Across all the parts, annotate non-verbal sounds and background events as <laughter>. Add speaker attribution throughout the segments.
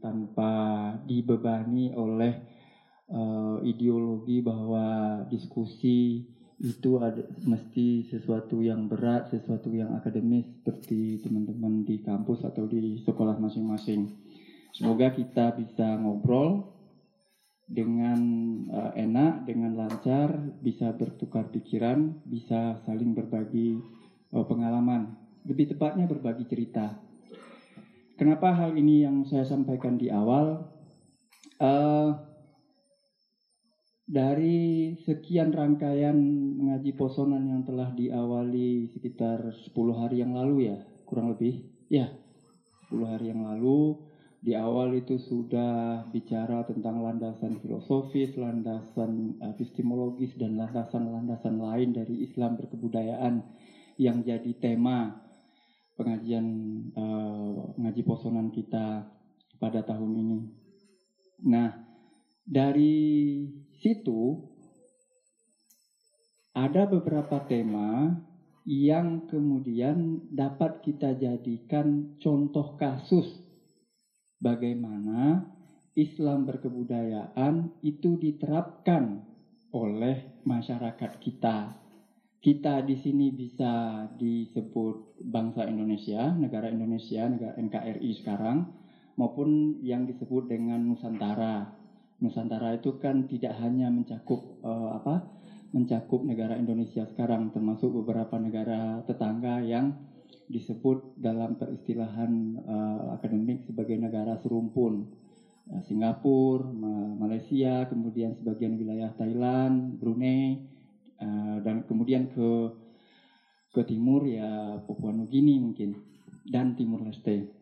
Speaker 1: tanpa dibebani oleh uh, ideologi bahwa diskusi itu ada mesti sesuatu yang berat, sesuatu yang akademis seperti teman-teman di kampus atau di sekolah masing-masing. Semoga kita bisa ngobrol dengan uh, enak, dengan lancar, bisa bertukar pikiran, bisa saling berbagi uh, pengalaman. Lebih tepatnya berbagi cerita. Kenapa hal ini yang saya sampaikan di awal? Uh, dari sekian rangkaian mengaji posonan yang telah diawali sekitar 10 hari yang lalu ya, kurang lebih. Ya, 10 hari yang lalu di awal itu sudah bicara tentang landasan filosofis, landasan epistemologis dan landasan-landasan lain dari Islam berkebudayaan yang jadi tema pengajian uh, ngaji posonan kita pada tahun ini. Nah, dari situ ada beberapa tema yang kemudian dapat kita jadikan contoh kasus bagaimana Islam berkebudayaan itu diterapkan oleh masyarakat kita. Kita di sini bisa disebut bangsa Indonesia, negara Indonesia, negara NKRI sekarang, maupun yang disebut dengan Nusantara. Nusantara itu kan tidak hanya mencakup uh, apa mencakup negara Indonesia sekarang termasuk beberapa negara tetangga yang disebut dalam peristilahan uh, akademik sebagai negara serumpun. Uh, Singapura, Malaysia, kemudian sebagian wilayah Thailand, Brunei dan kemudian ke ke timur ya Papua Nugini mungkin dan Timur Leste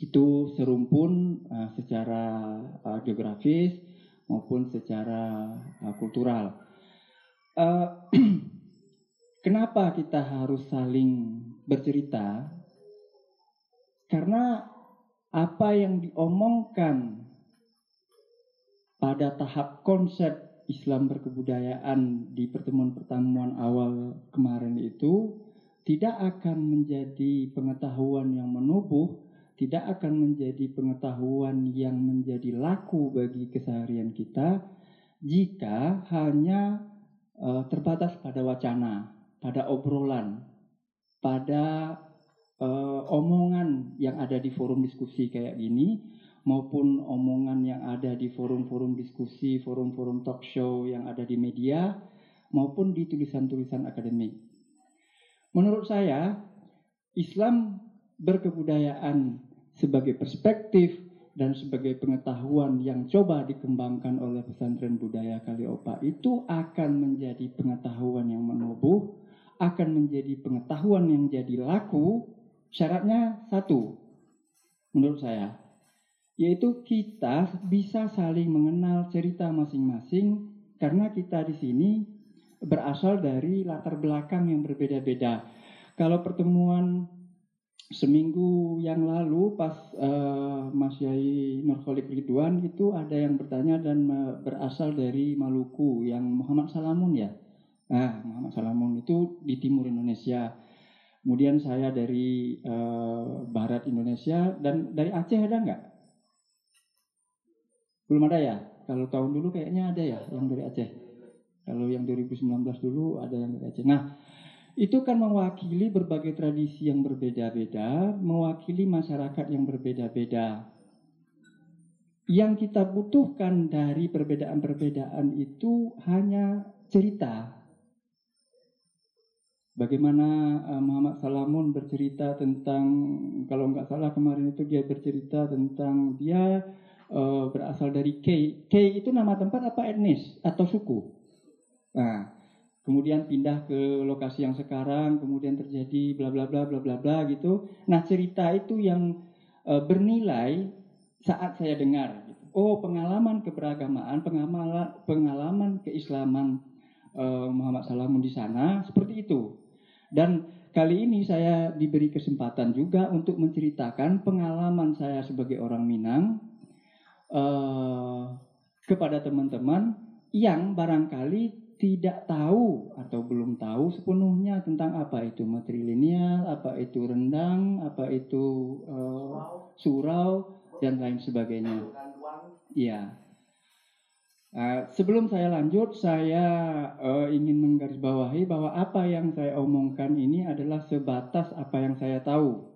Speaker 1: itu serumpun uh, secara uh, geografis maupun secara uh, kultural. Uh, <clears throat> kenapa kita harus saling bercerita? Karena apa yang diomongkan pada tahap konsep Islam berkebudayaan di pertemuan-pertemuan awal kemarin itu tidak akan menjadi pengetahuan yang menubuh tidak akan menjadi pengetahuan yang menjadi laku bagi keseharian kita jika hanya uh, terbatas pada wacana, pada obrolan, pada uh, omongan yang ada di forum diskusi kayak gini maupun omongan yang ada di forum-forum diskusi, forum-forum talk show yang ada di media maupun di tulisan-tulisan akademik. Menurut saya, Islam berkebudayaan sebagai perspektif dan sebagai pengetahuan yang coba dikembangkan oleh pesantren budaya Kaliopa itu akan menjadi pengetahuan yang menubuh, akan menjadi pengetahuan yang jadi laku. Syaratnya satu, menurut saya, yaitu kita bisa saling mengenal cerita masing-masing karena kita di sini berasal dari latar belakang yang berbeda-beda. Kalau pertemuan seminggu yang lalu pas uh, Mas Yai Nurholik Ridwan itu ada yang bertanya dan berasal dari Maluku yang Muhammad Salamun ya. Nah, Muhammad Salamun itu di timur Indonesia. Kemudian saya dari uh, barat Indonesia dan dari Aceh ada nggak? Belum ada ya? Kalau tahun dulu kayaknya ada ya yang dari Aceh. Kalau yang 2019 dulu ada yang dari Aceh. Nah, itu kan mewakili berbagai tradisi yang berbeda-beda, mewakili masyarakat yang berbeda-beda. Yang kita butuhkan dari perbedaan-perbedaan itu hanya cerita. Bagaimana uh, Muhammad Salamun bercerita tentang, kalau nggak salah kemarin itu dia bercerita tentang dia uh, berasal dari K. K itu nama tempat apa etnis atau suku? Nah, kemudian pindah ke lokasi yang sekarang, kemudian terjadi bla bla bla bla bla bla gitu. Nah cerita itu yang e, bernilai saat saya dengar. Gitu. Oh pengalaman keberagamaan, pengalaman pengalaman keislaman e, Muhammad Salamun di sana seperti itu. Dan kali ini saya diberi kesempatan juga untuk menceritakan pengalaman saya sebagai orang Minang e, kepada teman-teman yang barangkali tidak tahu atau belum tahu sepenuhnya tentang apa itu matrilineal, apa itu rendang, apa itu uh, surau, dan lain sebagainya. Iya. Uh, sebelum saya lanjut, saya uh, ingin menggarisbawahi bahwa apa yang saya omongkan ini adalah sebatas apa yang saya tahu,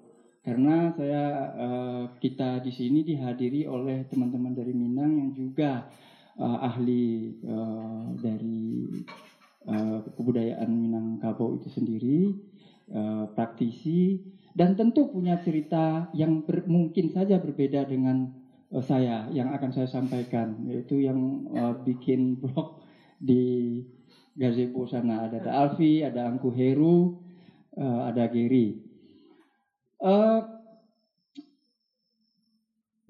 Speaker 1: karena saya uh, kita di sini dihadiri oleh teman-teman dari Minang yang juga uh, ahli uh, dari kebudayaan Minangkabau itu sendiri, praktisi, dan tentu punya cerita yang ber, mungkin saja berbeda dengan saya yang akan saya sampaikan yaitu yang bikin blog di gazebo sana ada, Alfi, ada Angku Heru, ada Giri. Uh,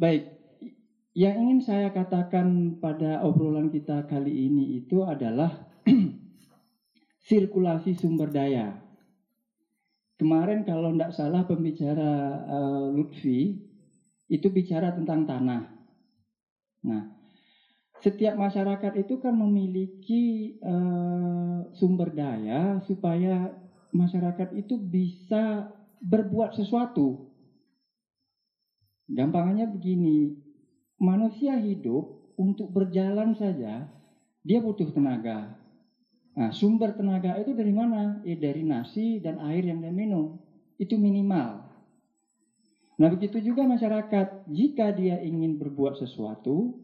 Speaker 1: baik, yang ingin saya katakan pada obrolan kita kali ini itu adalah <clears throat> sirkulasi sumber daya. Kemarin kalau tidak salah pembicara uh, Lutfi itu bicara tentang tanah. Nah, setiap masyarakat itu kan memiliki uh, sumber daya supaya masyarakat itu bisa berbuat sesuatu. Gampangannya begini, manusia hidup untuk berjalan saja dia butuh tenaga. Nah, sumber tenaga itu dari mana? Ya dari nasi dan air yang dia minum. Itu minimal. Nah begitu juga masyarakat, jika dia ingin berbuat sesuatu,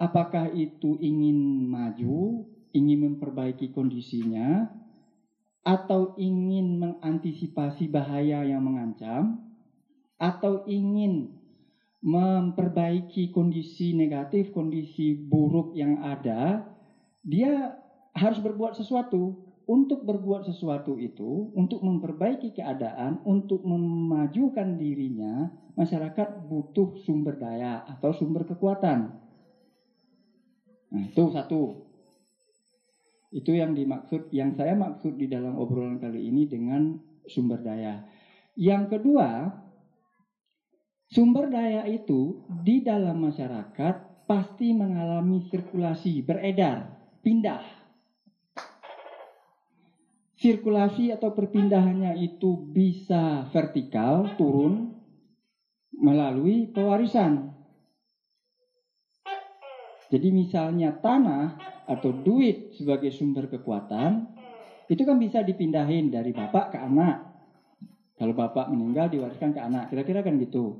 Speaker 1: apakah itu ingin maju, ingin memperbaiki kondisinya, atau ingin mengantisipasi bahaya yang mengancam, atau ingin memperbaiki kondisi negatif, kondisi buruk yang ada, dia harus berbuat sesuatu untuk berbuat sesuatu itu, untuk memperbaiki keadaan, untuk memajukan dirinya, masyarakat butuh sumber daya atau sumber kekuatan. Nah, itu satu. Itu yang dimaksud, yang saya maksud di dalam obrolan kali ini dengan sumber daya. Yang kedua, sumber daya itu di dalam masyarakat pasti mengalami sirkulasi, beredar, pindah sirkulasi atau perpindahannya itu bisa vertikal turun melalui pewarisan. Jadi misalnya tanah atau duit sebagai sumber kekuatan itu kan bisa dipindahin dari bapak ke anak. Kalau bapak meninggal diwariskan ke anak, kira-kira kan gitu.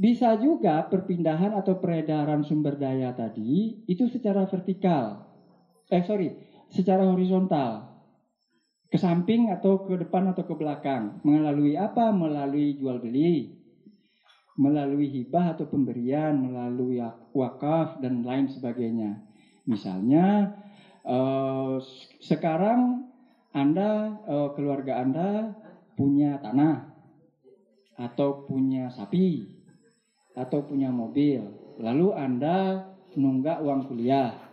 Speaker 1: Bisa juga perpindahan atau peredaran sumber daya tadi itu secara vertikal. Eh sorry, secara horizontal ke samping atau ke depan atau ke belakang. Melalui apa? Melalui jual beli, melalui hibah atau pemberian, melalui wakaf dan lain sebagainya. Misalnya eh, sekarang Anda eh, keluarga Anda punya tanah atau punya sapi atau punya mobil, lalu Anda nunggak uang kuliah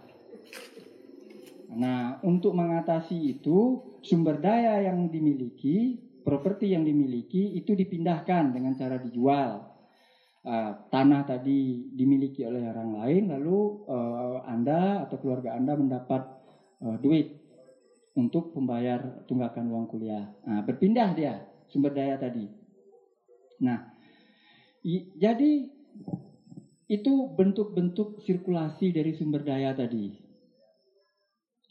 Speaker 1: Nah, untuk mengatasi itu, sumber daya yang dimiliki, properti yang dimiliki itu dipindahkan dengan cara dijual. Uh, tanah tadi dimiliki oleh orang lain, lalu uh, Anda atau keluarga Anda mendapat uh, duit untuk membayar tunggakan uang kuliah. Nah, berpindah dia sumber daya tadi. Nah, jadi itu bentuk-bentuk sirkulasi dari sumber daya tadi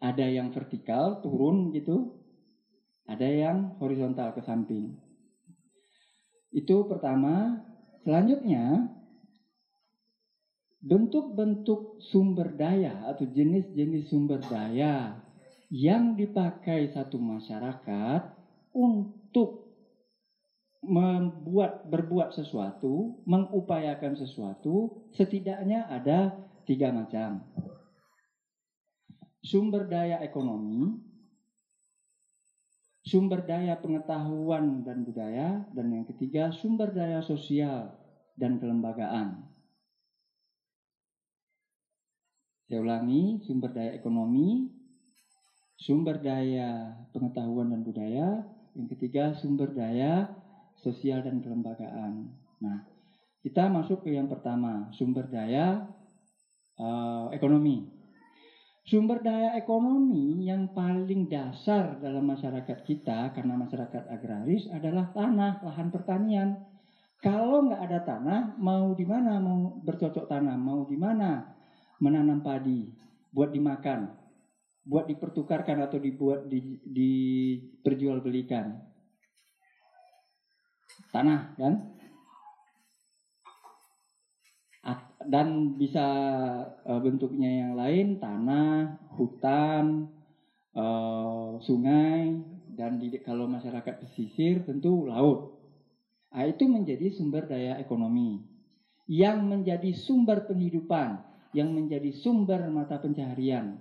Speaker 1: ada yang vertikal turun gitu, ada yang horizontal ke samping. Itu pertama. Selanjutnya, bentuk-bentuk sumber daya atau jenis-jenis sumber daya yang dipakai satu masyarakat untuk membuat berbuat sesuatu, mengupayakan sesuatu, setidaknya ada tiga macam. Sumber daya ekonomi, sumber daya pengetahuan dan budaya, dan yang ketiga sumber daya sosial dan kelembagaan. Saya ulangi, sumber daya ekonomi, sumber daya pengetahuan dan budaya, yang ketiga sumber daya sosial dan kelembagaan. Nah, kita masuk ke yang pertama, sumber daya uh, ekonomi. Sumber daya ekonomi yang paling dasar dalam masyarakat kita karena masyarakat agraris adalah tanah, lahan pertanian. Kalau nggak ada tanah, mau di mana mau bercocok tanam, mau di mana menanam padi buat dimakan, buat dipertukarkan atau dibuat di, diperjualbelikan. Tanah kan? Dan bisa uh, bentuknya yang lain, tanah, hutan, uh, sungai, dan di, kalau masyarakat pesisir tentu laut. Nah, itu menjadi sumber daya ekonomi yang menjadi sumber penghidupan, yang menjadi sumber mata pencaharian.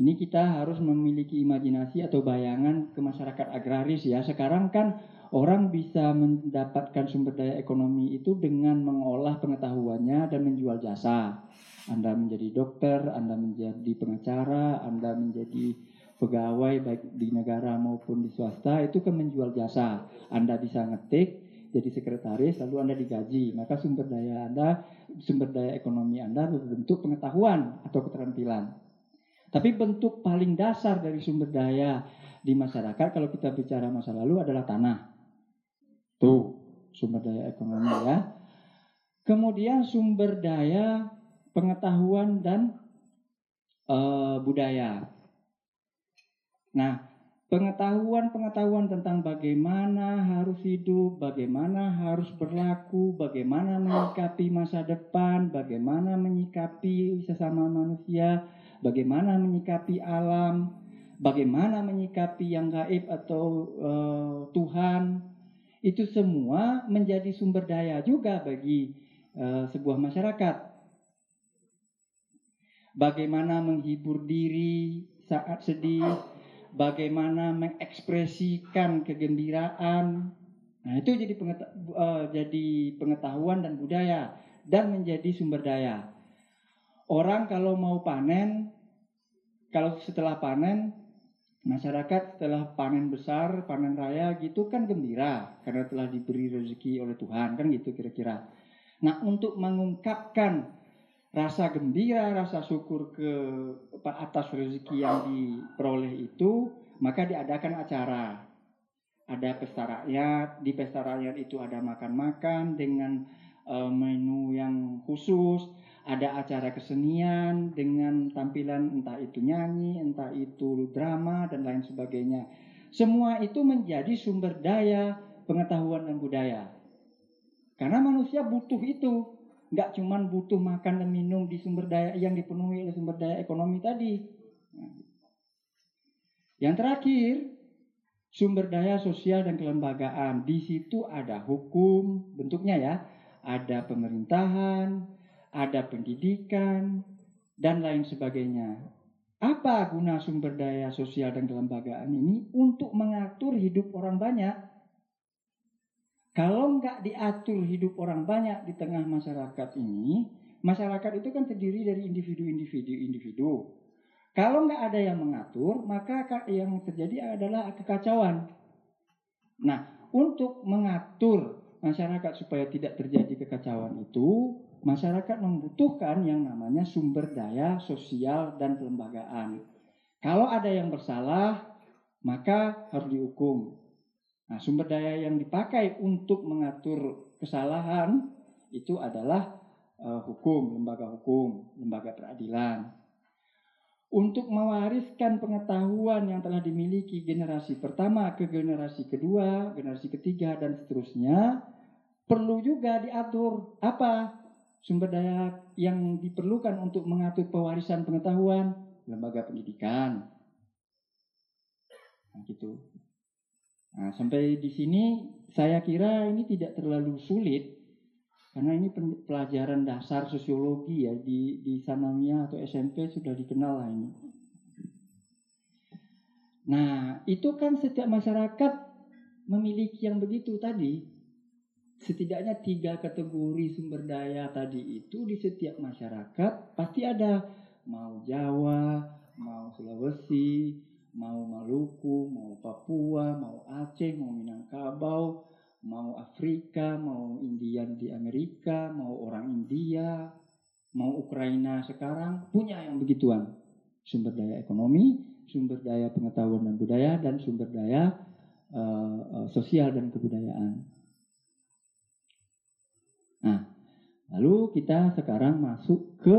Speaker 1: Ini kita harus memiliki imajinasi atau bayangan ke masyarakat agraris ya. Sekarang kan orang bisa mendapatkan sumber daya ekonomi itu dengan mengolah pengetahuannya dan menjual jasa. Anda menjadi dokter, Anda menjadi pengacara, Anda menjadi pegawai baik di negara maupun di swasta itu kan menjual jasa. Anda bisa ngetik jadi sekretaris lalu Anda digaji, maka sumber daya Anda, sumber daya ekonomi Anda berbentuk pengetahuan atau keterampilan. Tapi bentuk paling dasar dari sumber daya di masyarakat kalau kita bicara masa lalu adalah tanah. Tuh, sumber daya ekonomi ya. Kemudian sumber daya pengetahuan dan uh, budaya. Nah, pengetahuan-pengetahuan tentang bagaimana harus hidup, bagaimana harus berlaku, bagaimana menyikapi masa depan, bagaimana menyikapi sesama manusia, bagaimana menyikapi alam, bagaimana menyikapi yang gaib atau uh, Tuhan, itu semua menjadi sumber daya juga bagi uh, sebuah masyarakat. Bagaimana menghibur diri saat sedih, bagaimana mengekspresikan kegembiraan. Nah, itu jadi pengeta uh, jadi pengetahuan dan budaya dan menjadi sumber daya. Orang kalau mau panen, kalau setelah panen, masyarakat setelah panen besar, panen raya gitu kan gembira karena telah diberi rezeki oleh Tuhan kan gitu kira-kira. Nah, untuk mengungkapkan rasa gembira, rasa syukur ke atas rezeki yang diperoleh itu, maka diadakan acara. Ada pesta rakyat, di pesta rakyat itu ada makan-makan dengan uh, menu yang khusus, ada acara kesenian dengan tampilan entah itu nyanyi, entah itu drama dan lain sebagainya. Semua itu menjadi sumber daya pengetahuan dan budaya. Karena manusia butuh itu, nggak cuma butuh makan dan minum di sumber daya yang dipenuhi oleh sumber daya ekonomi tadi. Yang terakhir, sumber daya sosial dan kelembagaan. Di situ ada hukum, bentuknya ya, ada pemerintahan, ada pendidikan, dan lain sebagainya. Apa guna sumber daya sosial dan kelembagaan ini? Untuk mengatur hidup orang banyak kalau nggak diatur hidup orang banyak di tengah masyarakat ini, masyarakat itu kan terdiri dari individu-individu-individu. Kalau nggak ada yang mengatur, maka yang terjadi adalah kekacauan. Nah, untuk mengatur masyarakat supaya tidak terjadi kekacauan itu, masyarakat membutuhkan yang namanya sumber daya sosial dan kelembagaan. Kalau ada yang bersalah, maka harus dihukum. Nah, sumber daya yang dipakai untuk mengatur kesalahan itu adalah uh, hukum, lembaga hukum, lembaga peradilan. Untuk mewariskan pengetahuan yang telah dimiliki generasi pertama ke generasi kedua, generasi ketiga, dan seterusnya, perlu juga diatur apa sumber daya yang diperlukan untuk mengatur pewarisan pengetahuan, lembaga pendidikan. Nah, gitu. Nah, sampai di sini saya kira ini tidak terlalu sulit karena ini pelajaran dasar sosiologi ya di di Sanamia atau SMP sudah dikenal lah ini. Nah, itu kan setiap masyarakat memiliki yang begitu tadi. Setidaknya tiga kategori sumber daya tadi itu di setiap masyarakat pasti ada. Mau Jawa, mau Sulawesi, mau Maluku, mau Papua, mau Aceh, mau Minangkabau, mau Afrika, mau Indian di Amerika, mau orang India, mau Ukraina sekarang, punya yang begituan. Sumber daya ekonomi, sumber daya pengetahuan dan budaya, dan sumber daya uh, uh, sosial dan kebudayaan. Nah, lalu kita sekarang masuk ke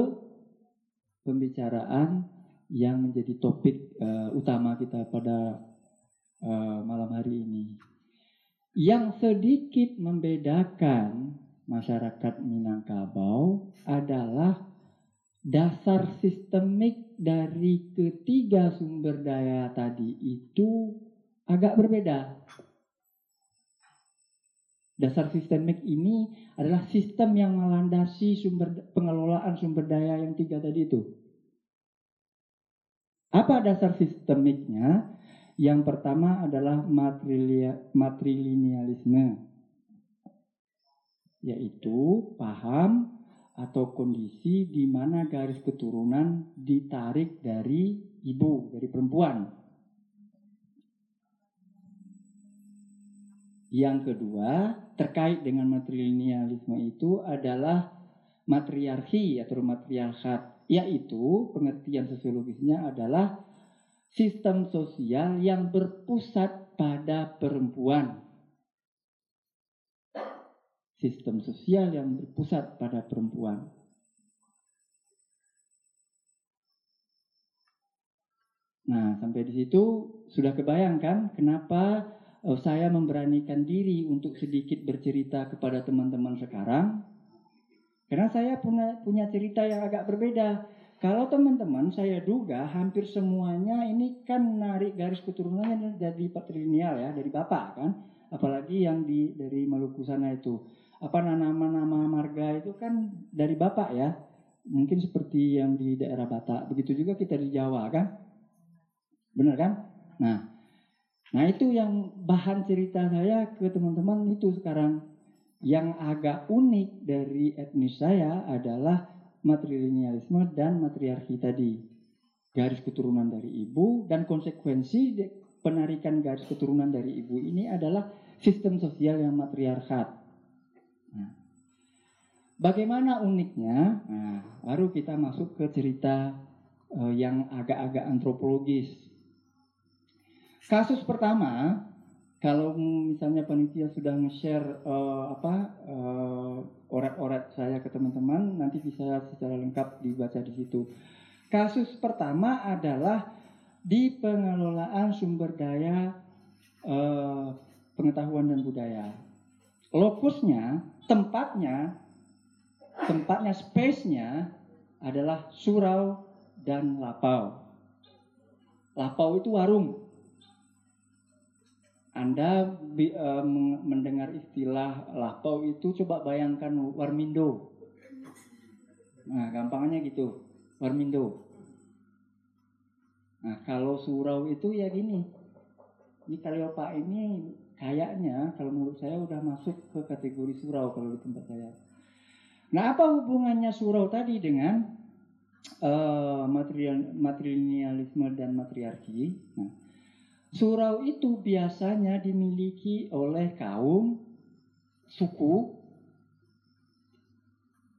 Speaker 1: pembicaraan yang menjadi topik uh, utama kita pada uh, malam hari ini. Yang sedikit membedakan masyarakat Minangkabau adalah dasar sistemik dari ketiga sumber daya tadi itu agak berbeda. Dasar sistemik ini adalah sistem yang melandasi sumber pengelolaan sumber daya yang tiga tadi itu. Apa dasar sistemiknya? Yang pertama adalah matrilinealisme, yaitu paham atau kondisi di mana garis keturunan ditarik dari ibu, dari perempuan. Yang kedua, terkait dengan matrilinealisme itu adalah matriarki atau matriarkat, yaitu pengertian sosiologisnya adalah sistem sosial yang berpusat pada perempuan. Sistem sosial yang berpusat pada perempuan. Nah, sampai di situ sudah kebayangkan kenapa saya memberanikan diri untuk sedikit bercerita kepada teman-teman sekarang. Karena saya punya, punya cerita yang agak berbeda. Kalau teman-teman saya duga hampir semuanya ini kan narik garis keturunannya dari patrilineal ya, dari bapak kan. Apalagi yang di dari Maluku sana itu. Apa nama-nama marga itu kan dari bapak ya. Mungkin seperti yang di daerah Batak. Begitu juga kita di Jawa kan. Benar kan? Nah, Nah itu yang bahan cerita saya ke teman-teman itu sekarang. Yang agak unik dari etnis saya adalah matrilinealisme dan matriarki tadi. Garis keturunan dari ibu dan konsekuensi penarikan garis keturunan dari ibu ini adalah sistem sosial yang matriarkat. Nah, bagaimana uniknya? Nah, baru kita masuk ke cerita uh, yang agak-agak antropologis Kasus pertama, kalau misalnya panitia sudah nge-share uh, apa uh, orat-orat saya ke teman-teman, nanti bisa secara lengkap dibaca di situ. Kasus pertama adalah di pengelolaan sumber daya uh, pengetahuan dan budaya. Lokusnya, tempatnya, tempatnya, space-nya adalah surau dan lapau. Lapau itu warung, anda uh, mendengar istilah lapau itu coba bayangkan warmindo. Nah, gampangnya gitu, warmindo. Nah, kalau surau itu ya gini. Ini Kaliopa ini kayaknya kalau menurut saya udah masuk ke kategori surau kalau di tempat saya. Nah, apa hubungannya surau tadi dengan uh, material, materialisme dan matriarki? Nah, Surau itu biasanya dimiliki oleh kaum suku.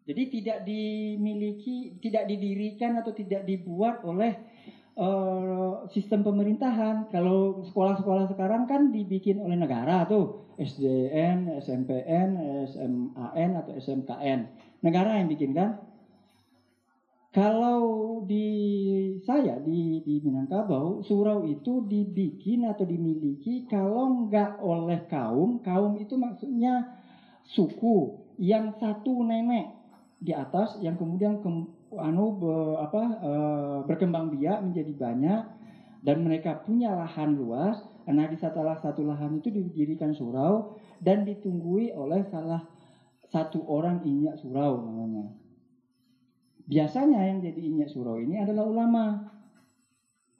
Speaker 1: Jadi tidak dimiliki, tidak didirikan atau tidak dibuat oleh uh, sistem pemerintahan. Kalau sekolah-sekolah sekarang kan dibikin oleh negara tuh, SDN, SMPN, SMAN atau SMKN. Negara yang bikin kan? Kalau di saya di, di Minangkabau, surau itu dibikin atau dimiliki kalau nggak oleh kaum, kaum itu maksudnya suku yang satu nenek di atas yang kemudian ke, anu be, apa e, berkembang biak menjadi banyak dan mereka punya lahan luas. Nah di salah satu lahan itu didirikan surau dan ditunggui oleh salah satu orang inyak surau namanya. Biasanya yang jadi inyak surau ini adalah ulama.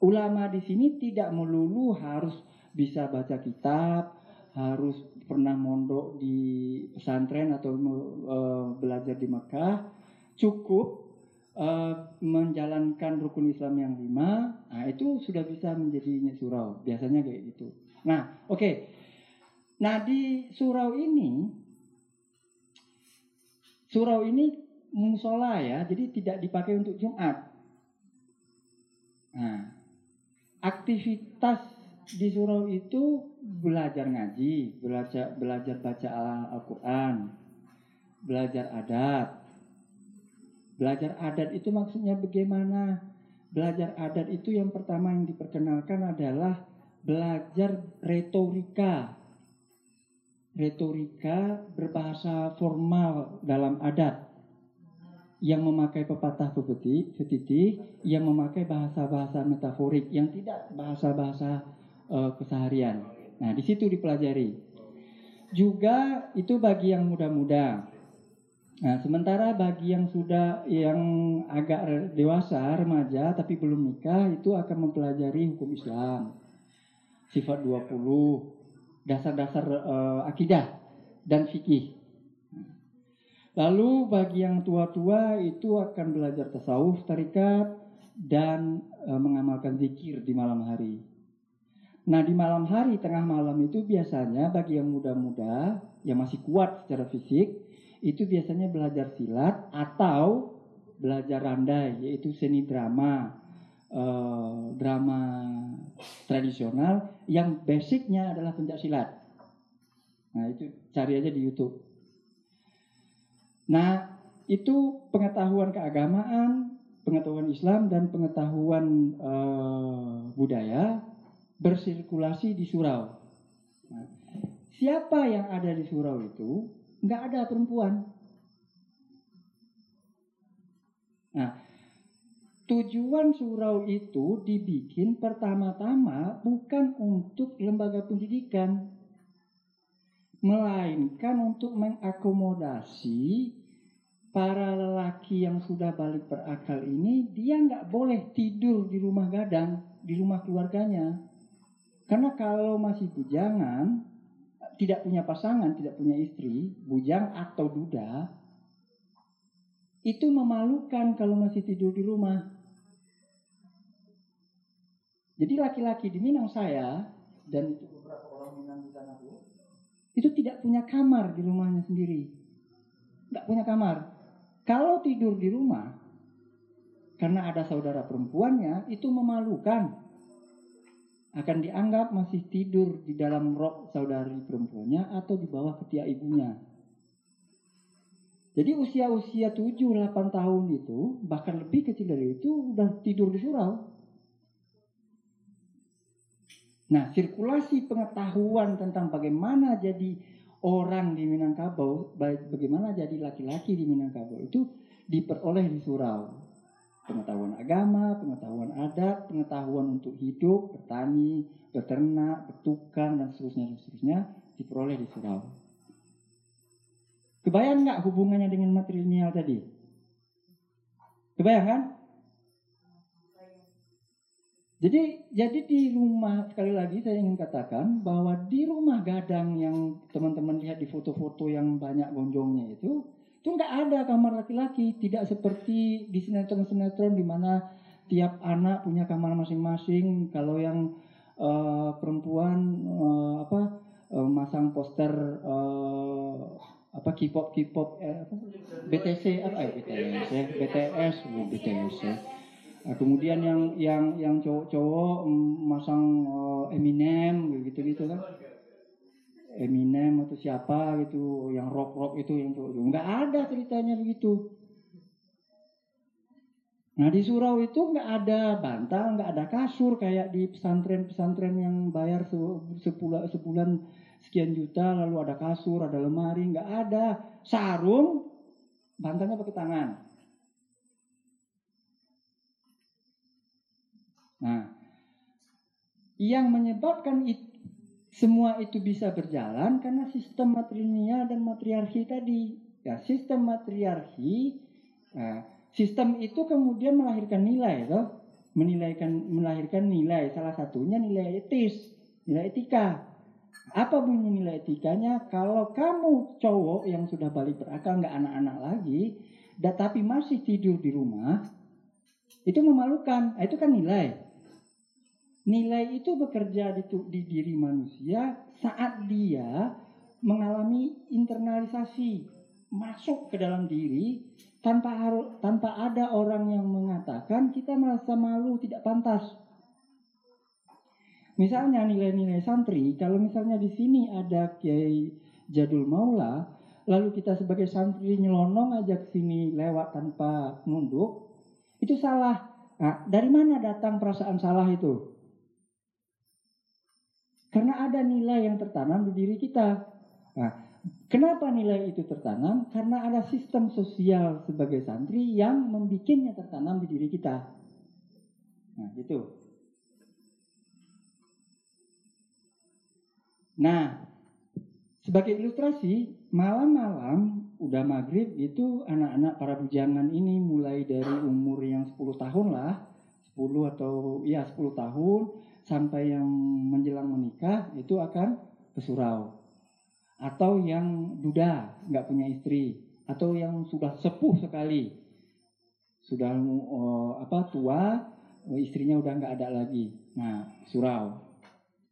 Speaker 1: Ulama di sini tidak melulu harus bisa baca kitab, harus pernah mondok di pesantren atau uh, belajar di Mekah. Cukup uh, menjalankan rukun Islam yang lima, nah itu sudah bisa menjadi surau. Biasanya kayak gitu. Nah, oke. Okay. Nah di surau ini, surau ini musola ya, jadi tidak dipakai untuk Jumat. Nah, aktivitas di surau itu belajar ngaji, belajar belajar baca Al-Qur'an. belajar adat. Belajar adat itu maksudnya bagaimana? Belajar adat itu yang pertama yang diperkenalkan adalah belajar retorika. Retorika berbahasa formal dalam adat yang memakai pepatah pepeti, petiti, yang memakai bahasa-bahasa metaforik, yang tidak bahasa-bahasa uh, keseharian. Nah, di situ dipelajari. Juga itu bagi yang muda-muda. Nah, sementara bagi yang sudah yang agak dewasa, remaja tapi belum nikah itu akan mempelajari hukum Islam. Sifat 20, dasar-dasar uh, akidah dan fikih. Lalu bagi yang tua-tua itu akan belajar tasawuf, tarikat dan uh, mengamalkan zikir di malam hari. Nah, di malam hari tengah malam itu biasanya bagi yang muda-muda yang masih kuat secara fisik itu biasanya belajar silat atau belajar randai yaitu seni drama eh, drama tradisional yang basicnya adalah pencak silat. Nah itu cari aja di YouTube. Nah itu pengetahuan keagamaan, pengetahuan Islam dan pengetahuan eh, budaya bersirkulasi di surau. Nah, siapa yang ada di surau itu nggak ada perempuan. Nah, tujuan surau itu dibikin pertama-tama bukan untuk lembaga pendidikan, melainkan untuk mengakomodasi para lelaki yang sudah balik berakal ini, dia nggak boleh tidur di rumah gadang, di rumah keluarganya. Karena kalau masih bujangan, tidak punya pasangan, tidak punya istri, bujang atau duda, itu memalukan kalau masih tidur di rumah. Jadi laki-laki di Minang saya dan itu beberapa orang Minang di sana tuh, itu tidak punya kamar di rumahnya sendiri, nggak punya kamar. Kalau tidur di rumah, karena ada saudara perempuannya, itu memalukan akan dianggap masih tidur di dalam rok saudari perempuannya atau di bawah ketiak ibunya. Jadi usia-usia 7-8 tahun itu, bahkan lebih kecil dari itu, udah tidur di surau. Nah, sirkulasi pengetahuan tentang bagaimana jadi orang di Minangkabau, bagaimana jadi laki-laki di Minangkabau itu diperoleh di surau pengetahuan agama, pengetahuan adat, pengetahuan untuk hidup, bertani, beternak, bertukang dan seterusnya dan seterusnya diperoleh di surau. Kebayang nggak hubungannya dengan material tadi? Kebayang kan? Jadi jadi di rumah sekali lagi saya ingin katakan bahwa di rumah gadang yang teman-teman lihat di foto-foto yang banyak gonjongnya itu itu nggak ada kamar laki-laki, tidak seperti di sinetron-sinetron di mana tiap anak punya kamar masing-masing. Kalau yang uh, perempuan uh, apa uh, masang poster uh, apa K-pop K-pop eh? BTC apa eh, BTS BTS oh, BTS ya. Nah, kemudian yang yang yang cowok-cowok masang uh, Eminem gitu gitu kan. Eminem atau siapa gitu yang rock rock itu yang nggak ada ceritanya begitu. Nah di surau itu nggak ada bantal nggak ada kasur kayak di pesantren pesantren yang bayar sebulan sebulan sekian juta lalu ada kasur ada lemari nggak ada. Sarung bantalnya pakai tangan nah yang menyebabkan itu semua itu bisa berjalan karena sistem matrilineal dan matriarki tadi. Ya, sistem matriarki, nah, sistem itu kemudian melahirkan nilai, toh? menilaikan melahirkan nilai. Salah satunya nilai etis, nilai etika. Apa bunyi nilai etikanya? Kalau kamu cowok yang sudah balik berakal, nggak anak-anak lagi, tapi masih tidur di rumah, itu memalukan. Nah, itu kan nilai. Nilai itu bekerja di, di diri manusia saat dia mengalami internalisasi masuk ke dalam diri tanpa harus tanpa ada orang yang mengatakan kita merasa malu tidak pantas. Misalnya nilai-nilai santri, kalau misalnya di sini ada Kiai Jadul Maula, lalu kita sebagai santri nyelonong aja ke sini lewat tanpa nunduk, itu salah. Nah, dari mana datang perasaan salah itu? Karena ada nilai yang tertanam di diri kita. Nah, kenapa nilai itu tertanam? Karena ada sistem sosial sebagai santri yang membuatnya tertanam di diri kita. Nah, itu. Nah, sebagai ilustrasi, malam-malam udah maghrib itu anak-anak para bujangan ini mulai dari umur yang 10 tahun lah, 10 atau ya 10 tahun sampai yang menjelang menikah itu akan ke surau. Atau yang duda, nggak punya istri, atau yang sudah sepuh sekali, sudah uh, apa tua, istrinya udah nggak ada lagi. Nah, surau.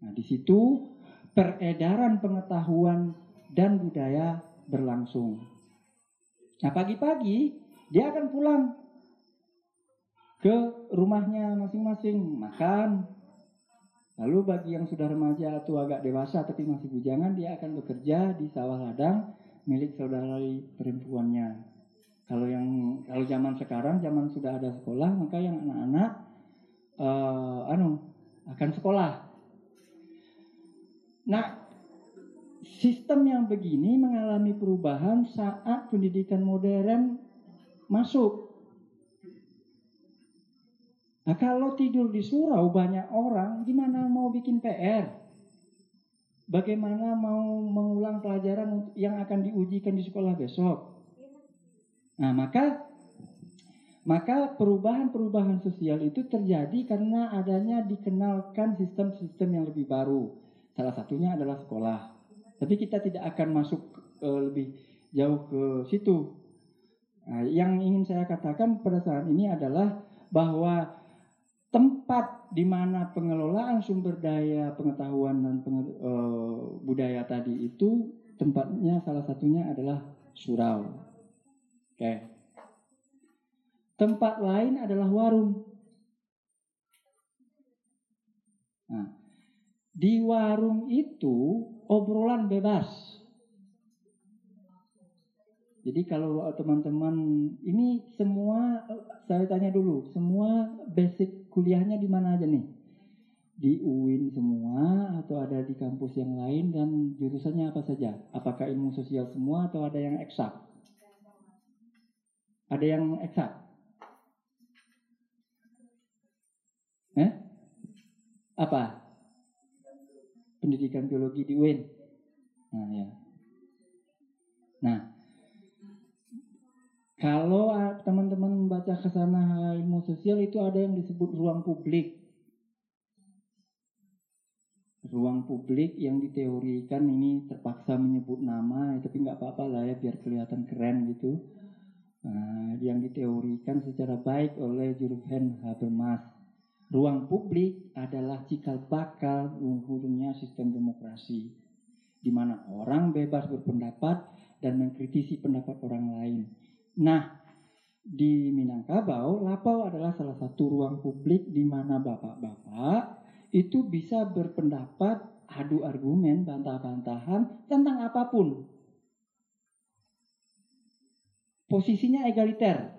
Speaker 1: Nah, di situ peredaran pengetahuan dan budaya berlangsung. Nah pagi-pagi dia akan pulang ke rumahnya masing-masing makan. Lalu bagi yang sudah remaja atau agak dewasa tapi masih bujangan dia akan bekerja di sawah ladang milik saudara perempuannya. Kalau yang kalau zaman sekarang zaman sudah ada sekolah maka yang anak-anak uh, anu akan sekolah Nah, sistem yang begini mengalami perubahan saat pendidikan modern masuk. Nah, kalau tidur di surau banyak orang, gimana mau bikin PR? Bagaimana mau mengulang pelajaran yang akan diujikan di sekolah besok? Nah, maka maka perubahan-perubahan sosial itu terjadi karena adanya dikenalkan sistem-sistem yang lebih baru. Salah satunya adalah sekolah. Tapi kita tidak akan masuk uh, lebih jauh ke situ. Nah, yang ingin saya katakan pada saat ini adalah bahwa tempat di mana pengelolaan sumber daya pengetahuan dan uh, budaya tadi itu tempatnya salah satunya adalah surau. Oke. Tempat lain adalah warung. Nah, di warung itu obrolan bebas. Jadi kalau teman-teman ini semua saya tanya dulu, semua basic kuliahnya di mana aja nih? Di UIN semua atau ada di kampus yang lain dan jurusannya apa saja? Apakah ilmu sosial semua atau ada yang eksak? Ada yang eksak? Eh? Apa? pendidikan biologi di UIN. Nah, ya. Nah, kalau teman-teman baca ke sana ilmu sosial itu ada yang disebut ruang publik. Ruang publik yang diteorikan ini terpaksa menyebut nama, tapi nggak apa-apa lah ya biar kelihatan keren gitu. Nah, yang diteorikan secara baik oleh Jurgen Habermas Ruang publik adalah cikal bakal luhurnya sistem demokrasi, di mana orang bebas berpendapat dan mengkritisi pendapat orang lain. Nah, di Minangkabau, Lapau adalah salah satu ruang publik di mana bapak-bapak itu bisa berpendapat, adu argumen, bantah-bantahan tentang apa pun. Posisinya egaliter,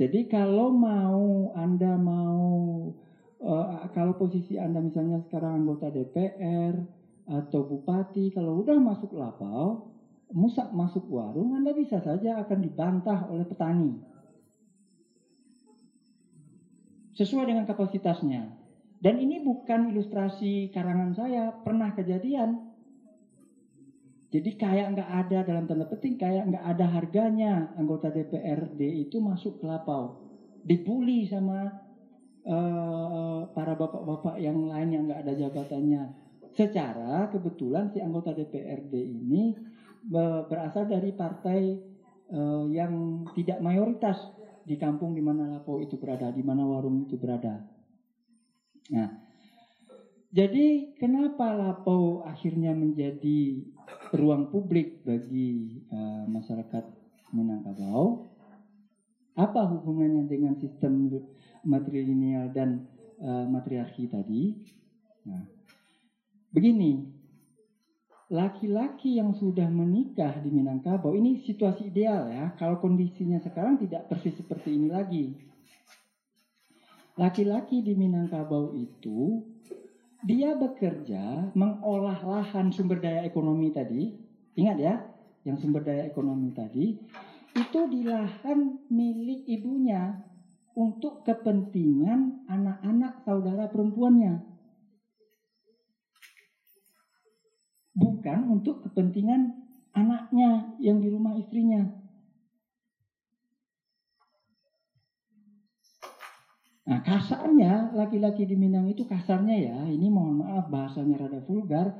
Speaker 1: jadi kalau mau Anda mau uh, kalau posisi Anda misalnya sekarang anggota DPR atau bupati kalau udah masuk lapau musak masuk warung Anda bisa saja akan dibantah oleh petani. Sesuai dengan kapasitasnya. Dan ini bukan ilustrasi karangan saya. Pernah kejadian. Jadi kayak nggak ada dalam tanda petik kayak nggak ada harganya. Anggota DPRD itu masuk ke lapau, dibully sama uh, para bapak-bapak yang lain yang nggak ada jabatannya. Secara kebetulan si anggota DPRD ini berasal dari partai uh, yang tidak mayoritas di kampung di mana lapau itu berada, di mana warung itu berada. Nah, jadi kenapa Lapau akhirnya menjadi ruang publik bagi uh, masyarakat Minangkabau? Apa hubungannya dengan sistem matrilineal dan uh, matriarki tadi? Nah, begini, laki-laki yang sudah menikah di Minangkabau ini situasi ideal ya. Kalau kondisinya sekarang tidak persis seperti ini lagi. Laki-laki di Minangkabau itu dia bekerja mengolah lahan sumber daya ekonomi tadi. Ingat ya, yang sumber daya ekonomi tadi itu di lahan milik ibunya untuk kepentingan anak-anak saudara perempuannya. Bukan untuk kepentingan anaknya yang di rumah istrinya. Nah kasarnya laki-laki di Minang itu kasarnya ya, ini mohon maaf bahasanya rada vulgar.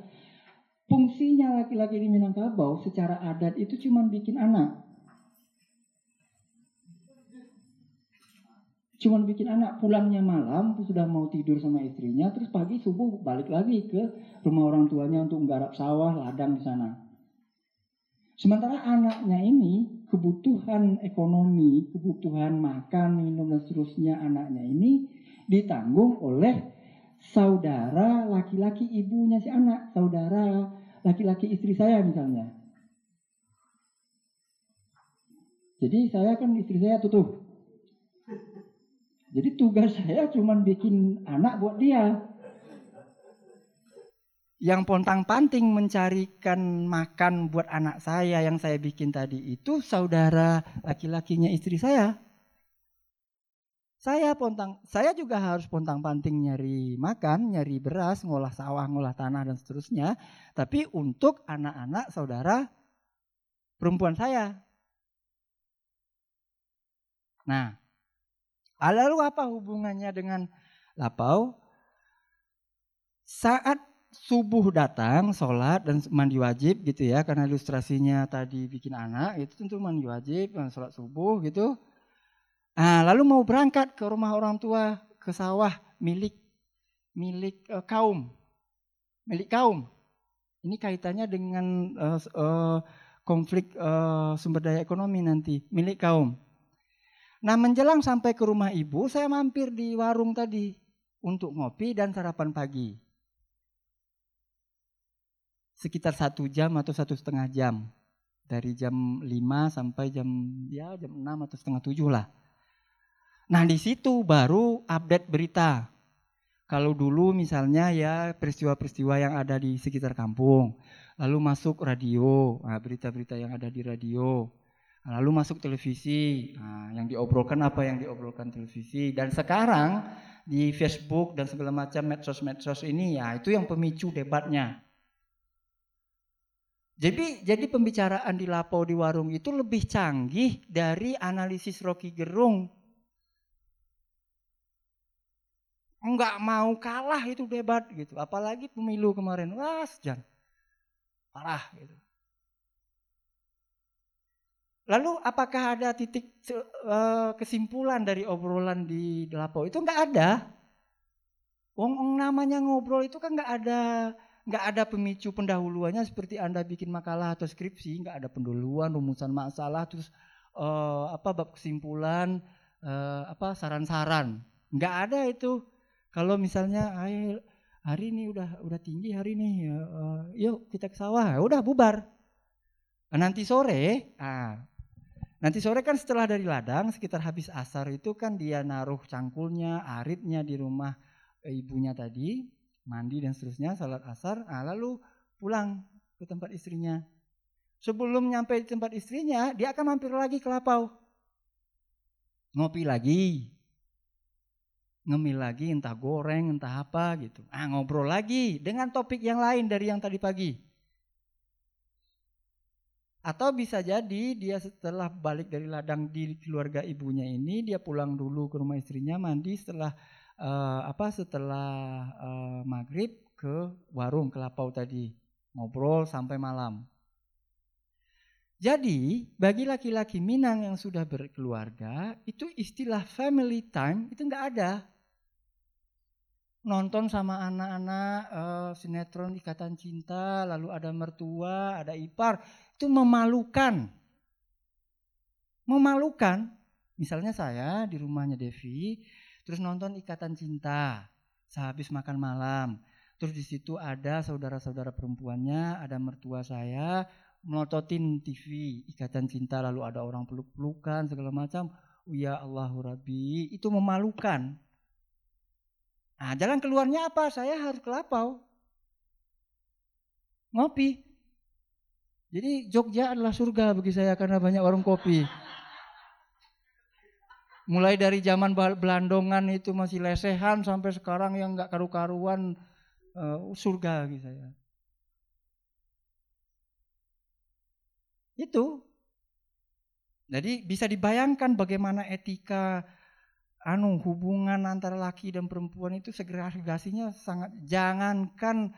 Speaker 1: Fungsinya laki-laki di Minangkabau secara adat itu cuma bikin anak. Cuman bikin anak pulangnya malam, sudah mau tidur sama istrinya, terus pagi subuh balik lagi ke rumah orang tuanya untuk menggarap sawah, ladang di sana. Sementara anaknya ini kebutuhan ekonomi, kebutuhan makan, minum dan seterusnya anaknya ini ditanggung oleh saudara laki-laki ibunya si anak, saudara laki-laki istri saya misalnya. Jadi saya kan istri saya tutup jadi tugas saya cuma bikin anak buat dia. Yang pontang panting mencarikan makan buat anak saya yang saya bikin tadi itu saudara laki-lakinya istri saya. Saya pontang, saya juga harus pontang panting nyari makan, nyari beras, ngolah sawah, ngolah tanah dan seterusnya. Tapi untuk anak-anak saudara perempuan saya. Nah, Ah, lalu apa hubungannya dengan lapau? Saat subuh datang, sholat dan mandi wajib gitu ya, karena ilustrasinya tadi bikin anak, itu tentu mandi wajib, sholat subuh gitu. Nah, lalu mau berangkat ke rumah orang tua, ke sawah milik milik uh, kaum, milik kaum. Ini kaitannya dengan uh, uh, konflik uh, sumber daya ekonomi nanti, milik kaum. Nah menjelang sampai ke rumah ibu, saya mampir di warung tadi untuk ngopi dan sarapan pagi. Sekitar satu jam atau satu setengah jam. Dari jam 5 sampai jam ya jam 6 atau setengah 7 lah. Nah di situ baru update berita. Kalau dulu misalnya ya peristiwa-peristiwa yang ada di sekitar kampung. Lalu masuk radio, nah, berita-berita yang ada di radio Lalu masuk televisi, nah, yang diobrolkan apa yang diobrolkan televisi. Dan sekarang di Facebook dan segala macam medsos-medsos ini ya itu yang pemicu debatnya. Jadi jadi pembicaraan di Lapo di warung itu lebih canggih dari analisis Rocky Gerung. Enggak mau kalah itu debat gitu, apalagi pemilu kemarin. Wah, jangan parah gitu. Lalu apakah ada titik uh, kesimpulan dari obrolan di Lapo? Itu nggak ada. Wong, wong namanya ngobrol itu kan nggak ada nggak ada pemicu pendahuluannya seperti anda bikin makalah atau skripsi nggak ada pendahuluan rumusan masalah terus uh, apa bab kesimpulan uh, apa saran-saran nggak ada itu kalau misalnya hari ini udah udah tinggi hari ini uh, yuk kita ke sawah udah bubar nanti sore ah Nanti sore kan setelah dari ladang, sekitar habis asar itu kan dia naruh cangkulnya, aritnya di rumah ibunya tadi, mandi dan seterusnya, salat asar, nah, lalu pulang ke tempat istrinya. Sebelum nyampe di tempat istrinya, dia akan mampir lagi ke lapau. Ngopi lagi. Ngemil lagi, entah goreng, entah apa gitu. Ah, ngobrol lagi dengan topik yang lain dari yang tadi pagi. Atau bisa jadi dia setelah balik dari ladang di keluarga ibunya ini dia pulang dulu ke rumah istrinya mandi setelah uh, apa setelah uh, maghrib ke warung kelapau tadi ngobrol sampai malam. Jadi bagi laki-laki Minang yang sudah berkeluarga itu istilah family time itu nggak ada. Nonton sama anak-anak uh, sinetron ikatan cinta, lalu ada mertua, ada ipar, itu memalukan. Memalukan. Misalnya saya di rumahnya Devi, terus nonton Ikatan Cinta, sehabis makan malam. Terus di situ ada saudara-saudara perempuannya, ada mertua saya, melototin TV, ikatan cinta, lalu ada orang peluk-pelukan, segala macam. Ya Allahu Rabbi, itu memalukan. Nah, jalan keluarnya apa? Saya harus ke Lapau. Ngopi. Jadi Jogja adalah surga bagi saya karena banyak warung kopi. Mulai dari zaman Belandongan itu masih lesehan sampai sekarang yang nggak karu-karuan uh, surga gitu saya. Itu. Jadi bisa dibayangkan bagaimana etika anu hubungan antara laki dan perempuan itu segregasinya sangat jangankan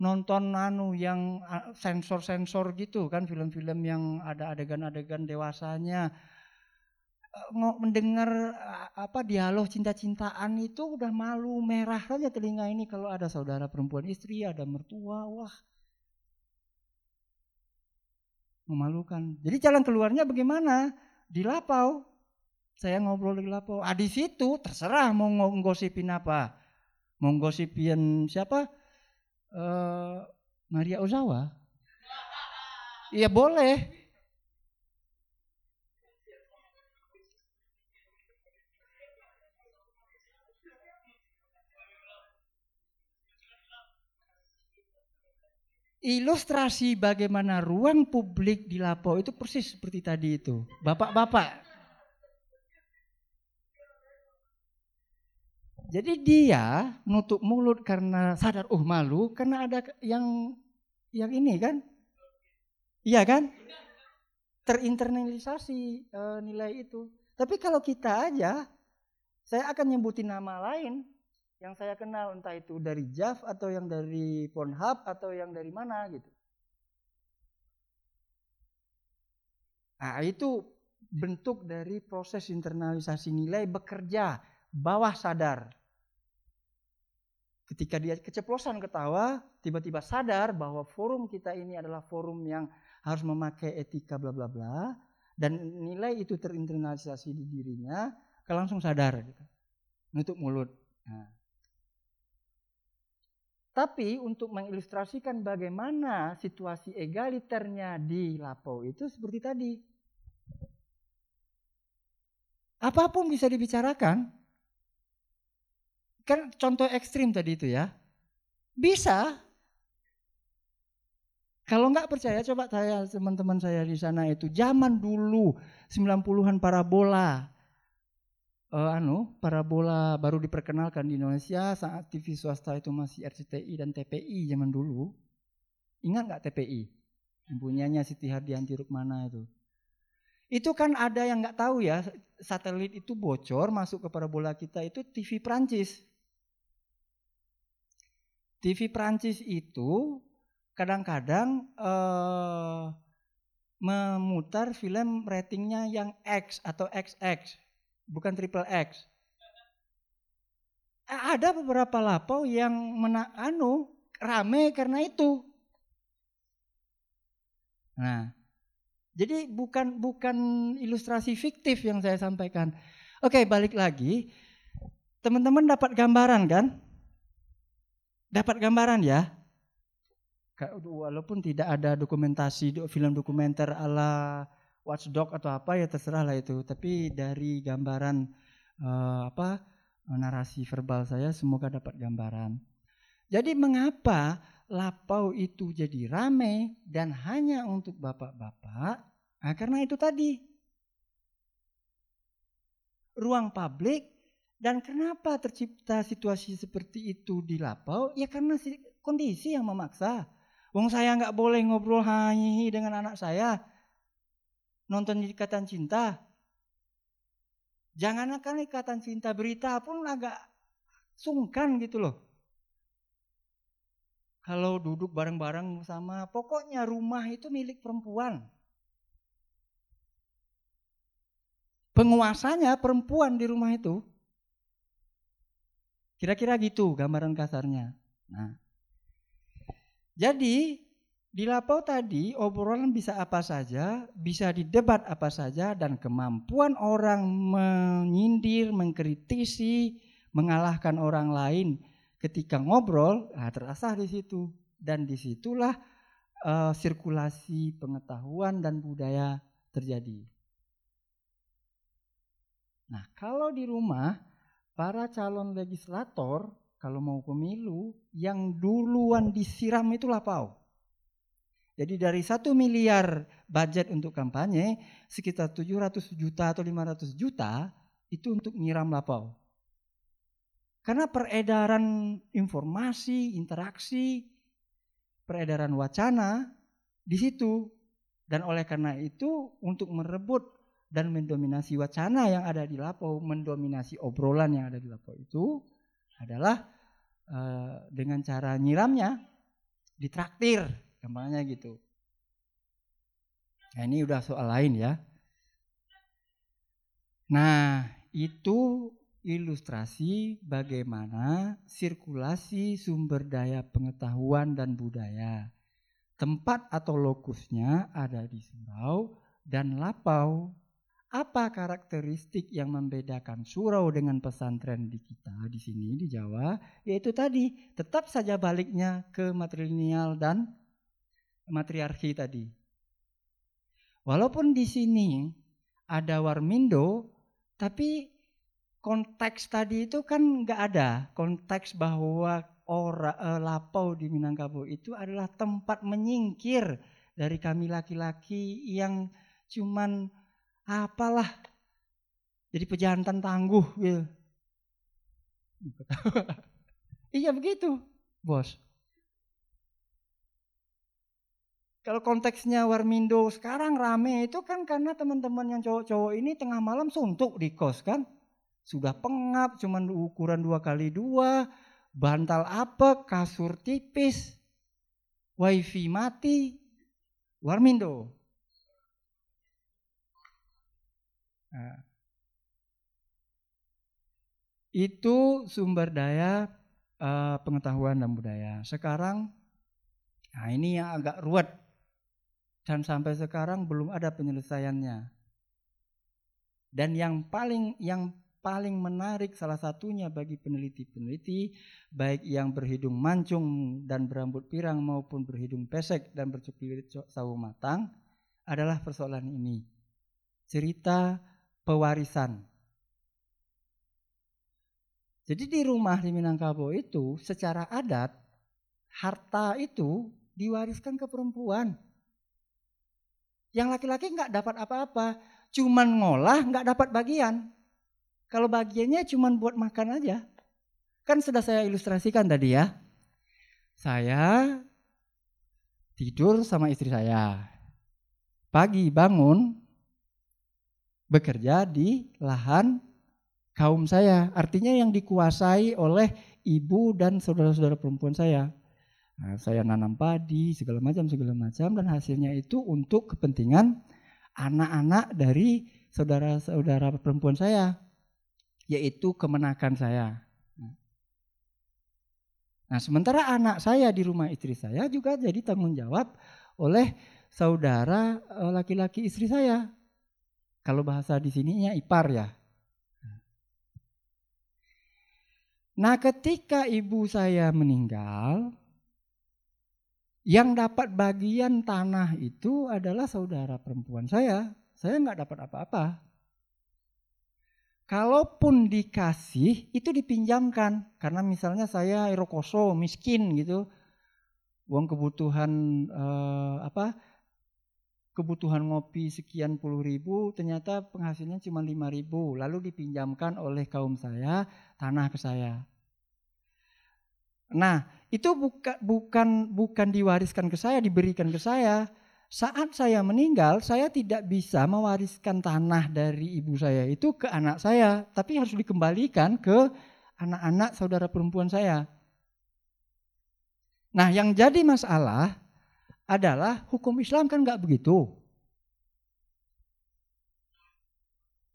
Speaker 1: nonton anu yang sensor-sensor gitu kan film-film yang ada adegan-adegan dewasanya mendengar apa dialog cinta-cintaan itu udah malu merah saja telinga ini kalau ada saudara perempuan istri, ada mertua, wah. Memalukan. Jadi jalan keluarnya bagaimana? Di lapau. Saya ngobrol di lapau. Ah di situ terserah mau nggosipin apa. Mau nggosipin siapa? Uh, Maria Ozawa. Iya boleh. ilustrasi bagaimana ruang publik di Lapo itu persis seperti tadi itu. Bapak-bapak. Jadi dia nutup mulut karena sadar, oh malu karena ada yang yang ini kan? Iya kan? Terinternalisasi e, nilai itu. Tapi kalau kita aja, saya akan nyebutin nama lain yang saya kenal entah itu dari Jav atau yang dari Pornhub atau yang dari mana gitu. Nah, itu bentuk dari proses internalisasi nilai bekerja bawah sadar. Ketika dia keceplosan ketawa, tiba-tiba sadar bahwa forum kita ini adalah forum yang harus memakai etika bla bla bla dan nilai itu terinternalisasi di dirinya, langsung sadar gitu. Nutup mulut. Nah, tapi untuk mengilustrasikan bagaimana situasi egaliternya di Lapo itu seperti tadi. Apa pun bisa dibicarakan. Kan contoh ekstrim tadi itu ya. Bisa. Kalau nggak percaya coba saya teman-teman saya di sana itu zaman dulu 90-an parabola uh, anu parabola baru diperkenalkan di Indonesia saat TV swasta itu masih RCTI dan TPI zaman dulu. Ingat nggak TPI? Yang punyanya Siti Hardianti Rukmana itu. Itu kan ada yang nggak tahu ya, satelit itu bocor masuk ke parabola kita itu TV Prancis. TV Prancis itu kadang-kadang uh, memutar film ratingnya yang X atau XX bukan triple X. Ada beberapa lapau yang mena anu rame karena itu. Nah, jadi bukan bukan ilustrasi fiktif yang saya sampaikan. Oke, balik lagi. Teman-teman dapat gambaran kan? Dapat gambaran ya? Walaupun tidak ada dokumentasi film dokumenter ala watchdog atau apa ya terserah lah itu. Tapi dari gambaran uh, apa narasi verbal saya semoga dapat gambaran. Jadi mengapa lapau itu jadi rame dan hanya untuk bapak-bapak? Nah, karena itu tadi ruang publik dan kenapa tercipta situasi seperti itu di lapau? Ya karena kondisi yang memaksa. Wong saya nggak boleh ngobrol hanya dengan anak saya nonton ikatan cinta. Jangankan ikatan cinta berita pun agak sungkan gitu loh. Kalau duduk bareng-bareng sama, pokoknya rumah itu milik perempuan. Penguasanya perempuan di rumah itu. Kira-kira gitu gambaran kasarnya. Nah, jadi di lapau tadi obrolan bisa apa saja, bisa didebat apa saja dan kemampuan orang menyindir, mengkritisi, mengalahkan orang lain ketika ngobrol, nah terasa di situ. Dan di situlah uh, sirkulasi pengetahuan dan budaya terjadi. Nah, kalau di rumah para calon legislator kalau mau pemilu yang duluan disiram itu lapau. Jadi dari satu miliar budget untuk kampanye, sekitar 700 juta atau 500 juta itu untuk nyiram lapau. Karena peredaran informasi, interaksi, peredaran wacana di situ. Dan oleh karena itu untuk merebut dan mendominasi wacana yang ada di Lapo, mendominasi obrolan yang ada di Lapo itu adalah uh, dengan cara nyiramnya ditraktir, gampangnya gitu. Nah, ini udah soal lain ya. Nah, itu ilustrasi bagaimana sirkulasi sumber daya pengetahuan dan budaya. Tempat atau lokusnya ada di surau dan lapau apa karakteristik yang membedakan surau dengan pesantren di kita di sini di Jawa? Yaitu tadi, tetap saja baliknya ke matrilineal dan matriarki tadi. Walaupun di sini ada Warmindo, tapi konteks tadi itu kan nggak ada. Konteks bahwa ora, eh, lapau di Minangkabau itu adalah tempat menyingkir dari kami laki-laki yang cuman apalah jadi pejantan tangguh gitu. <laughs> iya begitu, bos. Kalau konteksnya Warmindo sekarang rame itu kan karena teman-teman yang cowok-cowok ini tengah malam suntuk di kos kan. Sudah pengap, cuman ukuran dua kali dua, bantal apa, kasur tipis, wifi mati, Warmindo. Nah, itu sumber daya uh, pengetahuan dan budaya. Sekarang, nah ini yang agak ruwet dan sampai sekarang belum ada penyelesaiannya. Dan yang paling yang paling menarik salah satunya bagi peneliti-peneliti baik yang berhidung mancung dan berambut pirang maupun berhidung pesek dan bercukup sawo matang adalah persoalan ini. Cerita pewarisan. Jadi di rumah di Minangkabau itu secara adat harta itu diwariskan ke perempuan. Yang laki-laki nggak dapat apa-apa, cuman ngolah nggak dapat bagian. Kalau bagiannya cuman buat makan aja. Kan sudah saya ilustrasikan tadi ya. Saya tidur sama istri saya. Pagi bangun, bekerja di lahan kaum saya. Artinya yang dikuasai oleh ibu dan saudara-saudara perempuan saya. Nah, saya nanam padi, segala macam, segala macam, dan hasilnya itu untuk kepentingan anak-anak dari saudara-saudara perempuan saya, yaitu kemenakan saya. Nah, sementara anak saya di rumah istri saya juga jadi tanggung jawab oleh saudara eh, laki-laki istri saya. Kalau bahasa di sininya ipar ya. Nah, ketika ibu saya meninggal, yang dapat bagian tanah itu adalah saudara perempuan saya. Saya nggak dapat apa-apa. Kalaupun dikasih, itu dipinjamkan. Karena misalnya saya erokoso, miskin gitu. Uang kebutuhan eh, apa kebutuhan ngopi sekian puluh ribu, ternyata penghasilnya cuma lima ribu. Lalu dipinjamkan oleh kaum saya tanah ke saya. Nah, itu bukan bukan bukan diwariskan ke saya, diberikan ke saya. Saat saya meninggal, saya tidak bisa mewariskan tanah dari ibu saya itu ke anak saya, tapi harus dikembalikan ke anak-anak saudara perempuan saya. Nah, yang jadi masalah adalah hukum Islam kan nggak begitu.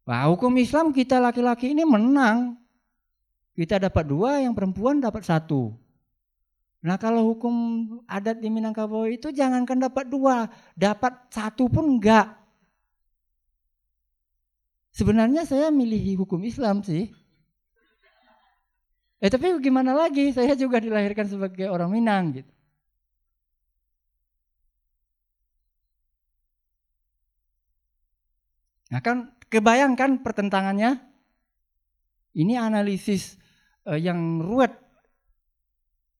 Speaker 1: Nah, hukum Islam kita laki-laki ini menang. Kita dapat dua, yang perempuan dapat satu. Nah kalau hukum adat di Minangkabau itu jangankan dapat dua, dapat satu pun enggak. Sebenarnya saya milih hukum Islam sih. Eh tapi gimana lagi? Saya juga dilahirkan sebagai orang Minang gitu. Nah kan kebayangkan pertentangannya? Ini analisis uh, yang ruwet.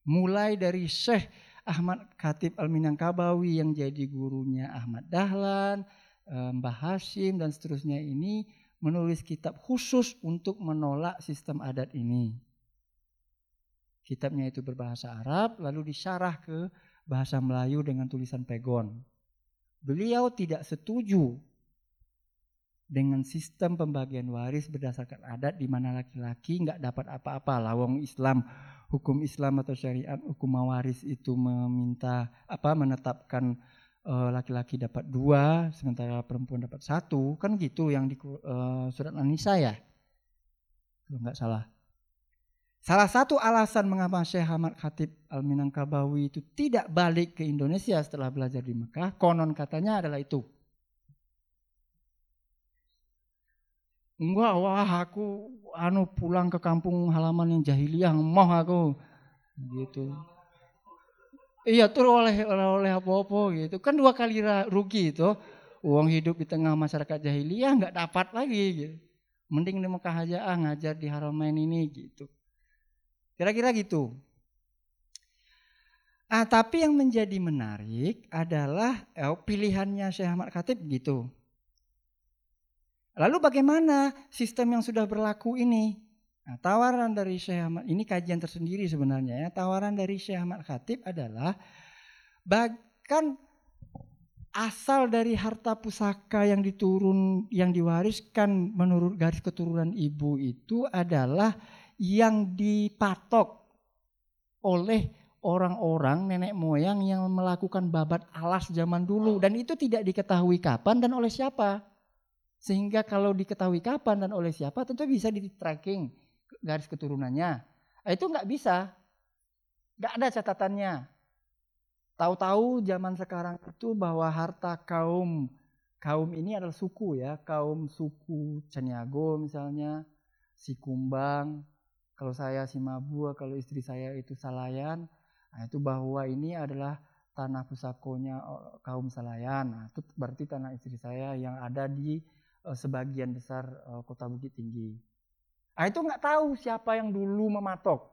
Speaker 1: Mulai dari Syekh Ahmad Khatib Al-Minangkabawi yang jadi gurunya Ahmad Dahlan, uh, Mbah Hashim dan seterusnya ini menulis kitab khusus untuk menolak sistem adat ini. Kitabnya itu berbahasa Arab lalu disyarah ke bahasa Melayu dengan tulisan pegon. Beliau tidak setuju dengan sistem pembagian waris berdasarkan adat di mana laki-laki nggak dapat apa-apa. Lawang Islam hukum Islam atau syariat hukum waris itu meminta apa menetapkan eh, laki-laki uh, dapat dua sementara perempuan dapat satu. Kan gitu yang di uh, surat An-Nisa ya? Kalau nggak salah. Salah satu alasan mengapa Syekh Ahmad Khatib Al-Minangkabawi itu tidak balik ke Indonesia setelah belajar di Mekah, konon katanya adalah itu. Enggak, wah aku anu pulang ke kampung halaman yang jahiliyah mau aku gitu. Iya tuh oleh oleh, apa-apa gitu. Kan dua kali rugi itu. Uang hidup di tengah masyarakat jahiliyah nggak dapat lagi gitu. Mending di Mekah aja ah, ngajar di Haramain ini gitu. Kira-kira gitu. Ah, tapi yang menjadi menarik adalah eh, pilihannya Syekh Ahmad Khatib gitu. Lalu bagaimana sistem yang sudah berlaku ini? Nah, tawaran dari Syekh Ahmad ini kajian tersendiri sebenarnya ya. Tawaran dari Syekh Ahmad Khatib adalah bahkan asal dari harta pusaka yang diturun yang diwariskan menurut garis keturunan ibu itu adalah yang dipatok oleh orang-orang nenek moyang yang melakukan babat alas zaman dulu dan itu tidak diketahui kapan dan oleh siapa. Sehingga kalau diketahui kapan dan oleh siapa tentu bisa di tracking garis keturunannya. Nah, itu nggak bisa. Nggak ada catatannya. Tahu-tahu zaman sekarang itu bahwa harta kaum kaum ini adalah suku ya, kaum suku Caniago misalnya, si Kumbang, kalau saya si Mabua, kalau istri saya itu Salayan, nah itu bahwa ini adalah tanah pusakonya oh, kaum Salayan. Nah, itu berarti tanah istri saya yang ada di Eh, sebagian besar uh, kota Bukit Tinggi. Nah, itu nggak tahu siapa yang dulu mematok.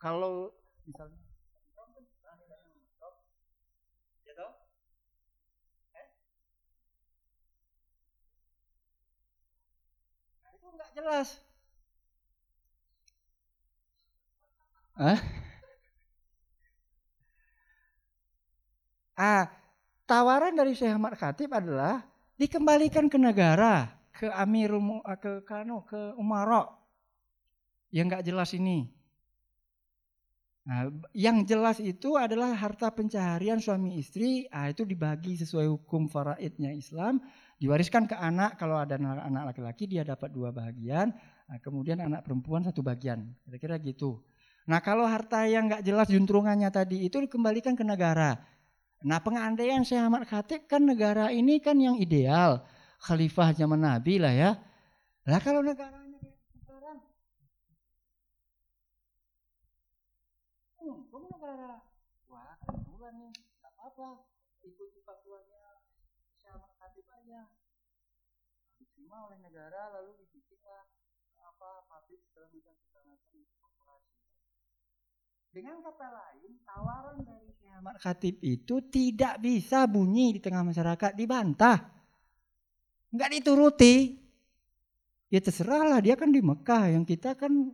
Speaker 1: Kalau misalnya gitu? eh? nah, itu nggak jelas. Hah? Ah, tawaran dari Syekh Ahmad Khatib adalah dikembalikan ke negara, ke Amir ke Kano, ke Umarok. Yang nggak jelas ini. Nah, yang jelas itu adalah harta pencaharian suami istri, ah, itu dibagi sesuai hukum faraidnya Islam, diwariskan ke anak, kalau ada anak laki-laki dia dapat dua bagian, nah, kemudian anak perempuan satu bagian, kira-kira gitu. Nah kalau harta yang nggak jelas juntrungannya tadi itu dikembalikan ke negara, Nah pengandaian Syekh Ahmad Khatib kan negara ini kan yang ideal. Khalifah zaman Nabi lah ya. Lah kalau negaranya sekarang. Hmm, kamu negara. Wah kebetulan nih. Gak apa-apa. Ikuti fatwanya Syekh Ahmad Khatib aja. Diterima oleh negara lalu dibikinlah apa pabrik segala macam segala macam dengan kata lain, tawaran dari Ahmad Khatib itu tidak bisa bunyi di tengah masyarakat, dibantah. Enggak dituruti. Ya terserahlah, dia kan di Mekah, yang kita kan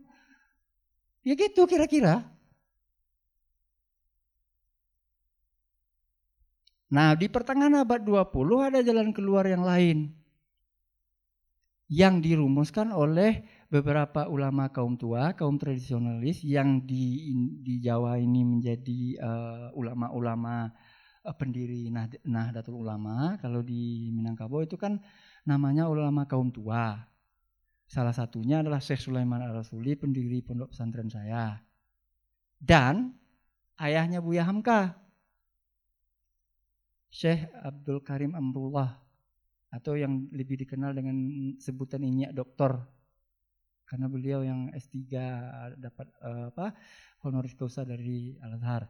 Speaker 1: ya gitu kira-kira. Nah, di pertengahan abad 20 ada jalan keluar yang lain. Yang dirumuskan oleh beberapa ulama kaum tua, kaum tradisionalis yang di di Jawa ini menjadi uh, ulama-ulama uh, pendiri nah, Nahdlatul Ulama. Kalau di Minangkabau itu kan namanya ulama kaum tua. Salah satunya adalah Syekh Sulaiman Al-Rasuli, pendiri pondok pesantren saya. Dan ayahnya Buya Hamka, Syekh Abdul Karim Amrullah atau yang lebih dikenal dengan sebutan ini doktor karena beliau yang S3 dapat uh, apa honoris causa dari Al Azhar.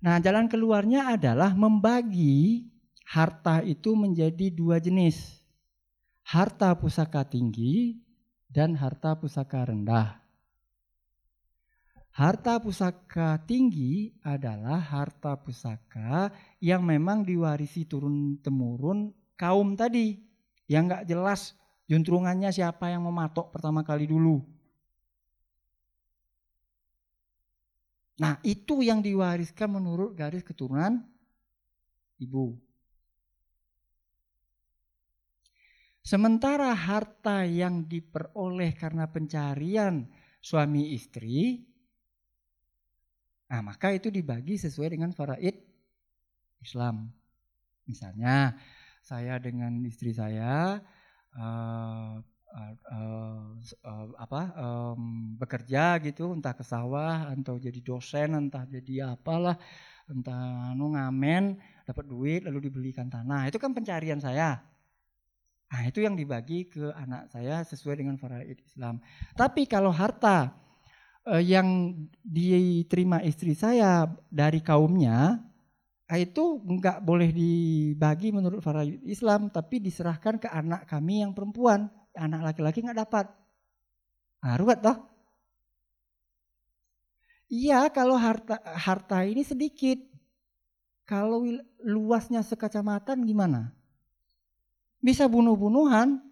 Speaker 1: Nah, jalan keluarnya adalah membagi harta itu menjadi dua jenis. Harta pusaka tinggi dan harta pusaka rendah. Harta pusaka tinggi adalah harta pusaka yang memang diwarisi turun temurun kaum tadi yang nggak jelas Juntrungannya siapa yang mematok pertama kali dulu? Nah, itu yang diwariskan menurut garis keturunan ibu. Sementara harta yang diperoleh karena pencarian suami istri, nah maka itu dibagi sesuai dengan faraid Islam. Misalnya, saya dengan istri saya uh, uh, uh, apa um, bekerja gitu entah ke sawah atau jadi dosen entah jadi apalah entah anu ngamen dapat duit lalu dibelikan tanah. Itu kan pencarian saya. Nah itu yang dibagi ke anak saya sesuai dengan faraid Islam. Tapi kalau harta uh, yang diterima istri saya dari kaumnya itu nggak boleh dibagi menurut faraid Islam, tapi diserahkan ke anak kami yang perempuan. Anak laki-laki nggak dapat. Nah, ruwet toh? Iya, kalau harta harta ini sedikit. Kalau luasnya sekacamatan gimana? Bisa bunuh-bunuhan.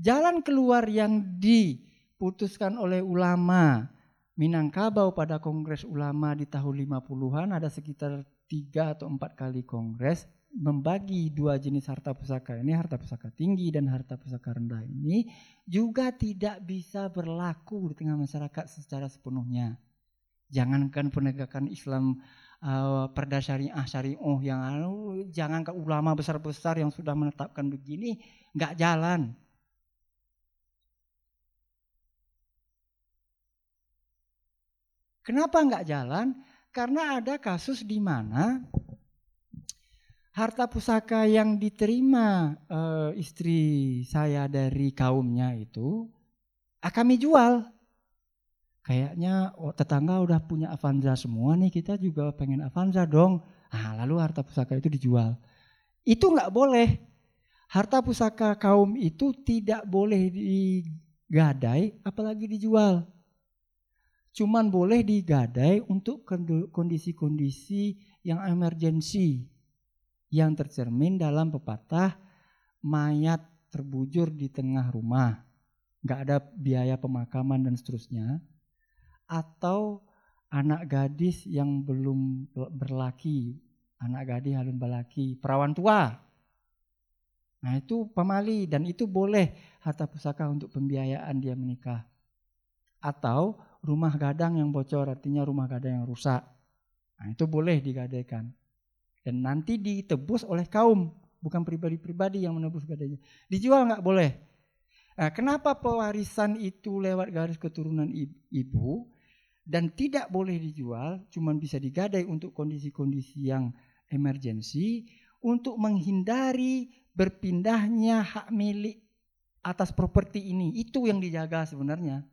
Speaker 1: Jalan keluar yang di diputuskan oleh ulama Minangkabau pada Kongres Ulama di tahun 50-an ada sekitar tiga atau empat kali kongres membagi dua jenis harta pusaka ini harta pusaka tinggi dan harta pusaka rendah ini juga tidak bisa berlaku di tengah masyarakat secara sepenuhnya. Jangankan penegakan Islam uh, perda syariah syariah yang anu, jangan ke ulama besar-besar yang sudah menetapkan begini nggak jalan. Kenapa nggak jalan? Karena ada kasus di mana harta pusaka yang diterima uh, istri saya dari kaumnya itu ah, kami jual. Kayaknya oh, tetangga udah punya Avanza semua nih, kita juga pengen Avanza dong. Ah, lalu harta pusaka itu dijual. Itu nggak boleh. Harta pusaka kaum itu tidak boleh digadai, apalagi dijual cuman boleh digadai untuk kondisi-kondisi yang emergensi yang tercermin dalam pepatah mayat terbujur di tengah rumah, nggak ada biaya pemakaman dan seterusnya, atau anak gadis yang belum berlaki, anak gadis halun balaki, perawan tua. Nah itu pamali dan itu boleh harta pusaka untuk pembiayaan dia menikah. Atau rumah gadang yang bocor artinya rumah gadang yang rusak. Nah, itu boleh digadaikan. Dan nanti ditebus oleh kaum, bukan pribadi-pribadi yang menebus gadainya. Dijual nggak boleh. Nah, kenapa pewarisan itu lewat garis keturunan ibu dan tidak boleh dijual, cuma bisa digadai untuk kondisi-kondisi yang emergensi untuk menghindari berpindahnya hak milik atas properti ini. Itu yang dijaga sebenarnya.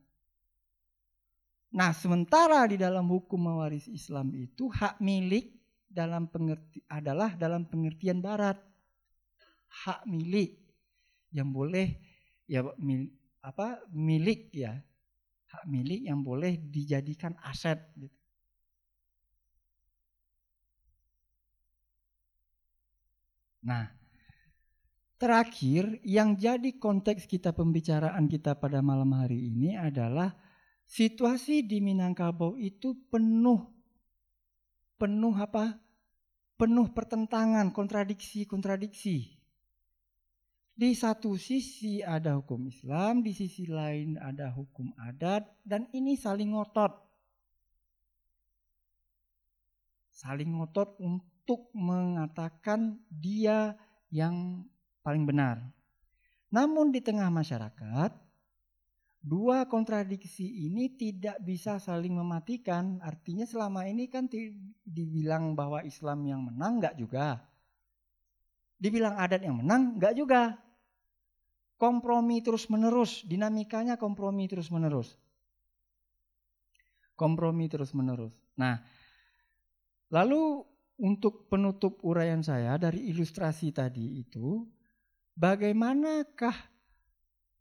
Speaker 1: Nah, sementara di dalam hukum mewaris Islam itu hak milik dalam pengerti adalah dalam pengertian barat. Hak milik yang boleh ya mil, apa milik ya. Hak milik yang boleh dijadikan aset gitu. Nah, terakhir yang jadi konteks kita pembicaraan kita pada malam hari ini adalah Situasi di Minangkabau itu penuh penuh apa? Penuh pertentangan, kontradiksi-kontradiksi. Di satu sisi ada hukum Islam, di sisi lain ada hukum adat, dan ini saling ngotot. Saling ngotot untuk mengatakan dia yang paling benar. Namun di tengah masyarakat, Dua kontradiksi ini tidak bisa saling mematikan. Artinya selama ini kan dibilang bahwa Islam yang menang enggak juga. Dibilang adat yang menang, enggak juga. Kompromi terus-menerus, dinamikanya kompromi terus-menerus. Kompromi terus-menerus. Nah, lalu untuk penutup uraian saya dari ilustrasi tadi itu, bagaimanakah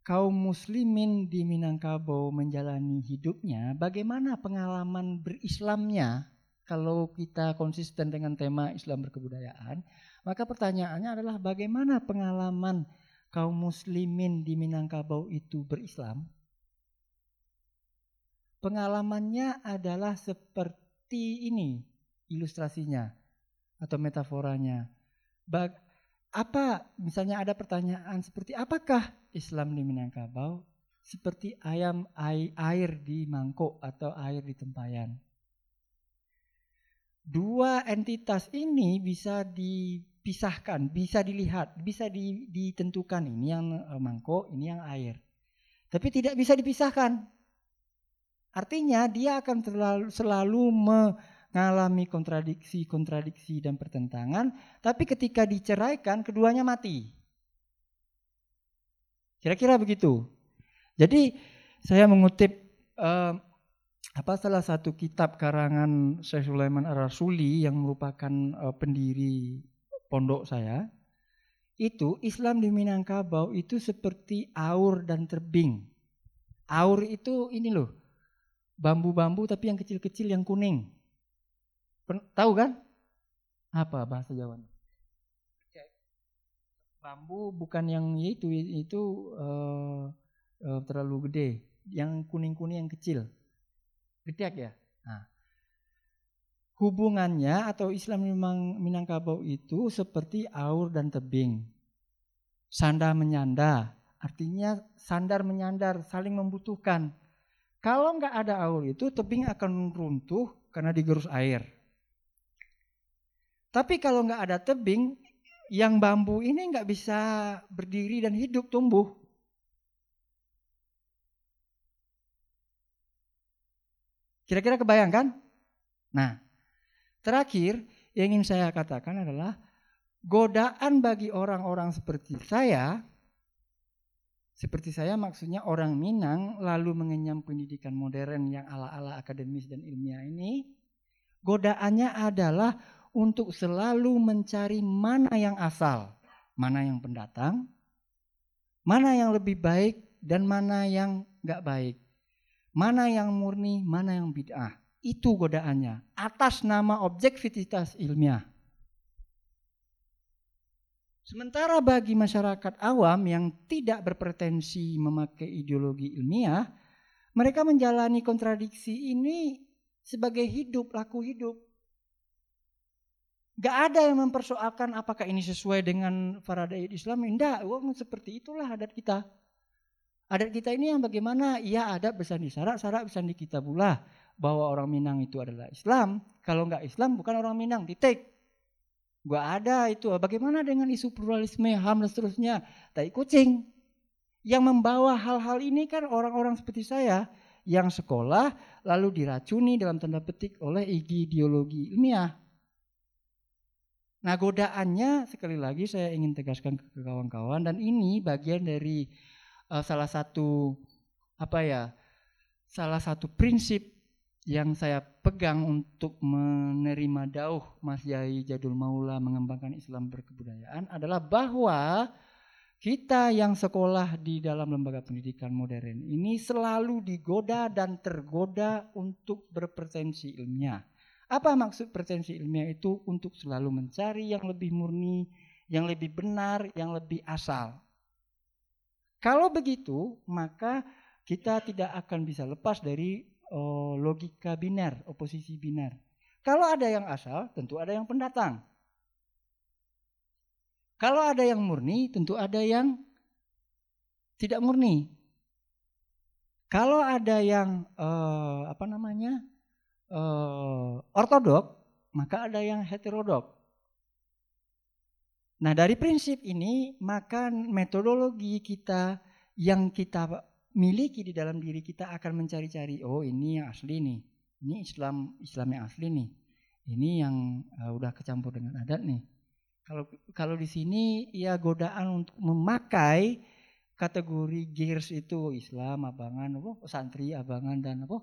Speaker 1: kaum muslimin di Minangkabau menjalani hidupnya, bagaimana pengalaman berislamnya kalau kita konsisten dengan tema Islam berkebudayaan, maka pertanyaannya adalah bagaimana pengalaman kaum muslimin di Minangkabau itu berislam? Pengalamannya adalah seperti ini ilustrasinya atau metaforanya. Apa misalnya ada pertanyaan seperti apakah Islam di Minangkabau seperti ayam air di mangkok atau air di tempayan? Dua entitas ini bisa dipisahkan, bisa dilihat, bisa ditentukan ini yang eh, mangkok, ini yang air. Tapi tidak bisa dipisahkan. Artinya dia akan selalu, selalu mengalami kontradiksi-kontradiksi dan pertentangan, tapi ketika diceraikan keduanya mati. Kira-kira begitu. Jadi saya mengutip uh, apa salah satu kitab karangan Syekh Sulaiman Ar-Rasuli yang merupakan uh, pendiri pondok saya. Itu Islam di Minangkabau itu seperti aur dan terbing. Aur itu ini loh, bambu-bambu tapi yang kecil-kecil yang kuning. Tahu kan? Apa bahasa Jawa? Bambu bukan yang itu itu uh, uh, terlalu gede, yang kuning-kuning yang kecil. Gede ya. Nah, hubungannya atau Islam memang Minangkabau itu seperti aur dan tebing. Sandar menyanda, artinya sandar menyandar, saling membutuhkan. Kalau nggak ada aur itu, tebing akan runtuh karena digerus air. Tapi kalau nggak ada tebing, yang bambu ini nggak bisa berdiri dan hidup tumbuh. Kira-kira kebayangkan? Nah, terakhir yang ingin saya katakan adalah godaan bagi orang-orang seperti saya, seperti saya maksudnya orang Minang lalu mengenyam pendidikan modern yang ala-ala akademis dan ilmiah ini, godaannya adalah untuk selalu mencari mana yang asal, mana yang pendatang, mana yang lebih baik dan mana yang nggak baik, mana yang murni, mana yang bid'ah. Itu godaannya atas nama objektivitas ilmiah. Sementara bagi masyarakat awam yang tidak berpretensi memakai ideologi ilmiah, mereka menjalani kontradiksi ini sebagai hidup, laku hidup. Gak ada yang mempersoalkan apakah ini sesuai dengan faraday Islam. Tidak, uang seperti itulah adat kita. Adat kita ini yang bagaimana? Iya adat bersandi sarak, sarak bersandi kitabullah. Bahwa orang Minang itu adalah Islam. Kalau nggak Islam bukan orang Minang, titik. Gak ada itu. Bagaimana dengan isu pluralisme, HAM dan seterusnya? Tai kucing. Yang membawa hal-hal ini kan orang-orang seperti saya yang sekolah lalu diracuni dalam tanda petik oleh ideologi ilmiah Nah godaannya sekali lagi saya ingin tegaskan ke kawan-kawan dan ini bagian dari uh, salah satu apa ya salah satu prinsip yang saya pegang untuk menerima dauh Mas Yai Jadul Maula mengembangkan Islam berkebudayaan adalah bahwa kita yang sekolah di dalam lembaga pendidikan modern ini selalu digoda dan tergoda untuk berpretensi ilmiah. Apa maksud pretensi ilmiah itu? Untuk selalu mencari yang lebih murni, yang lebih benar, yang lebih asal. Kalau begitu, maka kita tidak akan bisa lepas dari oh, logika biner, oposisi biner. Kalau ada yang asal, tentu ada yang pendatang. Kalau ada yang murni, tentu ada yang tidak murni. Kalau ada yang uh, apa namanya uh, ortodok, maka ada yang heterodok. Nah, dari prinsip ini, maka metodologi kita yang kita miliki di dalam diri kita akan mencari-cari, oh ini yang asli nih. Ini Islam Islam yang asli nih. Ini yang uh, udah kecampur dengan adat nih. Kalau kalau di sini ya godaan untuk memakai kategori gears itu Islam, abangan, apa santri, abangan dan apa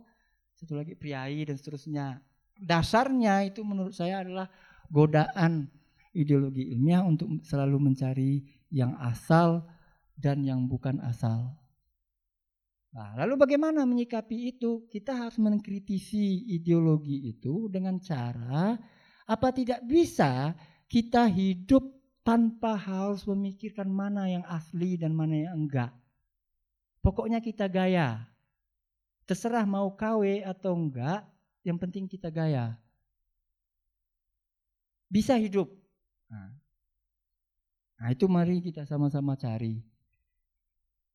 Speaker 1: satu lagi priai dan seterusnya. Dasarnya itu menurut saya adalah godaan ideologi ilmiah untuk selalu mencari yang asal dan yang bukan asal. Nah, lalu bagaimana menyikapi itu? Kita harus mengkritisi ideologi itu dengan cara apa tidak bisa kita hidup tanpa harus memikirkan mana yang asli dan mana yang enggak. Pokoknya kita gaya. Terserah mau KW atau enggak, yang penting kita gaya. Bisa hidup. Nah, nah itu mari kita sama-sama cari.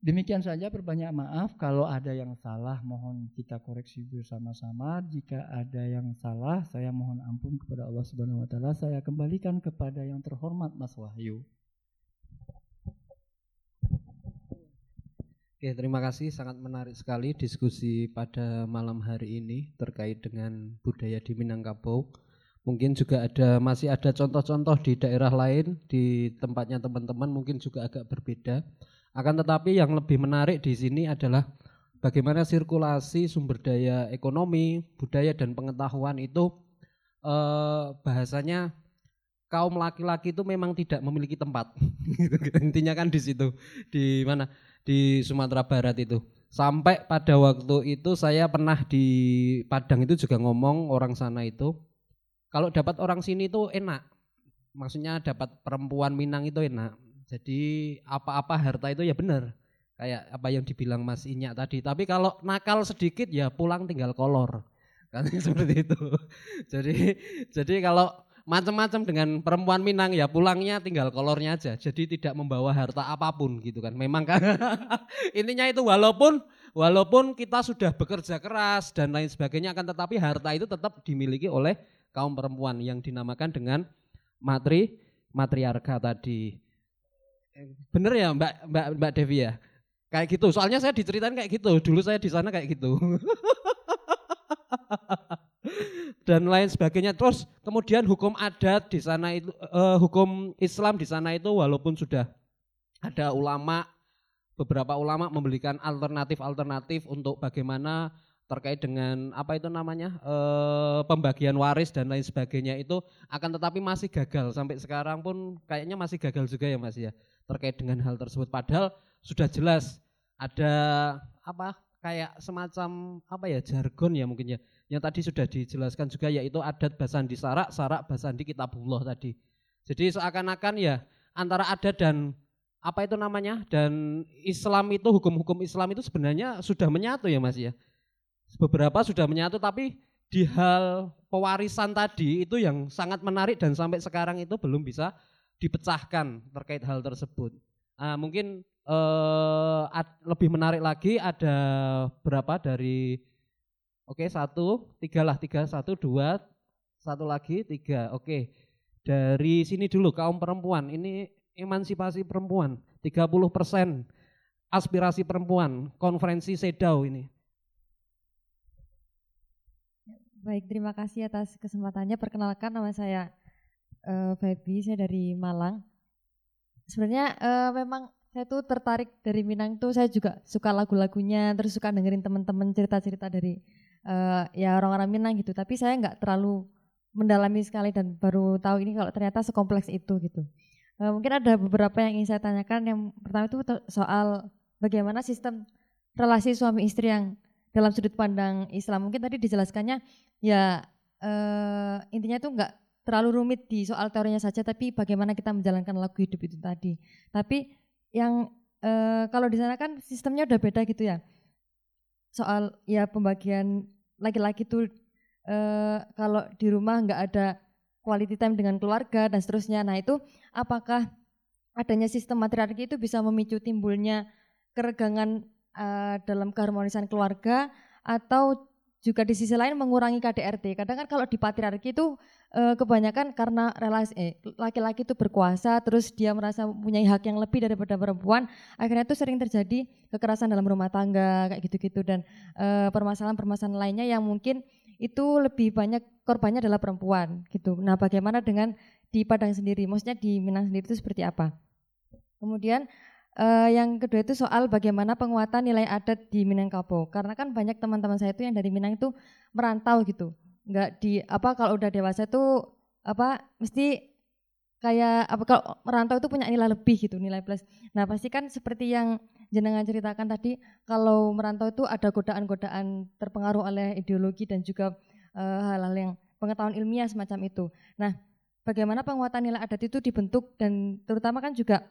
Speaker 1: Demikian saja perbanyak maaf kalau ada yang salah mohon kita koreksi bersama-sama. Jika ada yang salah saya mohon ampun kepada Allah Subhanahu wa taala. Saya kembalikan kepada yang terhormat Mas Wahyu.
Speaker 2: Oke, terima kasih. Sangat menarik sekali diskusi pada malam hari ini terkait dengan budaya di Minangkabau. Mungkin juga ada masih ada contoh-contoh di daerah lain di tempatnya teman-teman mungkin juga agak berbeda. Akan tetapi yang lebih menarik di sini adalah bagaimana sirkulasi sumber daya ekonomi, budaya dan pengetahuan itu eh, bahasanya kaum laki-laki itu memang tidak memiliki tempat. <laughs> Intinya kan di situ, di mana di Sumatera Barat itu. Sampai pada waktu itu saya pernah di Padang itu juga ngomong orang sana itu kalau dapat orang sini itu enak. Maksudnya dapat perempuan Minang itu enak. Jadi apa-apa harta itu ya benar. Kayak apa yang dibilang Mas Inyak tadi. Tapi kalau nakal sedikit ya pulang tinggal kolor. Kan <laughs> seperti itu. Jadi jadi kalau macam-macam dengan perempuan Minang ya pulangnya tinggal kolornya aja. Jadi tidak membawa harta apa pun gitu kan. Memang kan <laughs> intinya itu walaupun walaupun kita sudah bekerja keras dan lain sebagainya akan tetapi harta itu tetap dimiliki oleh kaum perempuan yang dinamakan dengan matri matriarka tadi. Bener ya Mbak Mbak Mbak Devi ya? Kayak gitu. Soalnya saya diceritain kayak gitu. Dulu saya di sana kayak gitu. <laughs> Dan lain sebagainya. Terus kemudian hukum adat di sana itu uh, hukum Islam di sana itu walaupun sudah ada ulama beberapa ulama memberikan alternatif-alternatif untuk bagaimana terkait dengan apa itu namanya e, pembagian waris dan lain sebagainya itu akan tetapi masih gagal. Sampai sekarang pun kayaknya masih gagal juga ya Mas ya terkait dengan hal tersebut. Padahal sudah jelas ada apa kayak semacam apa ya jargon ya mungkin ya yang tadi sudah dijelaskan juga yaitu adat basandi sarak sarak basandi kitabullah tadi jadi seakan-akan ya antara adat dan apa itu namanya dan Islam itu hukum-hukum Islam itu sebenarnya sudah menyatu ya Mas ya beberapa sudah menyatu tapi di hal pewarisan tadi itu yang sangat menarik dan sampai sekarang itu belum bisa dipecahkan terkait hal tersebut. Nah, mungkin eh, lebih menarik lagi ada berapa dari oke satu tiga lah tiga satu dua satu lagi tiga oke dari sini dulu kaum perempuan ini emansipasi perempuan 30 persen aspirasi perempuan konferensi sedau ini
Speaker 3: Baik, terima kasih atas kesempatannya. Perkenalkan nama saya uh, Baby, saya dari Malang. Sebenarnya uh, memang saya tuh tertarik dari Minang tuh saya juga suka lagu-lagunya, terus suka dengerin teman-teman cerita-cerita dari uh, ya orang-orang Minang gitu. Tapi saya nggak terlalu mendalami sekali dan baru tahu ini kalau ternyata sekompleks itu gitu. Uh, mungkin ada beberapa yang ingin saya tanyakan. Yang pertama itu soal bagaimana sistem relasi suami istri yang dalam sudut pandang Islam mungkin tadi dijelaskannya ya uh, intinya itu enggak terlalu rumit di soal teorinya saja tapi bagaimana kita menjalankan lagu hidup itu tadi tapi yang uh, kalau di sana kan sistemnya udah beda gitu ya soal ya pembagian laki-laki tuh uh, kalau di rumah enggak ada quality time dengan keluarga dan seterusnya. Nah itu apakah adanya sistem matriarki itu bisa memicu timbulnya keregangan uh, dalam keharmonisan keluarga atau juga di sisi lain mengurangi KDRT. Kadang kan kalau di patriarki itu uh, kebanyakan karena relasi eh, laki-laki itu berkuasa terus dia merasa punya hak yang lebih daripada perempuan, akhirnya itu sering terjadi kekerasan dalam rumah tangga kayak gitu-gitu dan permasalahan-permasalahan lainnya yang mungkin itu lebih banyak korbannya adalah perempuan gitu. Nah, bagaimana dengan di Padang sendiri? Maksudnya di Minang sendiri itu seperti apa? Kemudian uh, yang kedua itu soal bagaimana penguatan nilai adat di Minangkabau. Karena kan banyak teman-teman saya itu yang dari Minang itu merantau gitu. Enggak di apa kalau udah dewasa itu apa mesti kayak apa kalau merantau itu punya nilai lebih gitu nilai plus. Nah pasti kan seperti yang jenengan ceritakan tadi kalau merantau itu ada godaan-godaan terpengaruh oleh ideologi dan juga eh, hal-hal uh, yang pengetahuan ilmiah semacam itu. Nah bagaimana penguatan nilai adat itu dibentuk dan terutama kan juga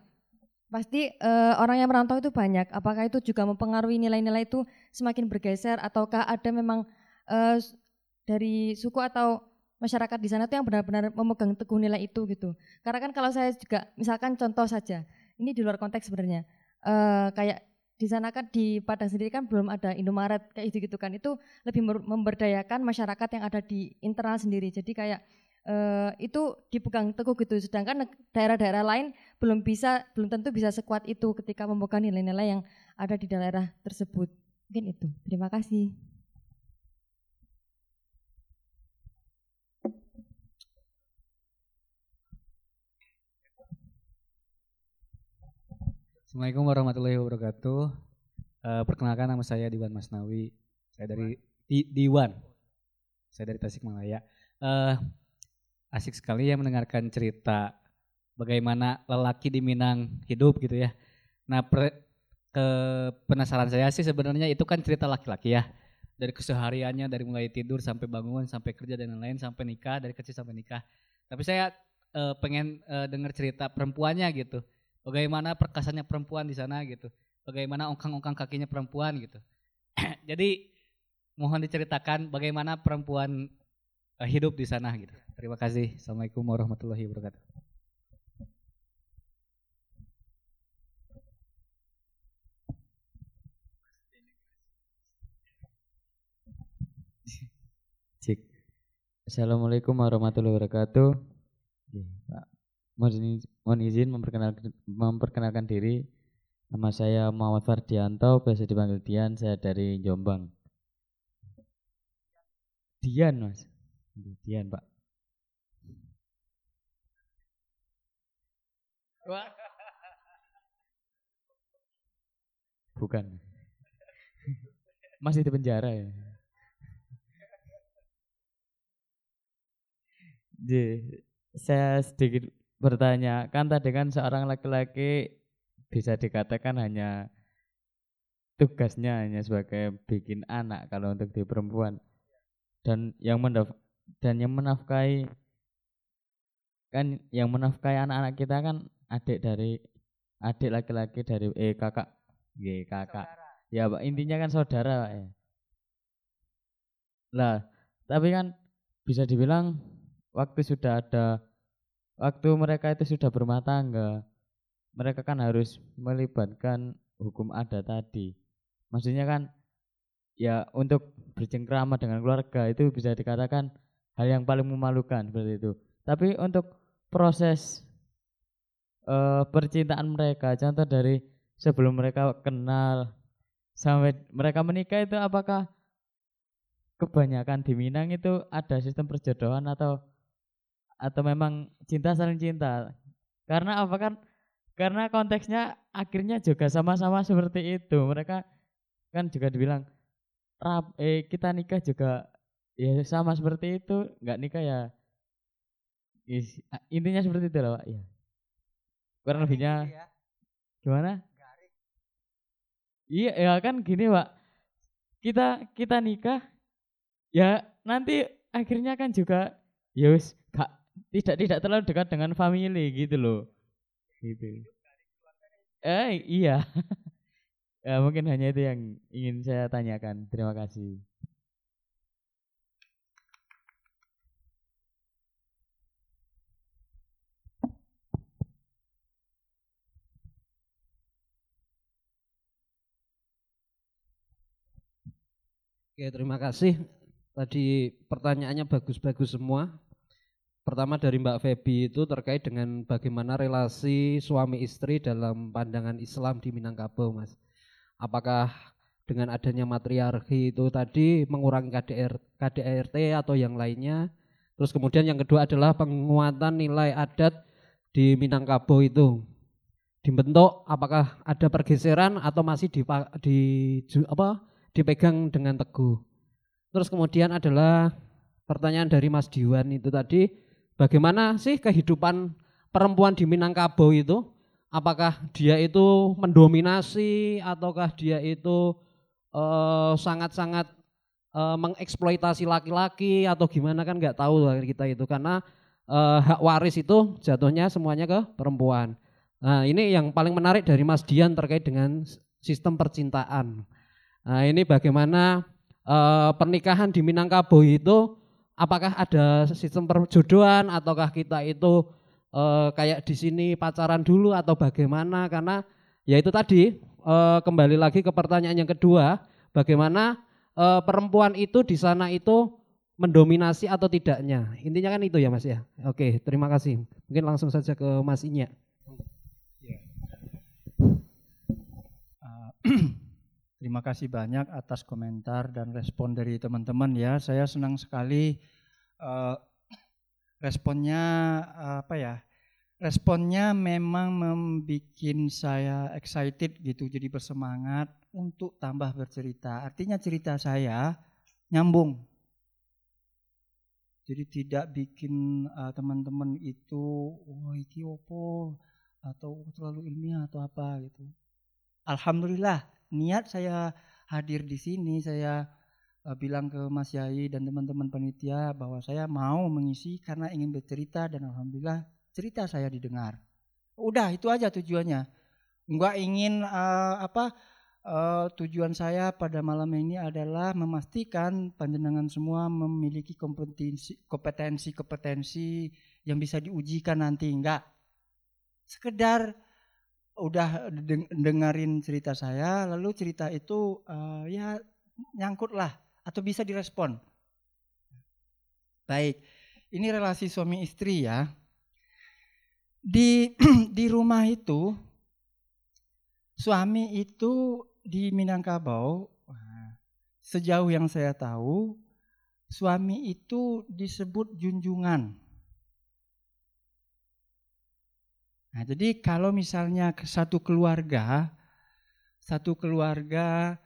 Speaker 3: pasti uh, orang yang merantau itu banyak. Apakah itu juga mempengaruhi nilai-nilai itu semakin bergeser ataukah ada memang uh, dari suku atau masyarakat di sana tuh yang benar-benar memegang teguh nilai itu gitu. Karena kan kalau saya juga misalkan contoh saja, ini di luar konteks sebenarnya. Uh, kayak di sana kan di Padang sendiri kan belum ada Indomaret kayak gitu gitu kan. Itu lebih memberdayakan masyarakat yang ada di internal sendiri. Jadi kayak uh, itu dipegang teguh gitu. Sedangkan daerah-daerah lain belum bisa belum tentu bisa sekuat itu ketika memegang nilai-nilai yang ada di daerah tersebut. Mungkin itu. Terima kasih.
Speaker 4: Assalamualaikum warahmatullahi wabarakatuh. Uh, perkenalkan nama saya Diwan Masnawi. Saya dari Di, Diwan. Saya dari Tasikmalaya. Uh, asik sekali ya mendengarkan cerita bagaimana lelaki di Minang hidup gitu ya. Nah, per, ke penasaran saya sih sebenarnya itu kan cerita laki-laki ya. Dari kesehariannya dari mulai tidur sampai bangun sampai kerja dan lain-lain sampai nikah dari kecil sampai nikah. Tapi saya uh, pengen uh, dengar cerita perempuannya gitu bagaimana perkasanya perempuan di sana gitu, bagaimana ongkang-ongkang kakinya perempuan gitu. <clears throat> Jadi mohon diceritakan bagaimana perempuan hidup di sana gitu. Terima kasih. Assalamualaikum warahmatullahi wabarakatuh. <laughs>
Speaker 5: Cik. Assalamualaikum warahmatullahi wabarakatuh. Pak mohon izin memperkenalkan, memperkenalkan diri. Nama saya Muhammad Fardianto, biasa dipanggil Dian, saya dari Jombang. Dian, Mas. Dian, Pak. Bukan. Masih di penjara ya. Jadi, saya sedikit bertanya, kan tadi kan seorang laki-laki bisa dikatakan hanya tugasnya hanya sebagai bikin anak kalau untuk di perempuan dan yang mendaf dan yang menafkahi kan yang menafkahi anak-anak kita kan adik dari adik laki-laki dari eh kakak. G kakak. Ya pak intinya kan saudara pak ya. Lah tapi kan bisa dibilang waktu sudah ada waktu mereka itu sudah berumah tangga, mereka kan harus melibatkan hukum adat tadi. Maksudnya kan ya untuk bercengkrama dengan keluarga itu bisa dikatakan hal yang paling memalukan seperti itu. Tapi untuk proses uh, percintaan mereka, contoh dari sebelum mereka kenal sampai mereka menikah itu apakah kebanyakan di Minang itu ada sistem perjodohan atau atau memang cinta saling cinta? Karena apa? Kan karena konteksnya akhirnya juga sama-sama seperti itu. Mereka kan juga dibilang rap eh kita nikah juga ya sama seperti itu nggak nikah ya. Intinya seperti itu lah pak ya. Kurang lebihnya ya. gimana? Iya ya kan gini pak. Kita kita nikah ya nanti akhirnya kan juga ya wis gak tidak tidak terlalu dekat dengan family gitu loh. Gitu. Eh iya. <laughs> Ya mungkin hanya itu yang ingin saya tanyakan. Terima kasih
Speaker 2: Oke, terima kasih. Tadi pertanyaannya bagus-bagus semua. Pertama dari Mbak Feby itu terkait dengan bagaimana relasi suami istri dalam pandangan Islam di Minangkabau, Mas. Apakah dengan adanya matriarki itu tadi mengurangi KDR, KDRT atau yang lainnya. Terus kemudian yang kedua adalah penguatan nilai adat di Minangkabau itu dibentuk apakah ada pergeseran atau masih di, di apa dipegang dengan teguh. Terus kemudian adalah pertanyaan dari Mas Diwan itu tadi bagaimana sih kehidupan perempuan di Minangkabau itu? Apakah dia itu mendominasi ataukah dia itu eh, sangat-sangat uh, mengeksploitasi laki-laki atau gimana kan nggak tahu kita itu karena uh, hak waris itu jatuhnya semuanya ke perempuan. Nah ini yang paling menarik dari Mas Dian terkait dengan sistem percintaan. Nah ini bagaimana uh, pernikahan di Minangkabau itu apakah ada sistem perjodohan ataukah kita itu uh, kayak di sini pacaran dulu atau bagaimana? Karena ya itu tadi uh, kembali lagi ke pertanyaan yang kedua bagaimana uh, perempuan itu di sana itu mendominasi atau tidaknya? Intinya kan itu ya mas ya? Oke terima kasih. Mungkin langsung saja ke mas Inya <clears throat> <clears throat>
Speaker 1: Terima kasih banyak atas komentar dan respon dari teman-teman ya. Saya senang sekali uh, responnya apa ya? Responnya memang membuat saya excited gitu, jadi bersemangat untuk tambah bercerita. Artinya cerita saya nyambung. Jadi tidak bikin uh, teman-teman itu wah oh, iki opo atau terlalu ilmiah atau apa gitu. Alhamdulillah niat saya hadir di sini, saya uh, bilang ke Mas Yai dan teman-teman panitia bahwa saya mau mengisi karena ingin bercerita dan alhamdulillah cerita saya didengar. Udah itu aja tujuannya. Enggak ingin uh, apa uh, tujuan saya pada malam ini adalah memastikan panjenengan semua memiliki kompetensi kompetensi kompetensi yang bisa diujikan nanti enggak. Sekedar udah dengerin cerita saya, lalu cerita itu uh, ya nyangkut lah atau bisa direspon. Baik, ini relasi suami istri ya. Di <clears throat> di rumah itu suami itu di Minangkabau sejauh yang saya tahu suami itu disebut junjungan. Nah, jadi kalau misalnya satu keluarga, satu keluarga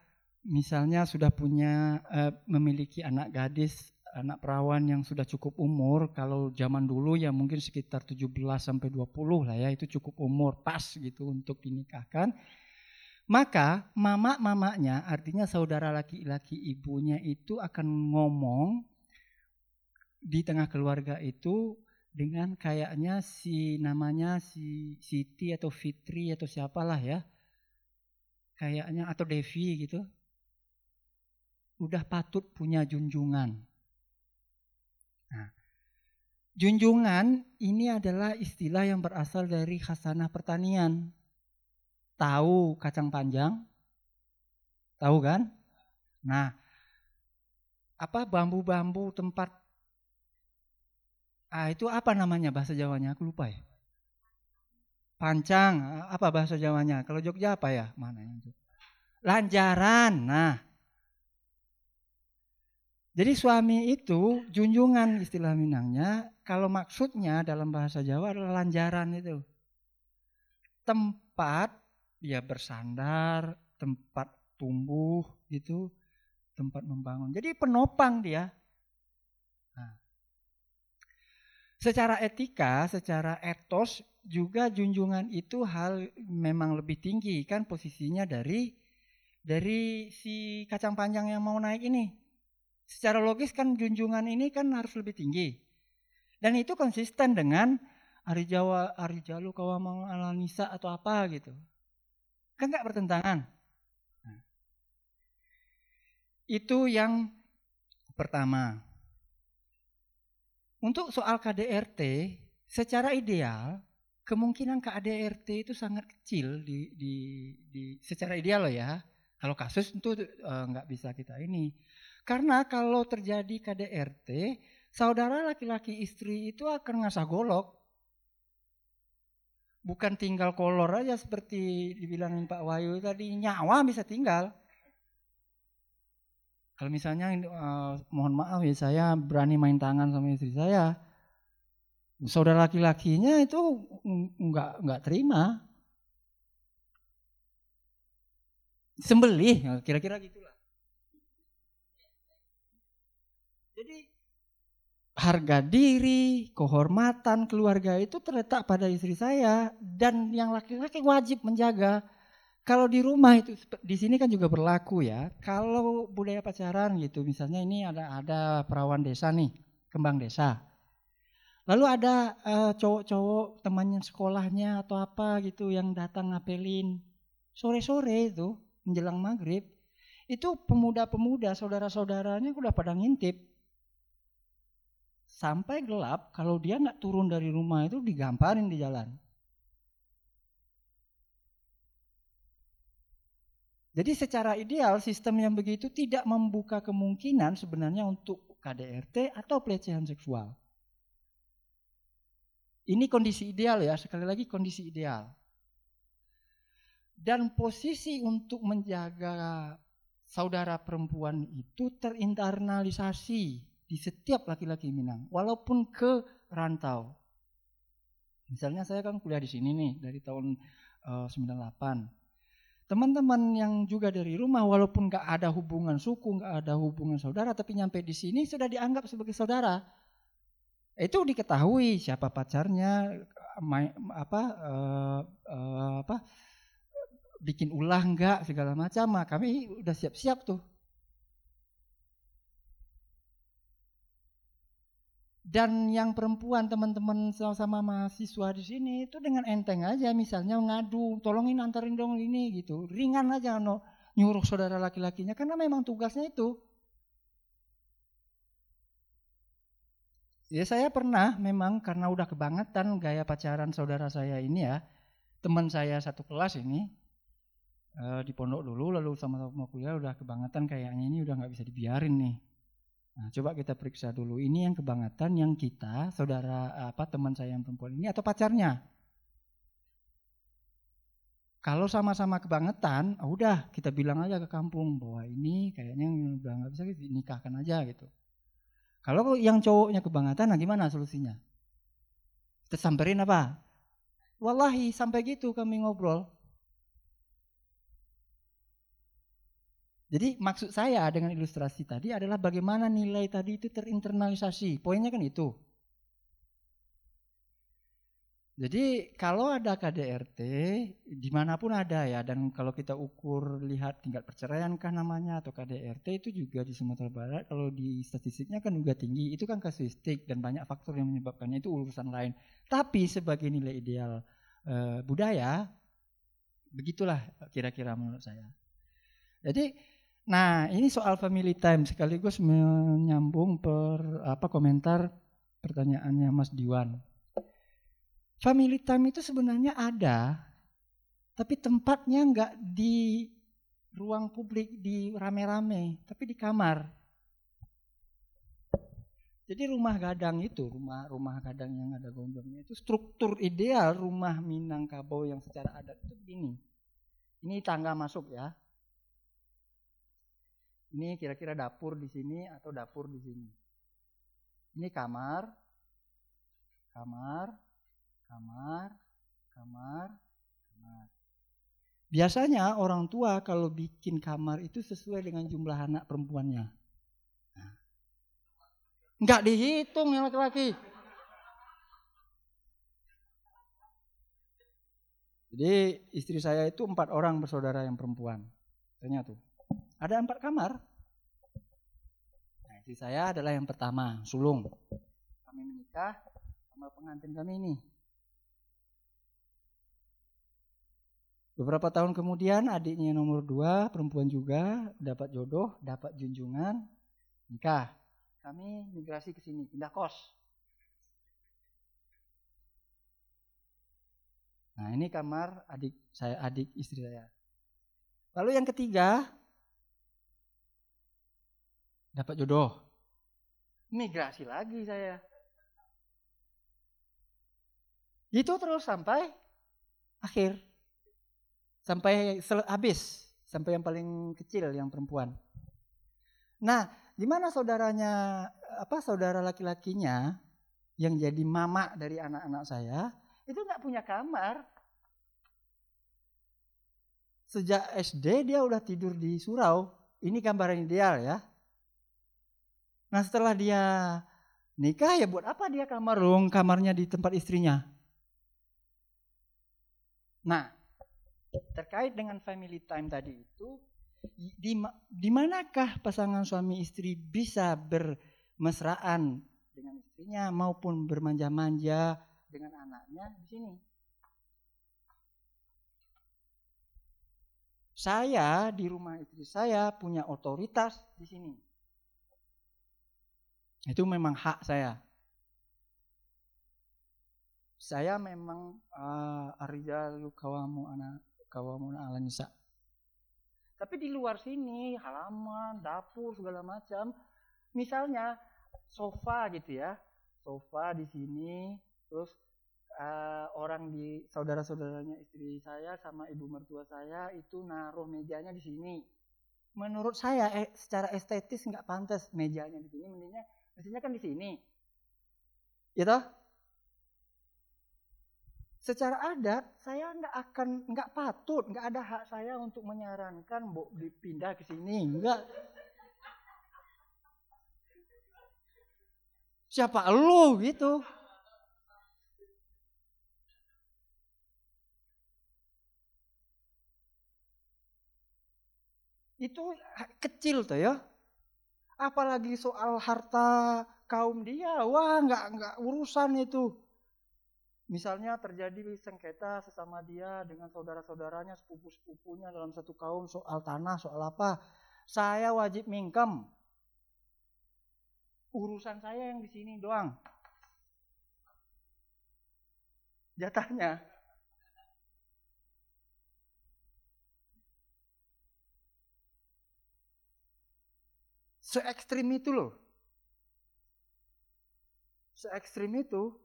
Speaker 1: misalnya sudah punya eh, memiliki anak gadis, anak perawan yang sudah cukup umur, kalau zaman dulu ya mungkin sekitar 17 sampai 20 lah ya, itu cukup umur pas gitu untuk dinikahkan. Maka mama-mamanya artinya saudara laki-laki ibunya itu akan ngomong di tengah keluarga itu dengan kayaknya si namanya si Siti atau Fitri atau siapalah ya. Kayaknya atau Devi gitu. Udah patut punya junjungan. Nah, junjungan ini adalah istilah yang berasal dari khasanah pertanian. Tahu kacang panjang? Tahu kan? Nah, apa bambu-bambu tempat Ah, itu apa namanya bahasa Jawanya? Aku lupa ya. Pancang, apa bahasa Jawanya? Kalau Jogja apa ya? Mana yang Lanjaran. Nah. Jadi suami itu junjungan istilah Minangnya, kalau maksudnya dalam bahasa Jawa adalah lanjaran itu. Tempat dia bersandar, tempat tumbuh gitu, tempat membangun. Jadi penopang dia. Nah, Secara etika, secara etos juga junjungan itu hal memang lebih tinggi kan posisinya dari dari si kacang panjang yang mau naik ini. Secara logis kan junjungan ini kan harus lebih tinggi. Dan itu konsisten dengan Ari Jawa, Ari Jalu, Kawamang Alanisa atau apa gitu. Kan nggak bertentangan. Nah. Itu yang pertama. Untuk soal KDRT, secara ideal kemungkinan KDRT itu sangat kecil di, di, di secara ideal loh ya. Kalau kasus itu uh, nggak bisa kita ini. Karena kalau terjadi KDRT, saudara laki-laki istri itu akan ngasah golok. Bukan tinggal kolor aja seperti dibilangin Pak Wahyu tadi, nyawa bisa tinggal. Kalau misalnya uh, mohon maaf ya saya berani main tangan sama istri saya, saudara laki-lakinya itu nggak nggak terima. Sembelih, kira-kira gitulah. Jadi harga diri, kehormatan keluarga itu terletak pada istri saya dan yang laki-laki wajib menjaga. Kalau di rumah itu di sini kan juga berlaku ya. Kalau budaya pacaran gitu, misalnya ini ada ada perawan desa nih, kembang desa. Lalu ada uh, cowok-cowok temannya sekolahnya atau apa gitu yang datang ngapelin sore-sore itu menjelang maghrib. Itu pemuda-pemuda saudara-saudaranya udah pada ngintip sampai gelap kalau dia nggak turun dari rumah itu digamparin di jalan. Jadi secara ideal sistem yang begitu tidak membuka kemungkinan sebenarnya untuk KDRT atau pelecehan seksual. Ini kondisi ideal ya, sekali lagi kondisi ideal. Dan posisi untuk menjaga saudara perempuan itu terinternalisasi di setiap laki-laki Minang, walaupun ke rantau. Misalnya saya kan kuliah di sini nih dari tahun uh, eh, 98. Teman-teman yang juga dari rumah walaupun gak ada hubungan suku, gak ada hubungan saudara, tapi nyampe di sini sudah dianggap sebagai saudara. Itu diketahui siapa pacarnya, apa, uh, uh, apa, bikin ulah enggak segala macam. Kami udah siap-siap tuh Dan yang perempuan teman-teman sama-sama mahasiswa di sini itu dengan enteng aja misalnya ngadu, tolongin antarin dong ini gitu. Ringan aja no, nyuruh saudara laki-lakinya karena memang tugasnya itu. Ya saya pernah memang karena udah kebangetan gaya pacaran saudara saya ini ya. Teman saya satu kelas ini uh, di pondok dulu lalu sama-sama kuliah udah kebangetan kayaknya ini udah nggak bisa dibiarin nih Nah, coba kita periksa dulu ini yang kebangetan yang kita, saudara apa teman saya yang perempuan ini atau pacarnya. Kalau sama-sama kebangetan, oh udah kita bilang aja ke kampung bahwa ini kayaknya udah nggak bisa dinikahkan aja gitu. Kalau yang cowoknya kebangetan, nah gimana solusinya? Kita samperin apa? Wallahi sampai gitu kami ngobrol. Jadi maksud saya dengan ilustrasi tadi adalah bagaimana nilai tadi itu terinternalisasi. Poinnya kan itu. Jadi kalau ada KDRT, di mana pun ada ya, dan kalau kita ukur lihat tingkat perceraian kan namanya atau KDRT itu juga di Sumatera Barat, kalau di statistiknya kan juga tinggi, itu kan kasuistik dan banyak faktor yang menyebabkannya itu urusan lain. Tapi sebagai nilai ideal e, budaya, begitulah kira-kira menurut saya. Jadi Nah, ini soal family time sekaligus menyambung per apa komentar pertanyaannya Mas Diwan. Family time itu sebenarnya ada, tapi tempatnya nggak di ruang publik di rame-rame, tapi di kamar. Jadi rumah gadang itu, rumah rumah gadang yang ada gondongnya itu struktur ideal rumah Minangkabau yang secara adat itu begini. Ini tangga masuk ya, ini kira-kira dapur di sini atau dapur di sini. Ini kamar, kamar, kamar, kamar, kamar. Biasanya orang tua kalau bikin kamar itu sesuai dengan jumlah anak perempuannya. Nah. Dihitung yang laki-laki. Jadi istri saya itu empat orang bersaudara yang perempuan. Tanya tuh. Ada empat kamar. Nah, istri saya adalah yang pertama, sulung. Kami menikah sama pengantin kami ini. Beberapa tahun kemudian adiknya nomor dua, perempuan juga, dapat jodoh, dapat junjungan, nikah. Kami migrasi ke sini, pindah kos. Nah ini kamar adik saya, adik istri saya. Lalu yang ketiga, dapat jodoh. Migrasi lagi saya. Itu terus sampai akhir. Sampai habis. Sampai yang paling kecil yang perempuan. Nah, gimana saudaranya apa saudara laki-lakinya yang jadi mama dari anak-anak saya itu nggak punya kamar. Sejak SD dia udah tidur di surau. Ini gambaran ideal ya. Nah setelah dia nikah ya buat apa dia kamar dong kamarnya di tempat istrinya. Nah terkait dengan family time tadi itu di, di manakah pasangan suami istri bisa bermesraan dengan istrinya maupun bermanja-manja dengan anaknya di sini. Saya di rumah istri saya punya otoritas di sini. Itu memang hak saya. Saya memang uh, arijalu kawamu anak kawamu ala nisa. Tapi di luar sini halaman, dapur segala macam. Misalnya sofa gitu ya. Sofa di sini terus uh, orang di saudara-saudaranya istri saya sama ibu mertua saya itu naruh mejanya di sini. Menurut saya eh, secara estetis nggak pantas mejanya di sini, mestinya mestinya kan di sini. Gitu? Secara adat saya nggak akan nggak patut, nggak ada hak saya untuk menyarankan bu dipindah ke sini, nggak. Siapa lu gitu? itu kecil tuh ya. Apalagi soal harta kaum dia, wah nggak nggak urusan itu. Misalnya terjadi sengketa sesama dia dengan saudara-saudaranya, sepupu-sepupunya dalam satu kaum soal tanah, soal apa. Saya wajib mingkem. Urusan saya yang di sini doang. Jatahnya. Se ekstrim itu loh. Se ekstrim itu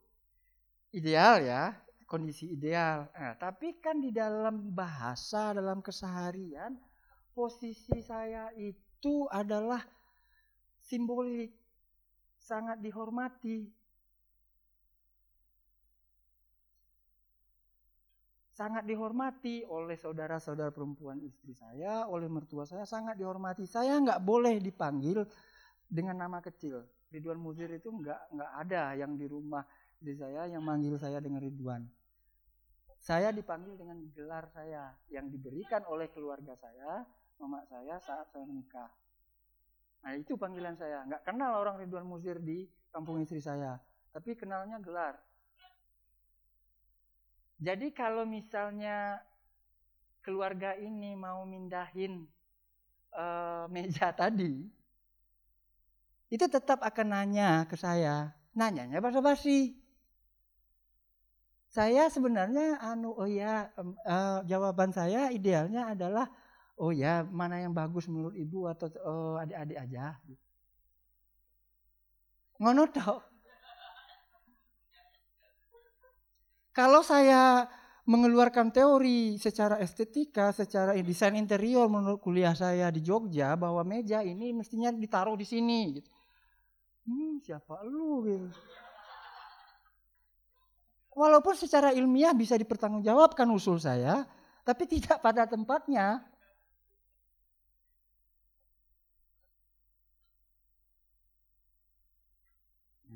Speaker 1: ideal ya, kondisi ideal. Nah, tapi kan di dalam bahasa, dalam keseharian, posisi saya itu adalah simbolik, sangat dihormati. Sangat dihormati oleh saudara-saudara perempuan istri saya, oleh mertua saya sangat dihormati. Saya nggak boleh dipanggil dengan nama kecil. Ridwan Muzir itu nggak nggak ada yang di rumah istri saya yang manggil saya dengan Ridwan. Saya dipanggil dengan gelar saya yang diberikan oleh keluarga saya, mama saya saat saya menikah. Nah itu panggilan saya. Nggak kenal orang Ridwan Muzir di kampung istri saya, tapi kenalnya gelar. Jadi kalau misalnya keluarga ini mau mindahin uh, <laughs> meja tadi, itu tetap akan nanya ke saya. Nanyanya basa-basi. Saya sebenarnya anu oh ya uh, jawaban saya idealnya adalah oh ya mana yang bagus menurut ibu atau uh, adik-adik aja. Ngono toh. Kalau saya mengeluarkan teori secara estetika, secara desain interior menurut kuliah saya di Jogja bahwa meja ini mestinya ditaruh di sini. Gitu. Hmm, siapa lu? Gitu. Walaupun secara ilmiah bisa dipertanggungjawabkan usul saya, tapi <laughs> tidak pada tempatnya.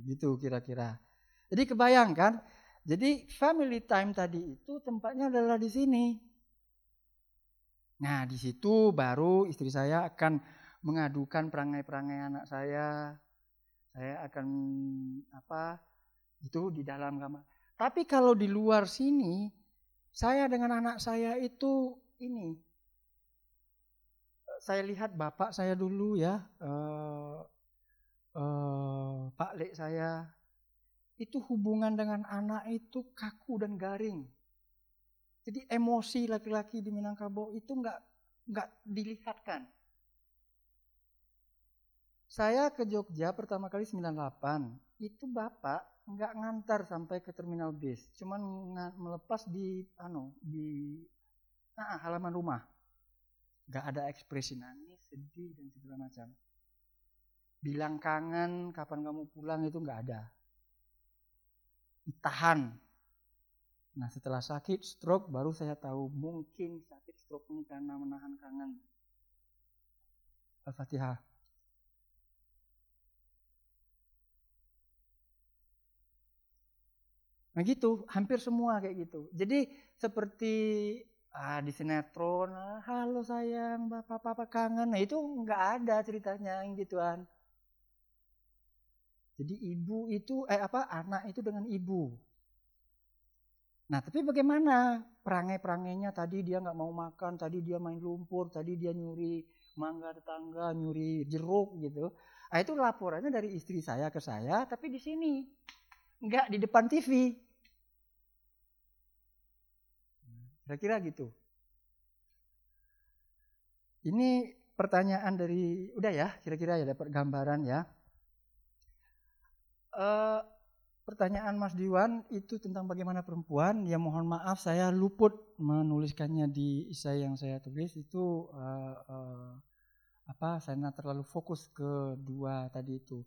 Speaker 1: Gitu kira-kira. Jadi kebayangkan jadi family time tadi itu tempatnya adalah di sini. Nah, di situ baru istri saya akan mengadukan perangai-perangai anak saya. Saya akan apa? Itu di dalam kamar. Tapi kalau di luar sini, saya dengan anak saya itu ini. Saya lihat bapak saya dulu ya, uh, uh, Pak Lek saya, itu hubungan dengan anak itu kaku dan garing. Jadi emosi laki-laki di Minangkabau itu nggak nggak dilihatkan. Saya ke Jogja pertama kali 98, itu bapak nggak ngantar sampai ke terminal bis, cuman melepas di anu di nah, halaman rumah. Nggak ada ekspresi nangis, sedih dan segala macam. bilang kangen, kapan kamu pulang itu nggak ada. Ditahan. Nah setelah sakit stroke baru saya tahu mungkin sakit stroke ini karena menahan kangen. Al-Fatihah. Nah gitu, hampir semua kayak gitu. Jadi seperti ah, di sinetron, ah, halo sayang, bapak bapak kangen. Nah itu nggak ada ceritanya yang gituan. Jadi ibu itu eh apa anak itu dengan ibu. Nah tapi bagaimana perangai-perangainya tadi dia nggak mau makan, tadi dia main lumpur, tadi dia nyuri mangga tetangga, nyuri jeruk gitu. Nah itu laporannya dari istri saya ke saya, tapi di sini nggak di depan TV. Kira-kira gitu. Ini pertanyaan dari, udah ya, kira-kira ya dapat gambaran ya. Uh, pertanyaan Mas Diwan itu tentang bagaimana perempuan. Ya mohon maaf saya luput menuliskannya di isai yang saya tulis itu uh, uh, apa? Saya terlalu fokus ke dua tadi itu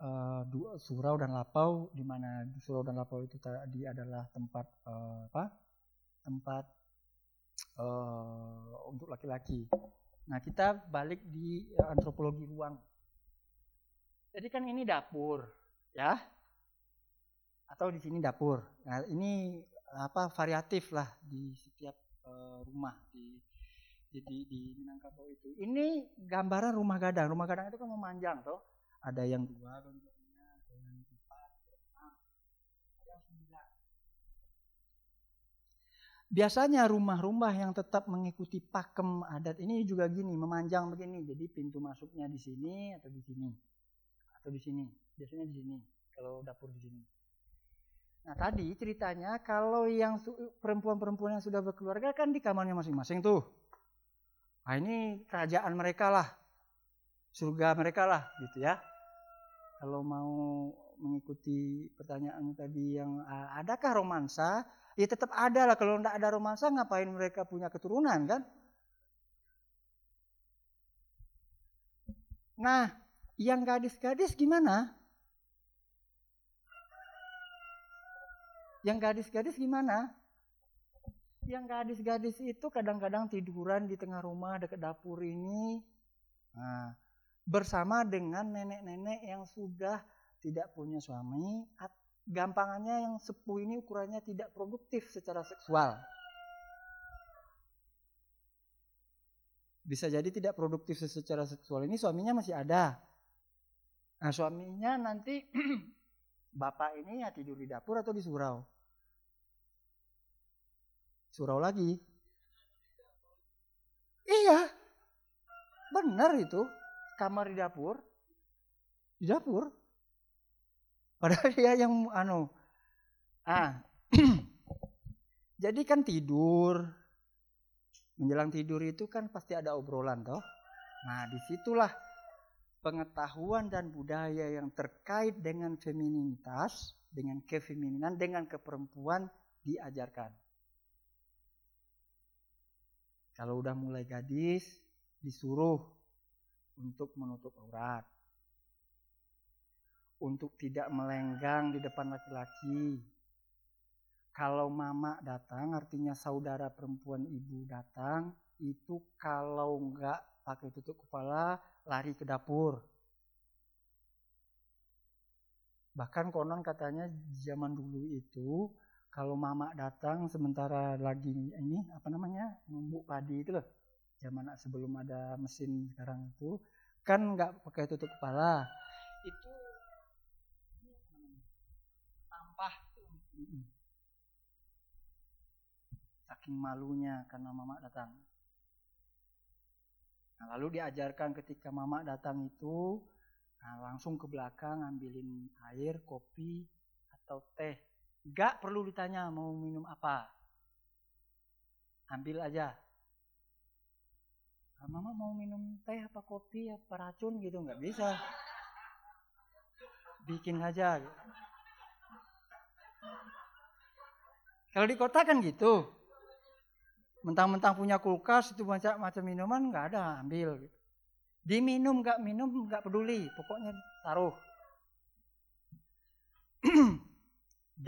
Speaker 1: uh, surau dan lapau di mana surau dan lapau itu tadi adalah tempat uh, apa tempat uh, untuk laki-laki. Nah kita balik di antropologi ruang. Jadi kan ini dapur, ya, atau di sini dapur. Nah ini apa variatif lah di setiap uh, rumah di di di Minangkabau itu. Ini gambaran rumah gadang. Rumah gadang itu kan memanjang, toh ada yang dua bentuknya ada yang empat ada yang sembilan biasanya rumah-rumah yang tetap mengikuti pakem adat ini juga gini memanjang begini jadi pintu masuknya di sini atau di sini atau di sini biasanya di sini kalau dapur di sini Nah tadi ceritanya kalau yang perempuan-perempuan yang sudah berkeluarga kan di kamarnya masing-masing tuh. Nah ini kerajaan mereka lah, surga mereka lah gitu ya kalau mau mengikuti pertanyaan tadi yang adakah romansa, ya tetap ada lah. Kalau tidak ada romansa, ngapain mereka punya keturunan kan? Nah, yang gadis-gadis gimana? Yang gadis-gadis gimana? Yang gadis-gadis itu kadang-kadang tiduran di tengah rumah dekat dapur ini. Nah, bersama dengan nenek-nenek yang sudah tidak punya suami, gampangannya yang sepuh ini ukurannya tidak produktif secara seksual. Bisa jadi tidak produktif secara seksual ini suaminya masih ada. Nah suaminya nanti <clears throat> bapak ini ya tidur di dapur atau di surau. Surau lagi. Iya, benar itu kamar di dapur, di dapur. Padahal dia yang anu, ah, <clears throat> jadi kan tidur, menjelang tidur itu kan pasti ada obrolan toh. Nah di situlah pengetahuan dan budaya yang terkait dengan femininitas, dengan kefemininan, dengan keperempuan diajarkan. Kalau udah mulai gadis, disuruh untuk menutup aurat. Untuk tidak melenggang di depan laki-laki. Kalau mama datang artinya saudara perempuan ibu datang itu kalau enggak pakai tutup kepala lari ke dapur. Bahkan konon katanya zaman dulu itu kalau mama datang sementara lagi ini apa namanya numbuk padi itu loh zaman sebelum ada mesin sekarang itu kan nggak pakai tutup kepala. Itu tampah saking malunya karena mama datang nah, lalu diajarkan ketika mama datang itu nah, langsung ke belakang ambilin air kopi atau teh. Nggak perlu ditanya mau minum apa. Ambil aja. Ah, mama mau minum teh apa kopi apa racun? Gitu. Nggak bisa. Bikin aja. Kalau di kota kan gitu mentang-mentang punya kulkas itu macam macam minuman nggak ada ambil gitu. Diminum nggak minum nggak peduli, pokoknya taruh. <clears throat>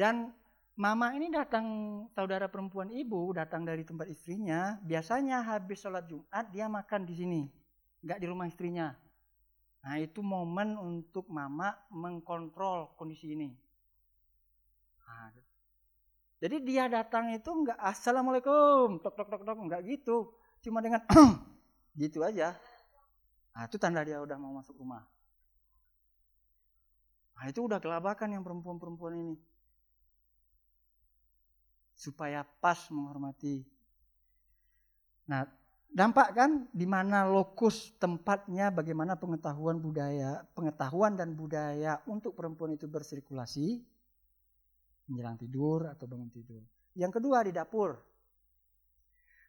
Speaker 1: Dan mama ini datang saudara perempuan ibu datang dari tempat istrinya. Biasanya habis sholat Jumat dia makan di sini, nggak di rumah istrinya. Nah itu momen untuk mama mengkontrol kondisi ini. Jadi dia datang itu nggak assalamualaikum, tok tok tok tok nggak gitu, cuma dengan <clears throat> gitu aja. Nah, itu tanda dia udah mau masuk rumah. Nah, itu udah kelabakan yang perempuan-perempuan ini. Supaya pas menghormati. Nah, dampak kan di mana lokus tempatnya bagaimana pengetahuan budaya, pengetahuan dan budaya untuk perempuan itu bersirkulasi menjelang tidur atau bangun tidur. Yang kedua di dapur.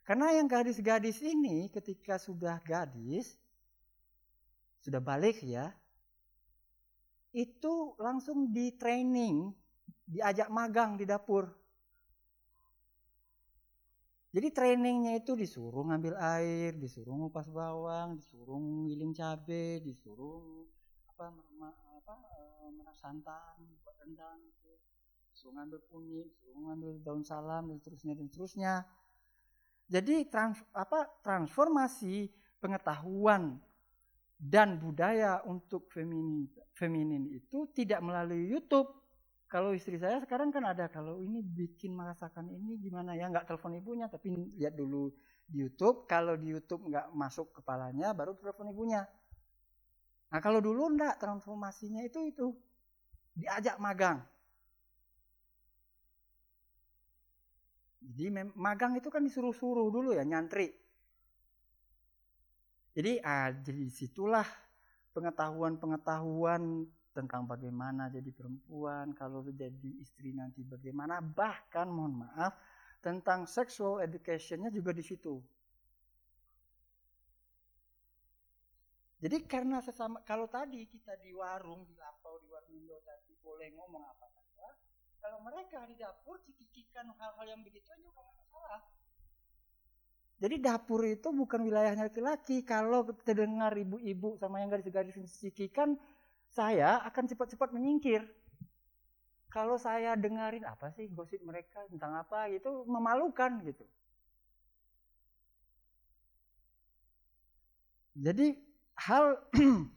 Speaker 1: Karena yang gadis-gadis ini ketika sudah gadis sudah balik ya, itu langsung di training, diajak magang di dapur. Jadi trainingnya itu disuruh ngambil air, disuruh ngupas bawang, disuruh ngiling cabe, disuruh apa apa eh, merah santan, buat rendang, gitu. Disuruh ngambil kunyit, disuruh ngambil daun salam dan seterusnya dan seterusnya. Jadi trans, apa transformasi pengetahuan dan budaya untuk feminin feminin itu tidak melalui YouTube. Kalau istri saya sekarang kan ada kalau ini bikin merasakan ini gimana ya nggak telepon ibunya tapi lihat dulu di YouTube. Kalau di YouTube nggak masuk kepalanya baru telepon ibunya. Nah kalau dulu enggak transformasinya itu itu diajak magang. Jadi magang itu kan disuruh-suruh dulu ya nyantri. Jadi ah, jadi situlah pengetahuan-pengetahuan tentang bagaimana jadi perempuan, kalau jadi istri nanti bagaimana, bahkan mohon maaf tentang sexual educationnya juga di situ. Jadi karena sesama kalau tadi kita di warung, di lapau, di warmindo tadi boleh ngomong apa kalau mereka di dapur cikikan hal-hal yang begitu juga masalah. Jadi dapur itu bukan wilayahnya laki-laki. Kalau terdengar ibu-ibu sama yang garis-garis sikikan, saya akan cepat-cepat menyingkir. Kalau saya dengarin apa sih gosip mereka tentang apa gitu, memalukan gitu. Jadi hal <clears throat>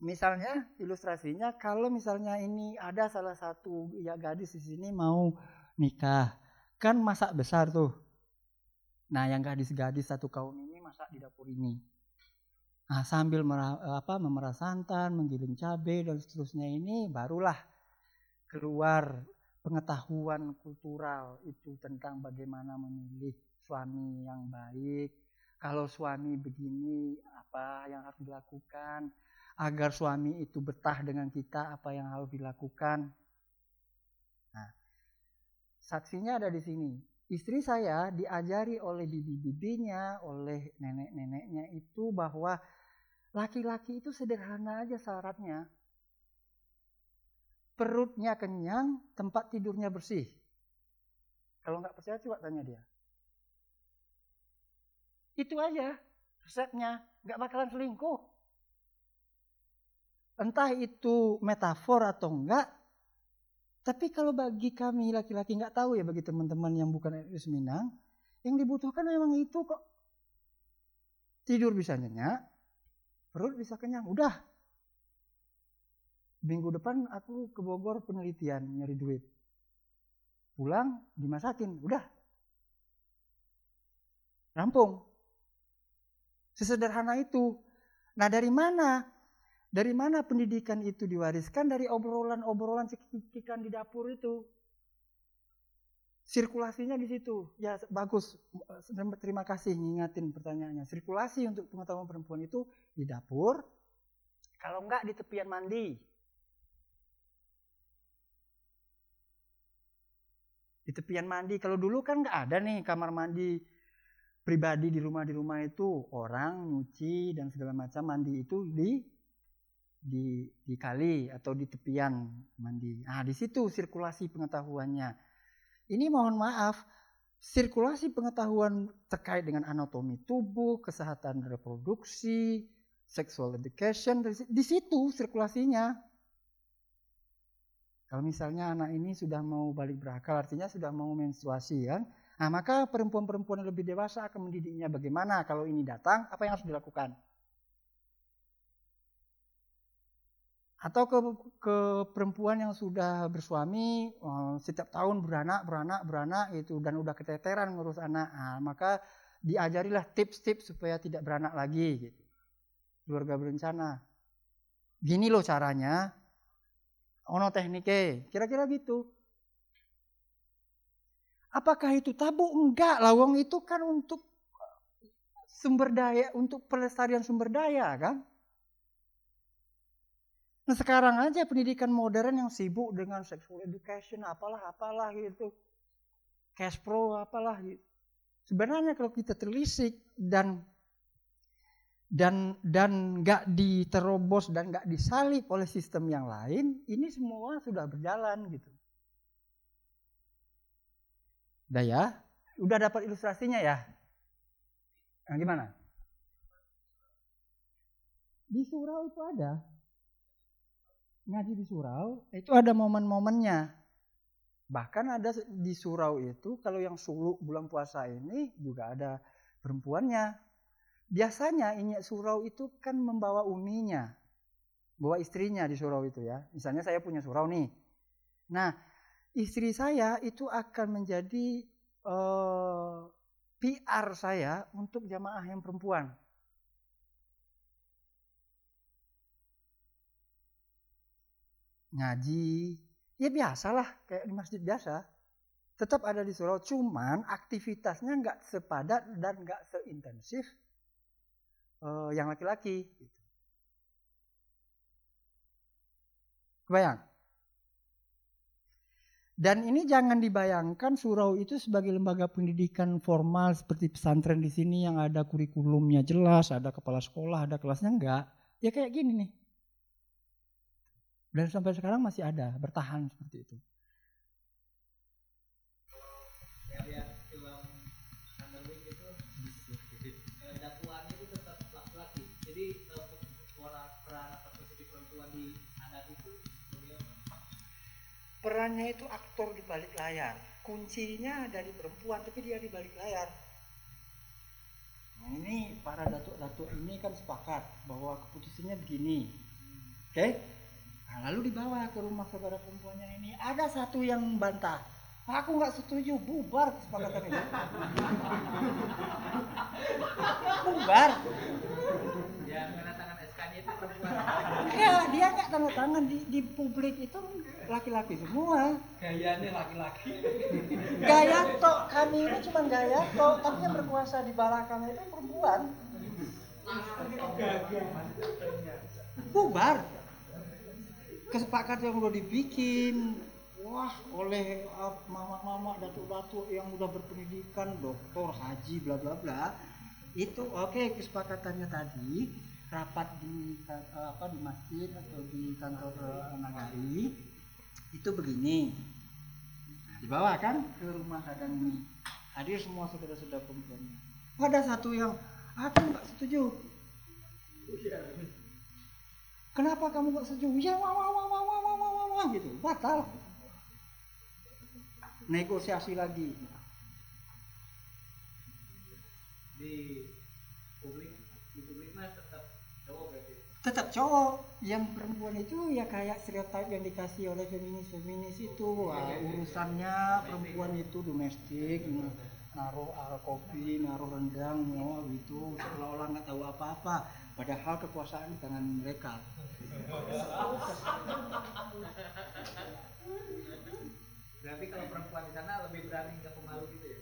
Speaker 1: misalnya ilustrasinya kalau misalnya ini ada salah satu ya gadis di sini mau nikah, kan masak besar tuh Nah, yang gadis-gadis satu kaum ini masak di dapur ini. Nah, sambil merah, apa, memerah santan, menggiling cabai dan seterusnya ini barulah keluar pengetahuan kultural itu tentang bagaimana memilih suami yang baik. Kalau suami begini, apa yang harus dilakukan? Agar suami itu betah dengan kita, apa yang harus dilakukan? Nah, saksinya ada di sini istri saya diajari oleh bibi-bibinya, oleh nenek-neneknya itu bahwa laki-laki itu sederhana aja syaratnya. Perutnya kenyang, tempat tidurnya bersih. Kalau nggak percaya coba tanya dia. Itu aja resepnya, nggak bakalan selingkuh. Entah itu metafor atau enggak, tapi kalau bagi kami laki-laki nggak tahu ya bagi teman-teman yang bukan etnis Minang, yang dibutuhkan memang itu kok. Tidur bisa nyenyak, perut bisa kenyang, udah. Minggu depan aku ke Bogor penelitian nyari duit. Pulang dimasakin, udah. Rampung. Sesederhana itu. Nah dari mana dari mana pendidikan itu diwariskan? Dari obrolan-obrolan cekikikan di dapur itu. Sirkulasinya di situ. Ya bagus. Terima kasih ngingatin pertanyaannya. Sirkulasi untuk pengetahuan perempuan itu di dapur. Kalau enggak di tepian mandi. Di tepian mandi. Kalau dulu kan enggak ada nih kamar mandi pribadi di rumah di rumah itu orang nyuci dan segala macam mandi itu di di, di kali atau di tepian mandi. Nah, di situ sirkulasi pengetahuannya. Ini mohon maaf, sirkulasi pengetahuan terkait dengan anatomi tubuh, kesehatan reproduksi, sexual education di, situ sirkulasinya. Kalau misalnya anak ini sudah mau balik berakal, artinya sudah mau menstruasi kan, nah maka perempuan-perempuan yang lebih dewasa akan mendidiknya bagaimana kalau ini datang, apa yang harus dilakukan. Atau ke, ke perempuan yang sudah bersuami, eh, setiap tahun beranak, beranak, beranak itu dan udah keteteran ngurus anak, nah, maka diajarilah tips-tips supaya tidak beranak lagi gitu. Keluarga berencana. Gini loh caranya. Ono tekniknya, kira-kira gitu. Apakah itu tabu? Enggak, lawang itu kan untuk sumber daya, untuk pelestarian sumber daya kan. Nah sekarang aja pendidikan modern yang sibuk dengan sexual education, apalah apalah gitu. Cash pro apalah gitu. Sebenarnya kalau kita telisik dan dan dan nggak diterobos dan nggak disalip oleh sistem yang lain, ini semua sudah berjalan gitu. Udah ya, udah dapat ilustrasinya ya. Nah, gimana? Di surau itu ada. Ngaji di surau itu ada momen-momennya. Bahkan ada di surau itu kalau yang suluk bulan puasa ini juga ada perempuannya biasanya ini surau itu kan membawa uminya, bawa istrinya di surau itu ya. Misalnya saya punya surau nih. Nah, istri saya itu akan menjadi uh, eh, PR saya untuk jamaah yang perempuan. Ngaji, ya biasalah kayak di masjid biasa. Tetap ada di surau, cuman aktivitasnya nggak sepadat dan nggak seintensif uh, yang laki-laki. Gitu. Kebayang? Dan ini jangan dibayangkan surau itu sebagai lembaga pendidikan formal seperti pesantren di sini yang ada kurikulumnya jelas, ada kepala sekolah, ada kelasnya enggak. Ya kayak gini nih. Dan sampai sekarang masih ada, bertahan seperti itu. perannya itu aktor di balik layar. Kuncinya dari perempuan, tapi dia di balik layar. Nah, ini para datuk-datuk ini kan sepakat bahwa keputusannya begini. Oke? Okay? Nah, lalu dibawa ke rumah saudara perempuannya ini. Ada satu yang bantah. Aku nggak setuju, bubar kesepakatan itu. <laughs> bubar. Ya, Ya, dia nggak tanda tangan di, di publik itu laki-laki semua.
Speaker 6: Gayanya laki-laki.
Speaker 1: Gaya tok kami ini cuma gaya tok, tapi yang berkuasa di belakang itu perempuan. Bubar. Kesepakatan yang udah dibikin, wah oleh uh, mama-mama datuk-datuk yang udah berpendidikan, doktor, haji, bla bla bla. Itu oke okay, kesepakatannya tadi rapat di apa di masjid atau di kantor uh, nagari. Itu begini. Nah, dibawa kan ke rumah kadang ini. Hadir semua saudara-saudara perempuannya. Ada satu yang aku nggak setuju kenapa kamu nggak setuju ya wah wah wah wah wah wah wah wah gitu. Batal. Negosiasi lagi.
Speaker 6: Di publik di publik mah
Speaker 1: tetap cowok yang perempuan itu ya kayak stereotip yang dikasih oleh feminis feminis itu wah, urusannya perempuan itu domestik naruh uh, kopi naruh rendang no, gitu. Seolah-olah nggak tahu apa-apa padahal kekuasaan di tangan mereka.
Speaker 6: Berarti kalau perempuan di sana lebih berani nggak pemalu gitu ya?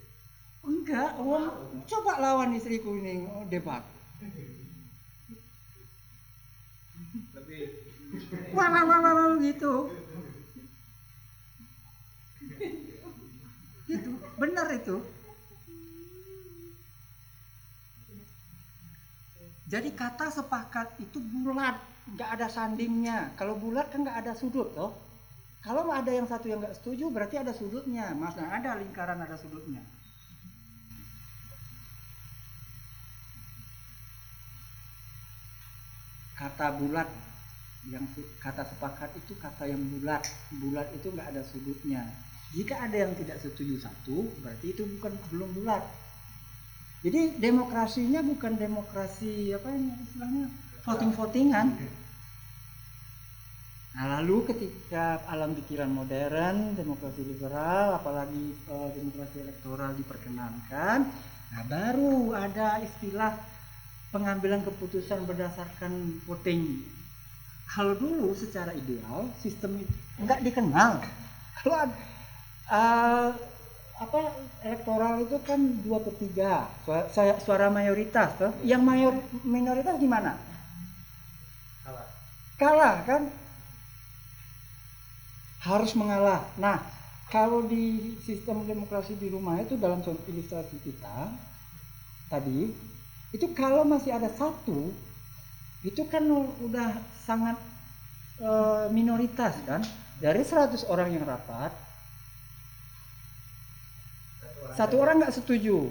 Speaker 1: Enggak om coba lawan istriku ini oh, debat. Wah wah wah wah gitu. Itu benar itu jadi kata sepakat itu bulat nggak ada sandingnya. Kalau bulat kan nggak ada sudut toh. Kalau ada yang satu yang nggak setuju berarti ada sudutnya. Mas nah ada lingkaran ada sudutnya. Kata bulat yang kata sepakat itu kata yang bulat. Bulat itu nggak ada sudutnya. Jika ada yang tidak setuju satu berarti itu bukan belum bulat jadi demokrasinya bukan demokrasi apa ini istilahnya voting votingan Nah, lalu ketika alam pikiran modern, demokrasi liberal, apalagi eh, demokrasi elektoral diperkenankan, nah baru ada istilah pengambilan keputusan berdasarkan voting. Kalau dulu secara ideal sistem itu nggak dikenal. Kalau eh, apa elektoral itu kan dua per tiga suara, suara mayoritas, toh. Yang mayor minoritas gimana? Kalah kan? harus mengalah. Nah, kalau di sistem demokrasi di rumah itu dalam contoh ilustrasi kita tadi, itu kalau masih ada satu, itu kan udah sangat eh, minoritas kan. Dari 100 orang yang rapat, satu orang nggak setuju.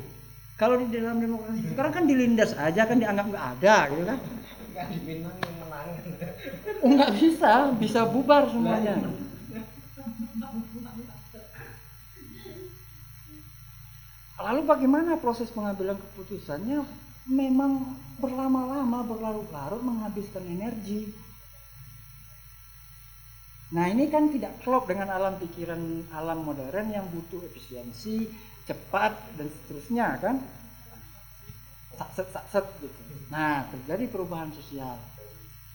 Speaker 1: Kalau di dalam demokrasi sekarang kan dilindas aja kan dianggap nggak ada gitu kan. Oh, nggak bisa, bisa bubar semuanya. Lalu bagaimana proses pengambilan keputusannya? Memang berlama-lama, berlarut-larut menghabiskan energi. Nah ini kan tidak klop dengan alam pikiran alam modern yang butuh efisiensi, cepat dan seterusnya kan? Sakset sakset gitu. Nah terjadi perubahan sosial.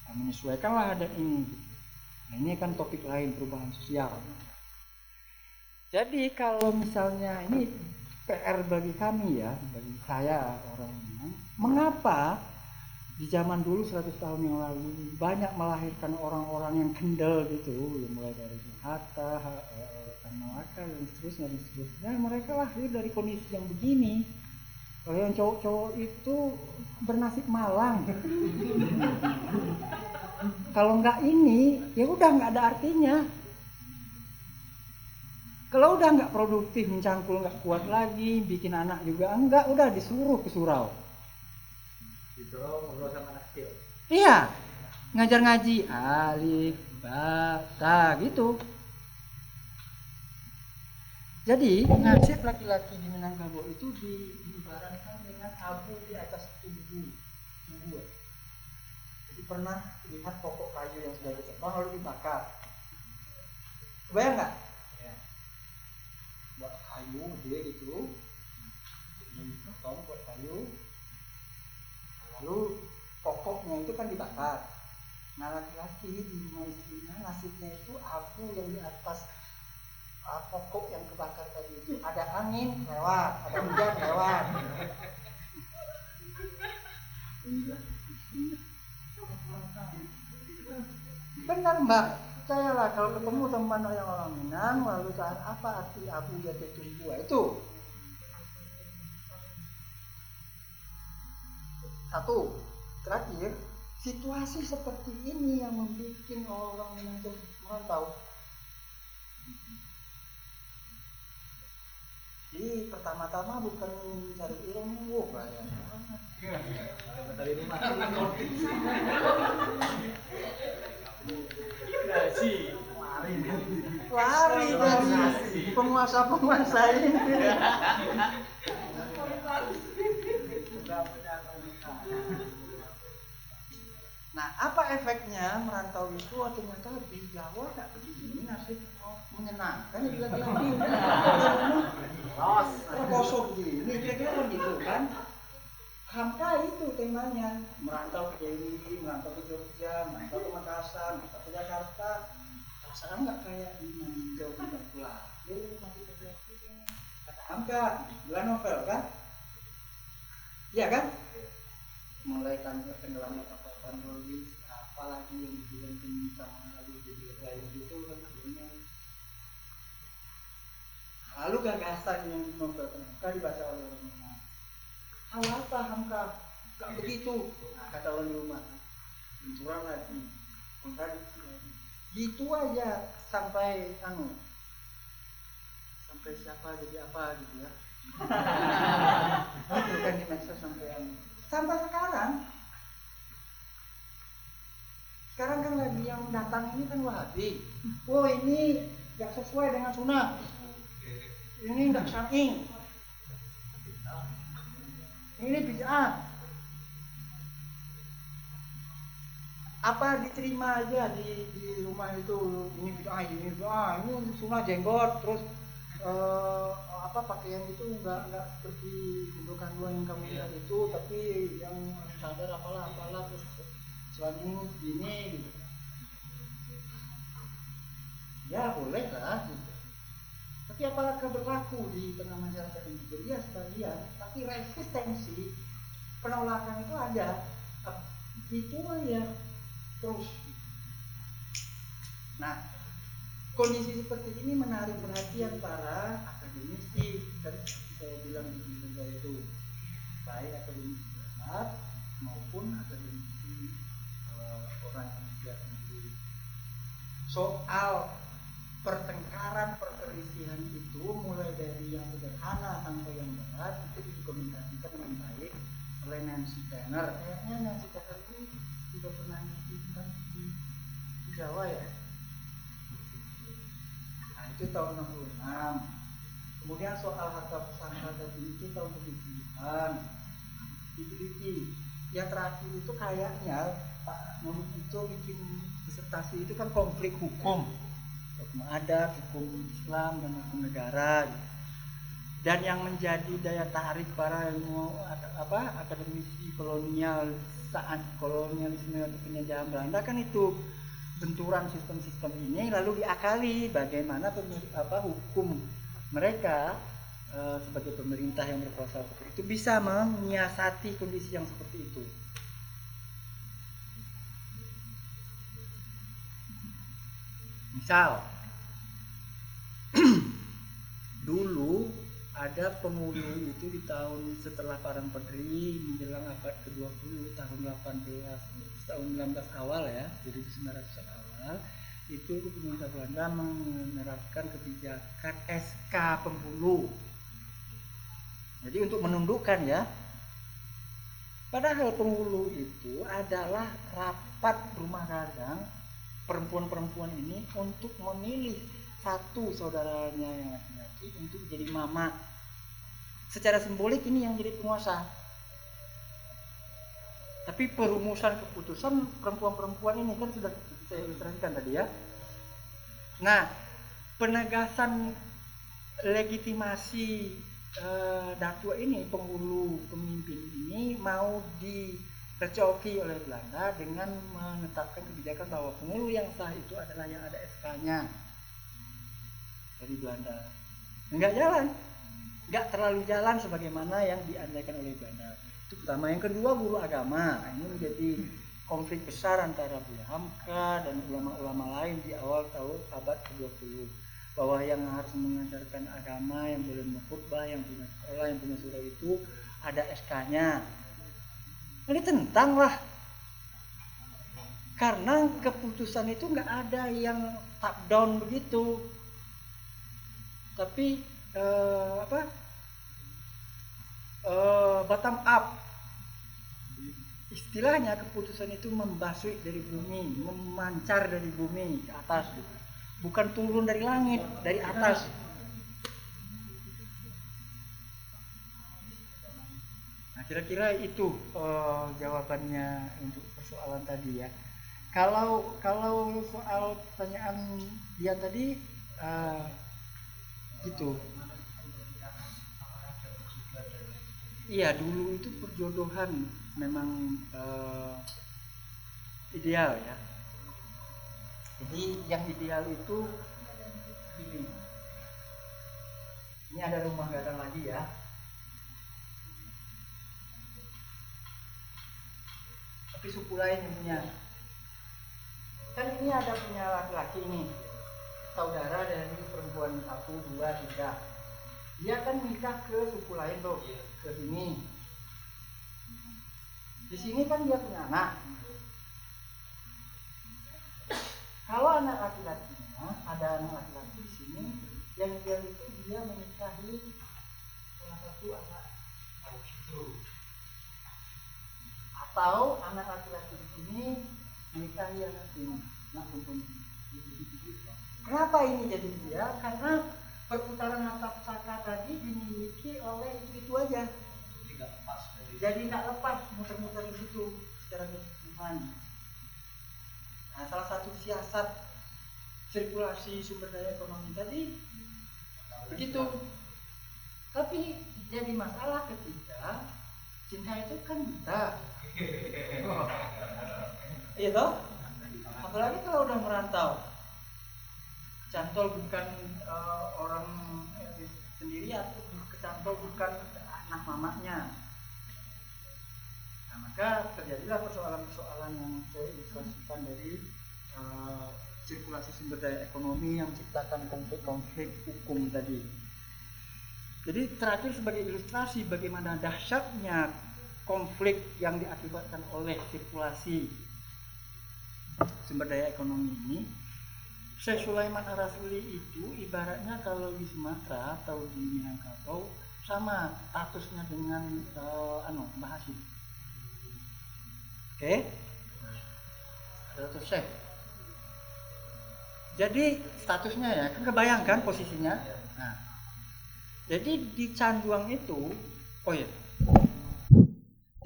Speaker 1: Nah, menyesuaikanlah ada ini. Gitu. Nah, ini kan topik lain perubahan sosial. Jadi kalau misalnya ini PR bagi kami ya, bagi saya orang mengapa di zaman dulu 100 tahun yang lalu banyak melahirkan orang-orang yang kendel gitu, ya mulai dari Hatta, Malaka dan seterusnya dan seterusnya, mereka lahir dari kondisi yang begini. Kalau yang cowok-cowok itu bernasib malang. <laughs> Kalau nggak ini, ya udah nggak ada artinya. Kalau udah nggak produktif, mencangkul nggak kuat lagi, bikin anak juga enggak, udah disuruh ke surau.
Speaker 7: Disuruh ngobrol sama anak kecil.
Speaker 1: Iya, ngajar ngaji alif, ba, ta gitu. Jadi nasib laki-laki di Minangkabau itu di- diibaratkan dengan abu di atas tubuh. tubuh. ya. Jadi pernah lihat pokok kayu yang sudah ditebang lalu dibakar. Kebayang nggak? Buat kayu dia gitu, dipotong buat kayu, lalu pokoknya itu kan dibakar. Nah laki-laki di rumah istrinya nasibnya itu abu yang di atas uh, pokok yang kebakar tadi. Ada angin lewat, ada hujan lewat. Benar mbak, percayalah kalau ketemu teman yang orang Minang lalu tanya apa arti abu jatuh tumbuh itu. Satu terakhir situasi seperti ini yang membuat orang Minang merantau jadi pertama-tama bukan mencari ilmu Pak, ya.
Speaker 7: Dari rumah.
Speaker 1: lari. Dari penguasa-penguasa ini Nah, apa efeknya merantau itu Oh, ternyata di Jawa nggak begini nasib menyenangkan bila kosong gini, kira-kira kan gitu kan? Hamka itu temanya merantau ke Dewi, merantau ke Jogja, merantau ke Makassar, merantau ke Jakarta. Perasaan nggak kayak ini jauh tidak pulang. Dia masih. Kata Hamka, bulan novel kan? Iya kan? mulai kan tenggelamnya kapal patroli apalagi yang dibilang bintang lalu jadi lain gitu kan akhirnya lalu gagasan yang Hamka dibaca oleh orang rumah hal apa Hamka? Gak begitu. Nah, kata orang rumah benturan lagi kontradiksi lagi. Gitu aja sampai anu sampai siapa jadi apa gitu ya. Itu kan di medsos sampai anu sampai sekarang Sekarang kan lagi yang datang ini kan wahabi. Oh ini nggak sesuai dengan sunnah. Ini nggak syar'i. Ini bid'ah. Apa diterima aja di, di rumah itu ini bid'ah ini bid'ah ini sunnah jenggot terus eh, apa pakaian itu nggak nggak seperti bentuk kandungan yang kamu lihat itu tapi yang sadar apalah apalah terus suami gini gitu. ya boleh lah gitu. Tapi apakah berlaku di tengah masyarakat ini? Jadi ya sebagian tapi resistensi penolakan itu ada. Itu ya terus. Nah kondisi seperti ini menarik perhatian para akademisi. Dan seperti saya bilang di Indonesia itu baik akademisi barat maupun akademisi eh, orang Indonesia sendiri soal pertengkaran perselisihan itu mulai dari yang sederhana sampai yang berat itu dikomunikasikan dengan baik oleh Nancy Tanner. Kayaknya Nancy Tanner itu juga pernah ngisi kan di, di Jawa ya? Nah itu tahun 66 kemudian soal harta pesangka tadi itu tahun 70-an diteliti yang terakhir itu kayaknya Pak Muhammad itu bikin disertasi itu kan konflik hukum hukum adat, hukum Islam dan hukum negara gitu. dan yang menjadi daya tarik para ilmu apa akademisi kolonial saat kolonialisme penjajahan Belanda kan itu benturan sistem-sistem ini lalu diakali bagaimana apa hukum mereka eh, sebagai pemerintah yang berkuasa itu bisa menyiasati kondisi yang seperti itu. Misal dulu ada pemuluh itu di tahun setelah Parang Pedri menjelang abad ke-20 tahun 18 tahun 19 awal ya 1900 awal itu pemerintah Belanda menerapkan kebijakan SK pembulu jadi untuk menundukkan ya. Padahal pembulu itu adalah rapat rumah dagang perempuan-perempuan ini untuk memilih satu saudaranya yang laki-laki untuk jadi mama. Secara simbolik ini yang jadi penguasa. Tapi perumusan keputusan perempuan-perempuan ini kan sudah saya ilustrasikan tadi ya. Nah, penegasan legitimasi eh, datua ini penghulu pemimpin ini mau direcoki oleh Belanda dengan menetapkan kebijakan bahwa penghulu yang sah itu adalah yang ada SK-nya dari Belanda nggak jalan. Nggak terlalu jalan sebagaimana yang diandaikan oleh Belanda itu pertama. Yang kedua guru agama. Ini menjadi konflik besar antara Buya Hamka dan ulama-ulama lain di awal tahun abad ke-20 bahwa yang harus mengajarkan agama yang boleh mengkhutbah yang punya sekolah yang punya surau itu ada SK-nya ini tentang lah. Karena keputusan itu nggak ada yang top down begitu tapi eh, apa eh, bottom up. Istilahnya keputusan itu membasuh dari bumi memancar dari bumi ke atas gitu. bukan turun dari langit dari atas. Nah kira-kira itu eh, jawabannya untuk persoalan tadi ya. Kalau kalau soal pertanyaan dia tadi eh, gitu. Iya dulu itu perjodohan memang eh, ideal ya. Jadi yang ideal itu ini ini ada rumah gadang lagi ya. Tapi suku lain yang punya. Kan ini ada punya laki-laki ini saudara dari perempuan satu dua tiga. Dia kan nikah ke suku lain tuh ke sini. Di sini kan dia punya anak. Kalau anak laki-lakinya ada anak laki-laki di sini yang dia itu dia menikahi salah satu anak. Itu atau anak laki-laki di sini menikahi anak ini, anak perempuan. Kenapa ini jadi dia? Karena perputaran harta pusaka tadi dimiliki oleh itu itu aja. Jadi nggak lepas muter-muter di situ secara keseluruhan. Nah, salah satu siasat sirkulasi sumber daya ekonomi tadi begitu. Tapi jadi masalah ketika cinta itu kan buta. <laughs> Iya toh? Apalagi kalau udah merantau. Cantol bukan eh, orang sendiri atau kecantol bukan anak mamanya. Nah, maka terjadilah persoalan-persoalan yang saya ilustrasikan dari eh, sirkulasi sumber daya ekonomi yang menciptakan konflik-konflik hukum tadi. Jadi terakhir sebagai ilustrasi bagaimana dahsyatnya konflik yang diakibatkan oleh sirkulasi sumber daya ekonomi ini Syekh Sulaiman Arasuli itu ibaratnya kalau di Sumatera atau di Minangkabau sama statusnya dengan uh, anu. Oke? Ada tuh Syekh. Jadi statusnya ya, kan kebayangkan posisinya. Nah, jadi di Canduang itu, oh ya.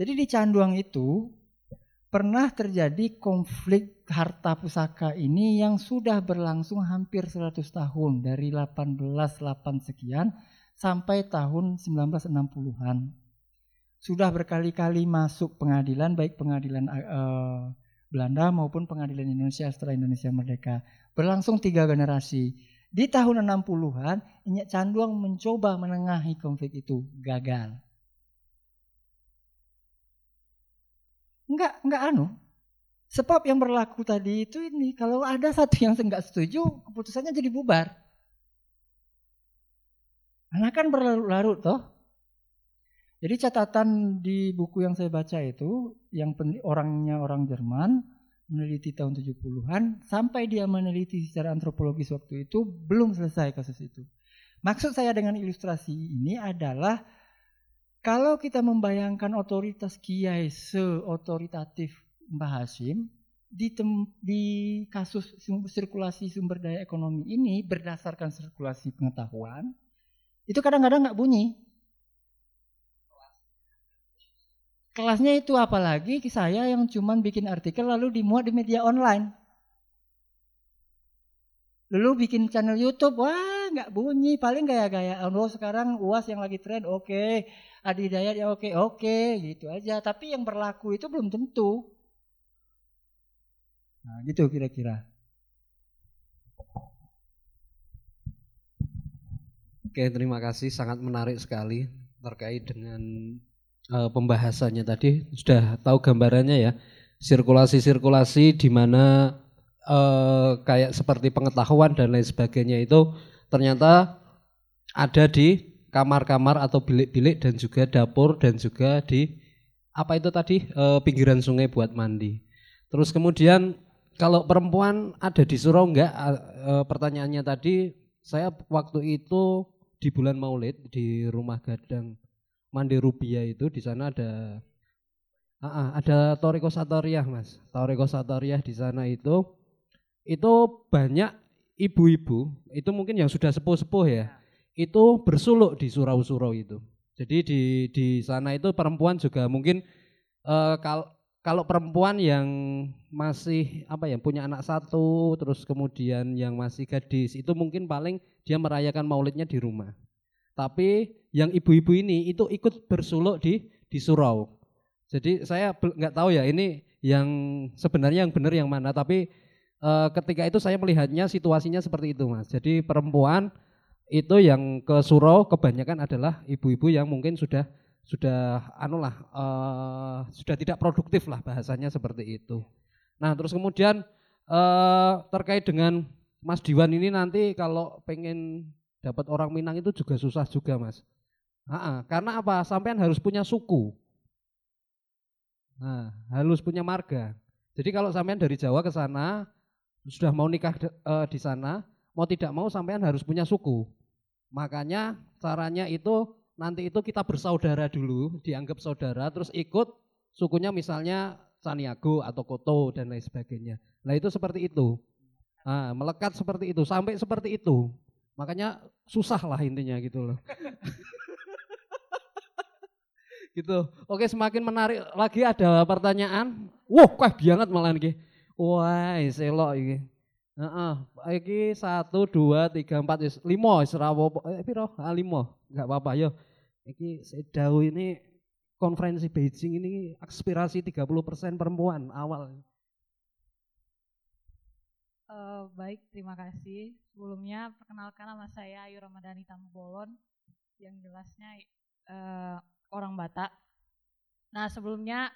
Speaker 1: Jadi di Canduang itu pernah terjadi konflik harta pusaka ini yang sudah berlangsung hampir 100 tahun dari 1808 sekian sampai tahun 1960-an. Sudah berkali-kali masuk pengadilan baik pengadilan uh, Belanda maupun pengadilan Indonesia setelah Indonesia merdeka. Berlangsung tiga generasi. Di tahun 60-an, Inyak Canduang mencoba menengahi konflik itu, gagal. Enggak, enggak anu. Sebab yang berlaku tadi itu ini, kalau ada satu yang enggak setuju, keputusannya jadi bubar. Karena kan berlarut-larut toh. Jadi catatan di buku yang saya baca itu, yang orangnya orang Jerman, meneliti tahun 70-an, sampai dia meneliti secara antropologis waktu itu, belum selesai kasus itu. Maksud saya dengan ilustrasi ini adalah kalau kita membayangkan otoritas kiai seotoritatif Mbah Hashim di, tem, di kasus sirkulasi sumber daya ekonomi ini berdasarkan sirkulasi pengetahuan itu kadang-kadang nggak bunyi. Kelasnya itu apalagi saya yang cuman bikin artikel lalu dimuat di media online. Lalu bikin channel YouTube, wah nggak bunyi, paling gaya-gaya. Oh sekarang uas yang lagi tren, oke. Okay. Adi Dayat ya oke, okay, oke, okay, gitu aja. Tapi yang berlaku itu belum tentu. Nah gitu kira-kira.
Speaker 2: Oke, terima kasih. Sangat menarik sekali terkait dengan uh, pembahasannya tadi. Sudah tahu gambarannya ya. Sirkulasi-sirkulasi di mana uh, kayak seperti pengetahuan dan lain sebagainya itu ternyata ada di kamar-kamar atau bilik-bilik dan juga dapur dan juga di apa itu tadi e, pinggiran sungai buat mandi. Terus kemudian kalau perempuan ada di surau enggak? E, pertanyaannya tadi saya waktu itu di bulan Maulid di rumah gadang Mandi Rubia itu di sana ada uh, ada Toriko Satoriah mas Toriko Satoriah di sana itu itu banyak ibu-ibu itu mungkin yang sudah sepuh-sepuh ya itu bersuluk di surau-surau itu. Jadi di di sana itu perempuan juga mungkin uh, kal kalau perempuan yang masih apa ya punya anak satu terus kemudian yang masih gadis itu mungkin paling dia merayakan maulidnya di rumah. Tapi yang ibu-ibu ini itu ikut bersuluk di di surau. Jadi saya nggak tahu ya ini yang sebenarnya yang benar yang mana tapi uh, ketika itu saya melihatnya situasinya seperti itu Mas. Jadi perempuan itu yang ke surau kebanyakan adalah ibu-ibu yang mungkin sudah sudah anulah uh, sudah tidak produktif lah bahasanya seperti itu. Nah terus kemudian uh, terkait dengan Mas Diwan ini nanti kalau pengen dapat orang Minang itu juga susah juga Mas. Ha-ha, karena apa? Sampean harus punya suku. Nah, harus punya marga. Jadi kalau sampean dari Jawa ke sana sudah mau nikah uh, di sana, mau tidak mau sampean harus punya suku. Makanya caranya itu nanti itu kita bersaudara dulu, dianggap saudara, terus ikut sukunya misalnya Caniago atau Koto dan lain sebagainya. Nah itu seperti itu. Nah, melekat seperti itu sampai seperti itu. Makanya susah lah intinya gitu loh. <laughs> gitu. Oke, semakin menarik lagi ada pertanyaan. Wah, kah banget malah nih. Wah, selok ini. Heeh, iki satu, dua, tiga, empat, is, lima, is rawopo. Eh, piro? Ah, lima. Enggak apa-apa, yo. Iki sedau ini konferensi Beijing ini aspirasi 30% perempuan awal.
Speaker 8: Uh, baik, terima kasih. Sebelumnya perkenalkan nama saya Ayu Ramadhani Tambolon yang jelasnya uh, orang Batak. Nah sebelumnya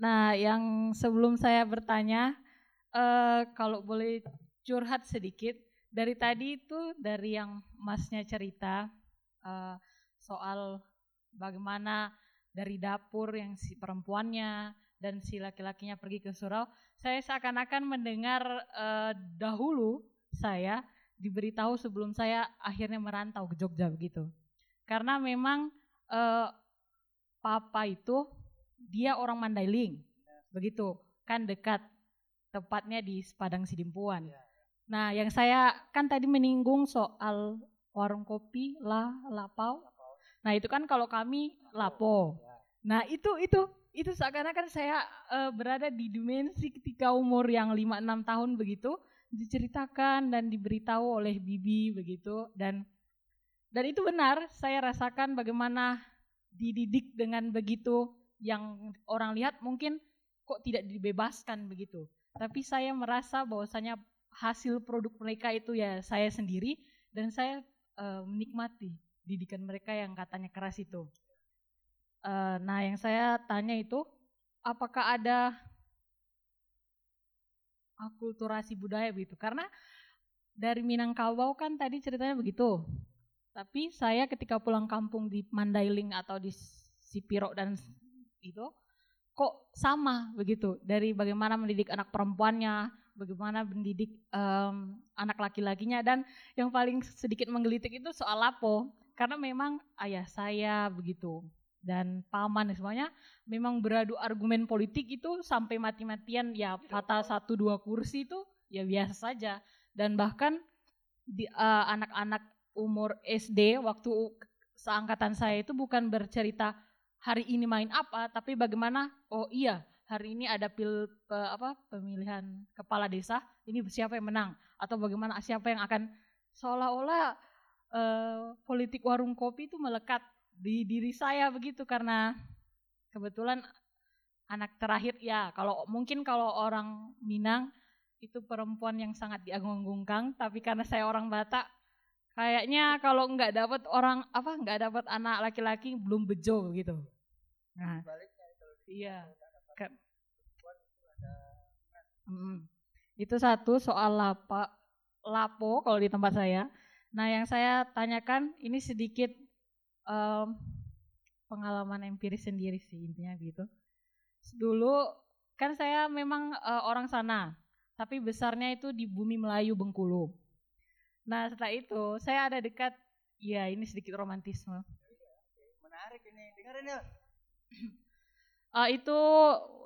Speaker 8: Nah yang sebelum saya bertanya, uh, kalau boleh curhat sedikit, dari tadi itu dari yang masnya cerita uh, soal bagaimana dari dapur yang si perempuannya dan si laki-lakinya pergi ke surau, saya seakan-akan mendengar uh, dahulu saya diberitahu sebelum saya akhirnya merantau ke Jogja begitu. Karena memang uh, papa itu dia orang Mandailing, begitu. Kan dekat. Tepatnya di Padang Sidimpuan. Nah, yang saya kan tadi menyinggung soal warung kopi lah lapau. Nah, itu kan kalau kami lapo. Nah, itu itu itu seakan-akan saya uh, berada di dimensi ketika umur yang 5 6 tahun begitu diceritakan dan diberitahu oleh bibi begitu. Dan dan itu benar saya rasakan bagaimana dididik dengan begitu yang orang lihat mungkin kok tidak dibebaskan begitu tapi saya merasa bahwasanya hasil produk mereka itu ya saya sendiri dan saya uh, menikmati didikan mereka yang katanya keras itu uh, nah yang saya tanya itu apakah ada akulturasi budaya begitu. Karena dari Minangkabau kan tadi ceritanya begitu. Tapi saya ketika pulang kampung di Mandailing atau di Sipiro dan itu kok sama begitu? Dari bagaimana mendidik anak perempuannya, bagaimana mendidik um, anak laki-lakinya dan yang paling sedikit menggelitik itu soal lapo. Karena memang ayah saya begitu dan paman semuanya memang beradu argumen politik itu sampai mati-matian. Ya fatal satu dua kursi itu ya biasa saja. Dan bahkan di uh, anak-anak umur SD waktu seangkatan saya itu bukan bercerita hari ini main apa tapi bagaimana oh iya hari ini ada pil pe, apa pemilihan kepala desa ini siapa yang menang? Atau bagaimana siapa yang akan seolah-olah uh, politik warung kopi itu melekat di diri saya begitu karena kebetulan anak terakhir ya kalau mungkin kalau orang Minang itu perempuan yang sangat diagung-agungkan tapi karena saya orang Batak kayaknya kalau nggak dapat orang apa nggak dapat anak laki-laki belum bejo gitu. Nah. Iya. kan itu satu soal lapa lapo kalau di tempat saya. Nah yang saya tanyakan ini sedikit um, pengalaman empiris sendiri sih intinya gitu. Dulu kan saya memang uh, orang sana, tapi besarnya itu di bumi Melayu Bengkulu. Nah setelah itu saya ada dekat, ya ini sedikit romantisme.
Speaker 6: Menarik ini, dengerin ya. <clears throat>
Speaker 8: Uh, itu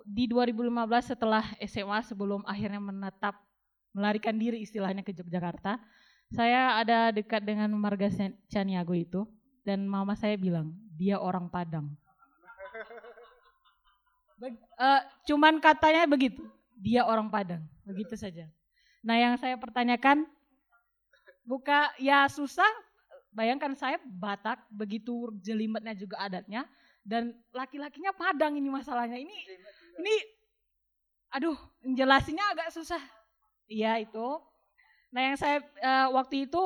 Speaker 8: di 2015 setelah SMA sebelum akhirnya menetap melarikan diri istilahnya ke Yogyakarta, saya ada dekat dengan Marga Caniago itu dan mama saya bilang dia orang Padang. Uh, cuman katanya begitu, dia orang Padang, begitu saja. Nah yang saya pertanyakan, buka ya susah, bayangkan saya Batak, begitu jelimetnya juga adatnya, dan laki-lakinya Padang ini masalahnya. Ini, ini, aduh, jelasinnya agak susah. Iya itu. Nah yang saya uh, waktu itu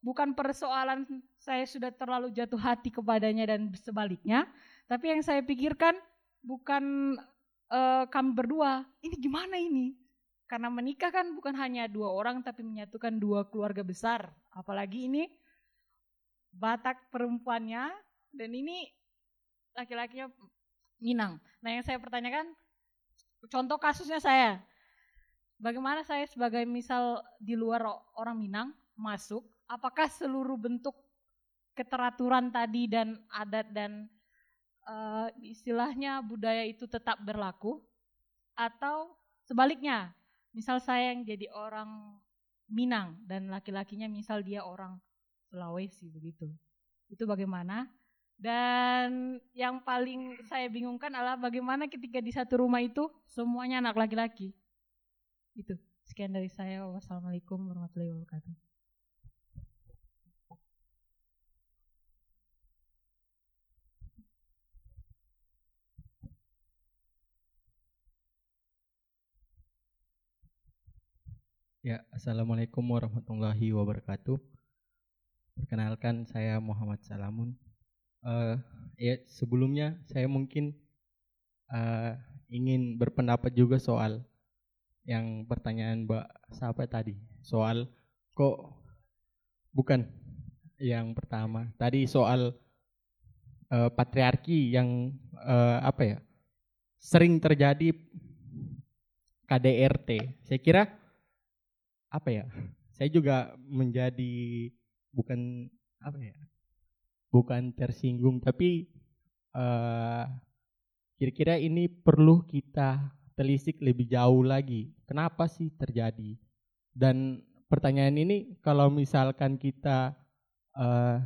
Speaker 8: bukan persoalan saya sudah terlalu jatuh hati kepadanya dan sebaliknya. Tapi yang saya pikirkan bukan uh, kami berdua, ini gimana ini? Karena menikah kan bukan hanya dua orang tapi menyatukan dua keluarga besar. Apalagi ini Batak perempuannya dan ini laki-lakinya Minang. Nah yang saya pertanyakan, contoh kasusnya saya, bagaimana saya sebagai misal di luar orang Minang masuk, apakah seluruh bentuk keteraturan tadi dan adat dan eh, istilahnya budaya itu tetap berlaku atau sebaliknya misal saya yang jadi orang Minang dan laki-lakinya misal dia orang Sulawesi begitu. Itu bagaimana? Dan yang paling saya bingungkan adalah bagaimana ketika di satu rumah itu semuanya anak laki-laki. Itu. Sekian dari saya. Wassalamualaikum warahmatullahi wabarakatuh
Speaker 9: Ya, Assalamualaikum warahmatullahi wabarakatuh. Perkenalkan saya Muhammad Salamun. Eh, ya, sebelumnya saya mungkin eh, ingin berpendapat juga soal yang pertanyaan Mbak siapa tadi soal kok bukan yang pertama tadi soal eh, patriarki yang eh, apa ya sering terjadi KDRT. Saya kira apa ya? Saya juga menjadi bukan apa ya? Bukan tersinggung tapi eh, kira-kira ini perlu kita telisik lebih jauh lagi. Kenapa sih terjadi? Dan pertanyaan ini kalau misalkan kita eh,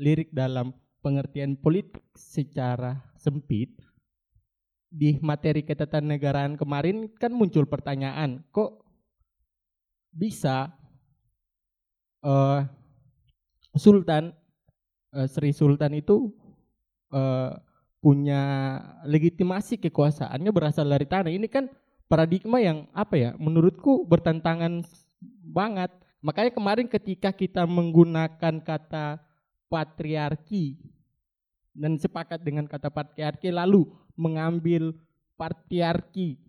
Speaker 9: lirik dalam pengertian politik secara sempit di materi ketatanegaraan kemarin kan muncul pertanyaan kok bisa eh, Sultan eh, Sri Sultan itu eh, punya legitimasi kekuasaannya berasal dari tanah. Ini kan paradigma yang apa ya? Menurutku bertentangan banget. Makanya kemarin ketika kita menggunakan kata patriarki dan sepakat dengan kata patriarki lalu mengambil patriarki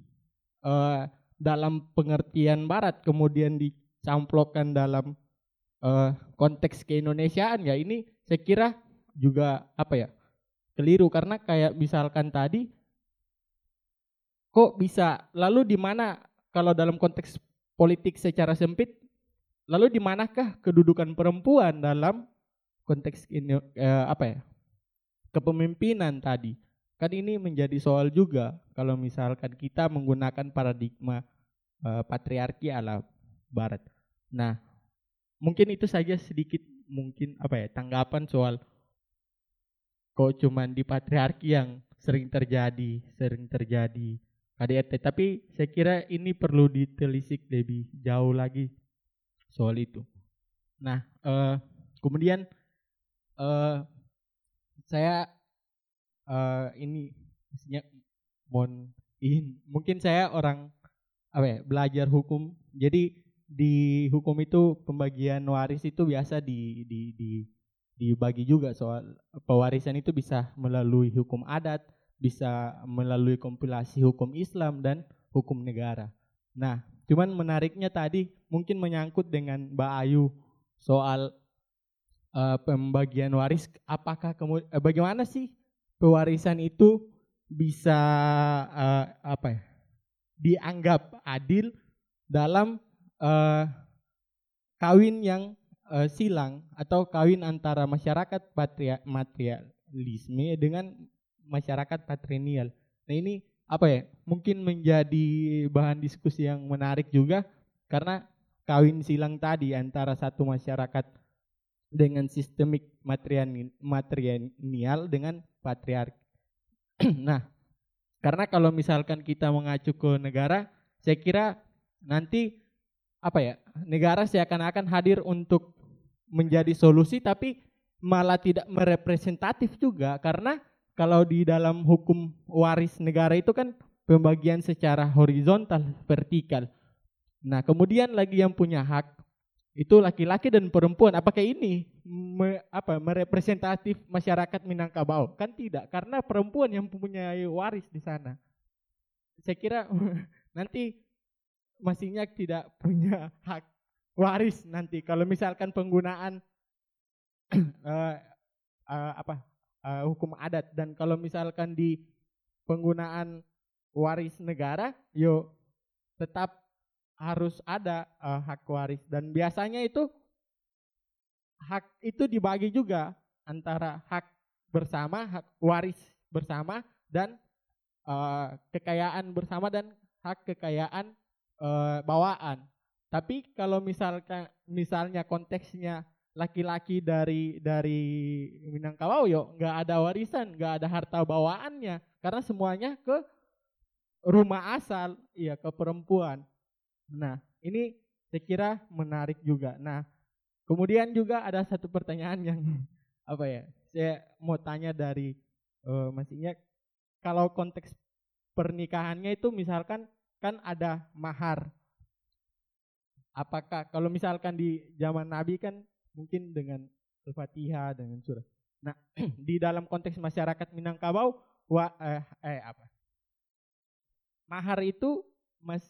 Speaker 9: eh, dalam pengertian barat kemudian dicamplokkan dalam eh, konteks keindonesiaan ya. Ini saya kira juga apa ya keliru. Karena kayak misalkan tadi kok bisa? Lalu di mana kalau dalam konteks politik secara sempit lalu di manakah kedudukan perempuan dalam konteks ini eh, apa ya kepemimpinan tadi kan ini menjadi soal juga kalau misalkan kita menggunakan paradigma eh, patriarki ala barat. Nah mungkin itu saja sedikit mungkin apa ya tanggapan soal kok cuman di patriarki yang sering terjadi sering terjadi KDRT tapi saya kira ini perlu ditelisik lebih jauh lagi soal itu. Nah eh, kemudian eh, saya eh, ini maksudnya mohon izin mungkin saya orang apa ya belajar hukum jadi di hukum itu pembagian waris itu biasa di di di dibagi juga soal pewarisan itu bisa melalui hukum adat, bisa melalui kompilasi hukum Islam dan hukum negara. Nah, cuman menariknya tadi mungkin menyangkut dengan Mbak Ayu soal uh, pembagian waris apakah kemudian uh, bagaimana sih pewarisan itu bisa uh, apa ya? dianggap adil dalam uh, kawin yang uh, silang atau kawin antara masyarakat patria materialisme dengan masyarakat patrilineal. Nah ini apa ya? Mungkin menjadi bahan diskusi yang menarik juga karena kawin silang tadi antara satu masyarakat dengan sistemik material dengan patriarki. <clears throat> nah, karena kalau misalkan kita mengacu ke negara, saya kira nanti apa ya negara seakan-akan hadir untuk menjadi solusi tapi malah tidak merepresentatif juga karena kalau di dalam hukum waris negara itu kan pembagian secara horizontal vertikal. Nah, kemudian lagi yang punya hak itu laki-laki dan perempuan. Apakah ini me, apa merepresentatif masyarakat Minangkabau? Kan tidak, karena perempuan yang mempunyai waris di sana. Saya kira <laughs> nanti masihnya tidak punya <laughs> hak waris nanti kalau misalkan penggunaan uh, <clears throat> uh, apa uh, hukum adat dan kalau misalkan di penggunaan waris negara yo tetap harus ada uh, hak waris dan biasanya itu hak itu dibagi juga antara hak bersama, hak waris bersama dan eh, kekayaan bersama dan hak kekayaan eh, bawaan. Tapi kalau misalkan misalnya konteksnya laki-laki dari dari Minangkabau yo nggak ada warisan, nggak ada harta bawaannya karena semuanya ke rumah asal, iya ke perempuan. Nah, ini saya kira menarik juga. Nah, kemudian juga ada satu pertanyaan yang <laughs> apa ya? Saya mau tanya dari uh, Mas Inyak, kalau konteks pernikahannya itu misalkan kan ada mahar. Apakah kalau misalkan di zaman Nabi kan mungkin dengan Al-Fatihah dengan surah. Nah, <clears throat> di dalam konteks masyarakat Minangkabau wa, eh, eh apa? Mahar itu Mas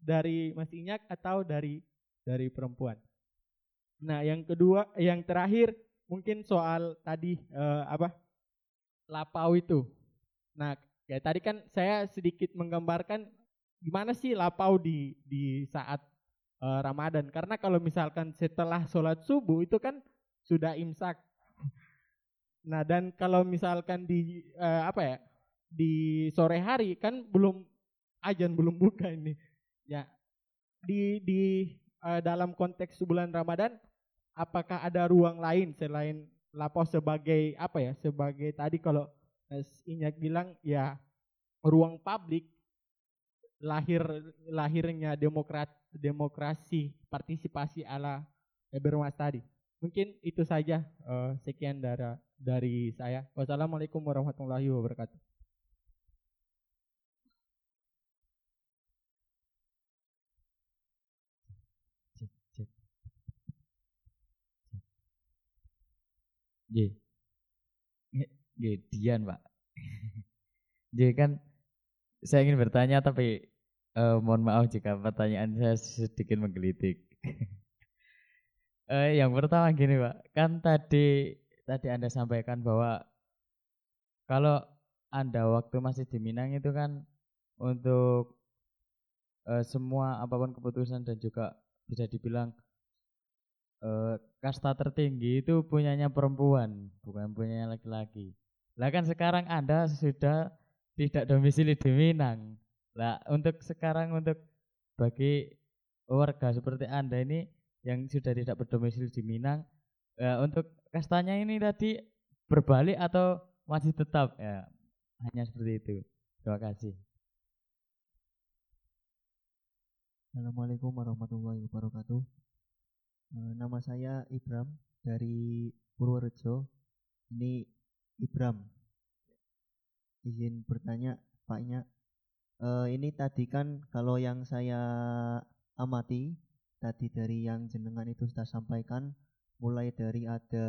Speaker 9: dari Mas Inyak atau dari dari perempuan. Nah, yang kedua, yang terakhir mungkin soal tadi eh, apa? lapau itu. Nah, ya tadi kan saya sedikit menggambarkan gimana sih lapau di di saat uh, Ramadan. Karena kalau misalkan setelah sholat subuh itu kan sudah imsak. Nah dan kalau misalkan di uh, apa ya di sore hari kan belum ajan belum buka ini. Ya di di uh, dalam konteks bulan Ramadan apakah ada ruang lain selain lapau sebagai apa ya sebagai tadi kalau Inyak bilang ya ruang publik lahir lahirnya demokrat demokrasi partisipasi ala Ebermas tadi. Mungkin itu saja uh, sekian dari dari saya. Wassalamualaikum warahmatullahi wabarakatuh.
Speaker 5: J. G, Dian, Pak. <laughs> J kan saya ingin bertanya tapi Uh, mohon maaf jika pertanyaan saya sedikit menggelitik. uh, <laughs> yang pertama gini pak, kan tadi tadi anda sampaikan bahwa kalau anda waktu masih di Minang itu kan untuk uh, semua apa pun keputusan dan juga bisa dibilang uh, kasta tertinggi itu punyanya perempuan, bukan punyanya laki-laki. Lah kan sekarang Anda sudah tidak domisili di Minang. Nah, untuk sekarang untuk bagi warga seperti Anda ini yang sudah tidak berdomisili di Minang, ya, untuk kastanya ini tadi berbalik atau masih tetap ya hanya seperti itu. Terima kasih.
Speaker 10: Assalamualaikum warahmatullahi wabarakatuh. Eh, nama saya Ibram dari Purworejo. Ini Ibram. Izin bertanya, Paknya, uh, ini tadi kan kalau yang saya amati tadi dari yang jenengan itu sudah sampaikan mulai dari ada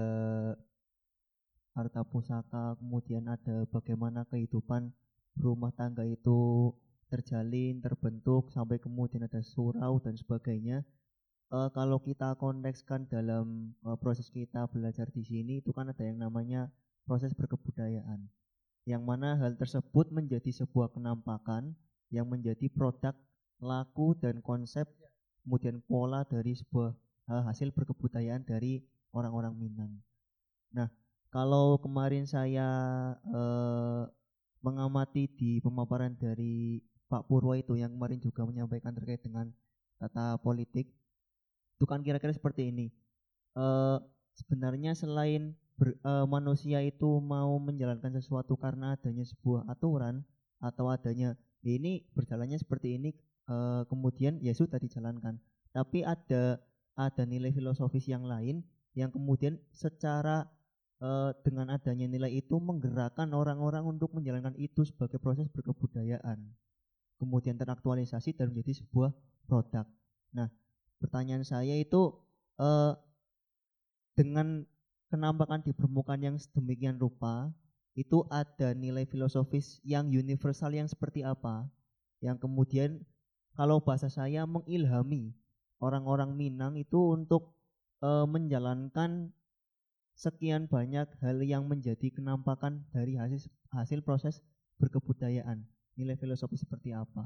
Speaker 10: harta pusaka kemudian ada bagaimana kehidupan rumah tangga itu terjalin terbentuk sampai kemudian ada surau dan sebagainya uh, kalau kita kontekskan dalam uh, proses kita belajar di sini itu kan ada yang namanya proses berkebudayaan yang mana hal tersebut menjadi sebuah kenampakan yang menjadi produk laku dan konsep kemudian pola dari sebuah uh, hasil berkebudayaan dari orang-orang Minang. Nah, kalau kemarin saya uh, mengamati di pemaparan dari Pak Purwo itu yang kemarin juga menyampaikan terkait dengan tata politik, itu kan kira-kira seperti ini. Uh, sebenarnya selain ber, uh, manusia itu mau menjalankan sesuatu karena adanya sebuah aturan atau adanya ya ini berjalannya seperti ini uh, kemudian ya sudah dijalankan. Tapi ada ada nilai filosofis yang lain yang kemudian secara uh, dengan adanya nilai itu menggerakkan orang-orang untuk menjalankan itu sebagai proses berkebudayaan. Kemudian teraktualisasi dan menjadi sebuah produk. Nah pertanyaan saya itu uh, dengan kenampakan di permukaan yang sedemikian rupa itu ada nilai filosofis yang universal yang seperti apa? Yang kemudian kalau bahasa saya mengilhami orang-orang Minang itu untuk e, menjalankan sekian banyak hal yang menjadi kenampakan dari hasil hasil proses berkebudayaan. Nilai filosofis seperti apa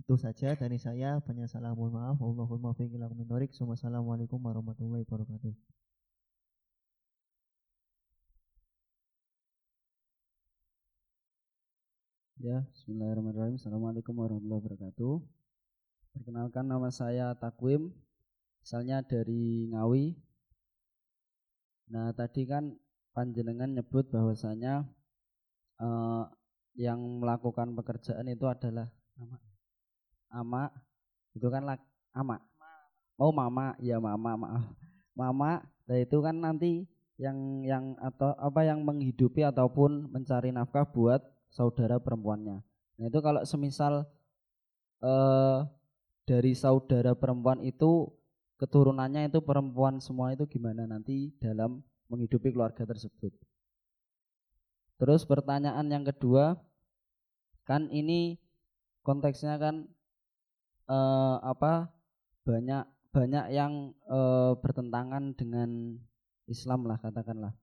Speaker 10: itu saja dari saya. Banyak salah mohon maaf. Allahumma fiqilak minorik Assalamualaikum warahmatullahi wabarakatuh.
Speaker 2: Ya, bismillahirrahmanirrahim. Assalamualaikum warahmatullahi wabarakatuh. Perkenalkan nama saya Takwim, misalnya dari Ngawi. Nah, tadi kan panjenengan nyebut bahwasanya uh, yang melakukan pekerjaan itu adalah namanya Ama itu kan lak, ama. Oh, mama, ya mama, maaf. Mama, nah itu kan nanti yang yang atau apa yang menghidupi ataupun mencari nafkah buat saudara perempuannya. Nah itu kalau semisal eh, dari saudara perempuan itu keturunannya itu perempuan semua itu gimana nanti dalam menghidupi keluarga tersebut. Terus pertanyaan yang kedua, kan ini konteksnya kan eh, apa banyak banyak yang eh, bertentangan dengan Islam lah katakanlah.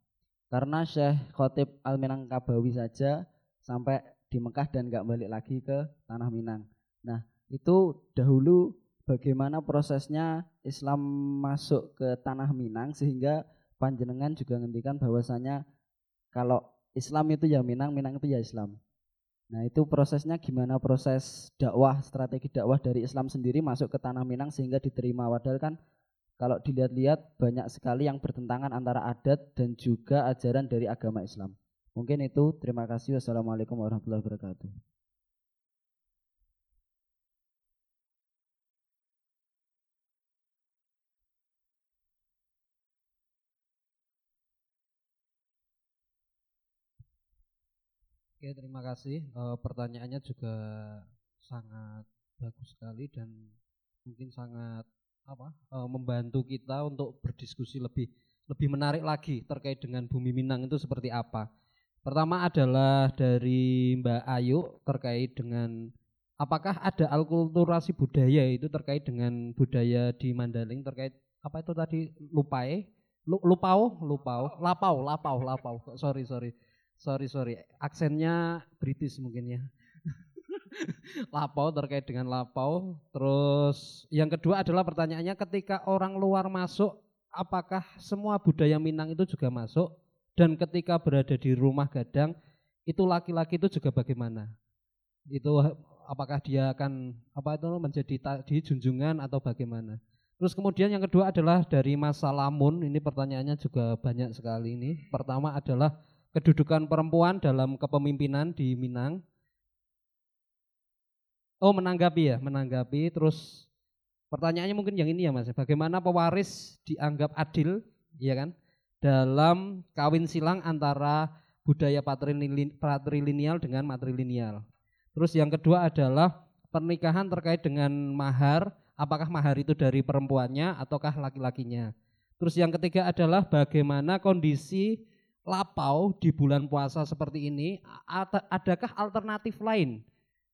Speaker 2: Karena Syekh Khotib Al-Minangkabawi saja sampai di Mekah dan nggak balik lagi ke tanah Minang. Nah itu dahulu bagaimana prosesnya Islam masuk ke tanah Minang sehingga panjenengan juga ngendikan bahwasanya kalau Islam itu ya Minang, Minang itu ya Islam. Nah itu prosesnya gimana proses dakwah, strategi dakwah dari Islam sendiri masuk ke tanah Minang sehingga diterima. Padahal kan kalau dilihat-lihat banyak sekali yang bertentangan antara adat dan juga ajaran dari agama Islam. Mungkin itu. Terima kasih. Wassalamualaikum warahmatullahi wabarakatuh. Oke, terima kasih. E, pertanyaannya juga sangat bagus sekali dan mungkin sangat apa e, membantu kita untuk berdiskusi lebih lebih menarik lagi terkait dengan bumi Minang itu seperti apa. Pertama adalah dari Mbak Ayu terkait dengan apakah ada alkulturasi budaya itu terkait dengan budaya di Mandaling terkait apa itu tadi? Lupae? Lupau lupau lapau lapau lapau. Sorry sorry sorry sorry. Aksennya British mungkin ya. <laughs> Lapau terkait dengan lapau. Terus yang kedua adalah pertanyaannya ketika orang luar masuk apakah semua budaya Minang itu juga masuk? Dan ketika berada di rumah gadang itu laki-laki itu juga bagaimana? Itu apakah dia akan apa itu menjadi di junjungan atau bagaimana? Terus kemudian yang kedua adalah dari masa lamun, ini pertanyaannya juga banyak sekali ini. Pertama adalah kedudukan perempuan dalam kepemimpinan di Minang. Oh menanggapi ya, menanggapi. Terus pertanyaannya mungkin yang ini ya mas, bagaimana pewaris dianggap adil, ya kan, dalam kawin silang antara budaya patrilineal dengan matrilineal. Terus yang kedua adalah pernikahan terkait dengan mahar, apakah mahar itu dari perempuannya ataukah laki-lakinya. Terus yang ketiga adalah bagaimana kondisi lapau di bulan puasa seperti ini, adakah alternatif lain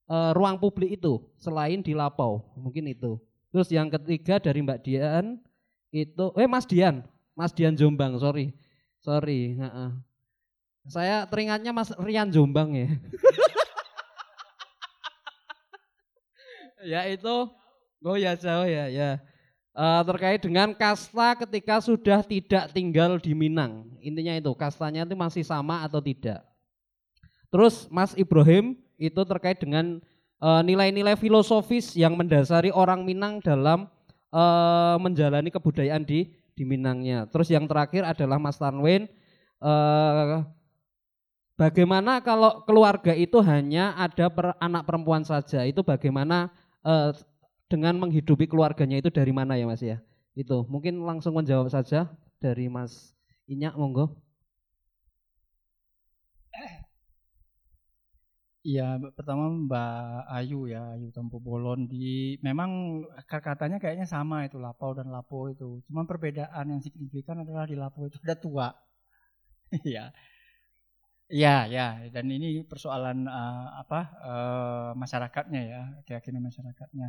Speaker 2: e, ruang publik itu selain di lapau? Mungkin itu. Terus yang ketiga dari Mbak Dian itu, eh Mas Dian, Mas Dian Jombang, sorry, sorry. Uh -uh. Saya teringatnya Mas Rian Jombang ya. <laughs> ya itu, oh ya jauh ya, ya uh, terkait dengan kasta ketika sudah tidak tinggal di Minang. Intinya itu, kastanya itu masih sama atau tidak. Terus Mas Ibrahim itu terkait dengan eh, nilai-nilai uh, filosofis yang mendasari orang Minang dalam uh, menjalani kebudayaan di di Minangnya. Terus yang terakhir adalah Mas Tanwin uh, bagaimana kalau keluarga itu hanya ada per, anak perempuan saja? Itu bagaimana dengan menghidupi keluarganya itu dari mana ya Mas ya? Itu mungkin langsung menjawab saja dari Mas Inyak monggo.
Speaker 1: Iya, pertama Mbak Ayu ya, Ayu Tempo Bolon di memang katanya kayaknya sama itu lapau dan lapo itu. Cuma perbedaan yang signifikan adalah di lapo itu ada tua. <laughs> Iya. Iya, ya, dan ini persoalan uh, apa uh, masyarakatnya ya, keyakinan masyarakatnya.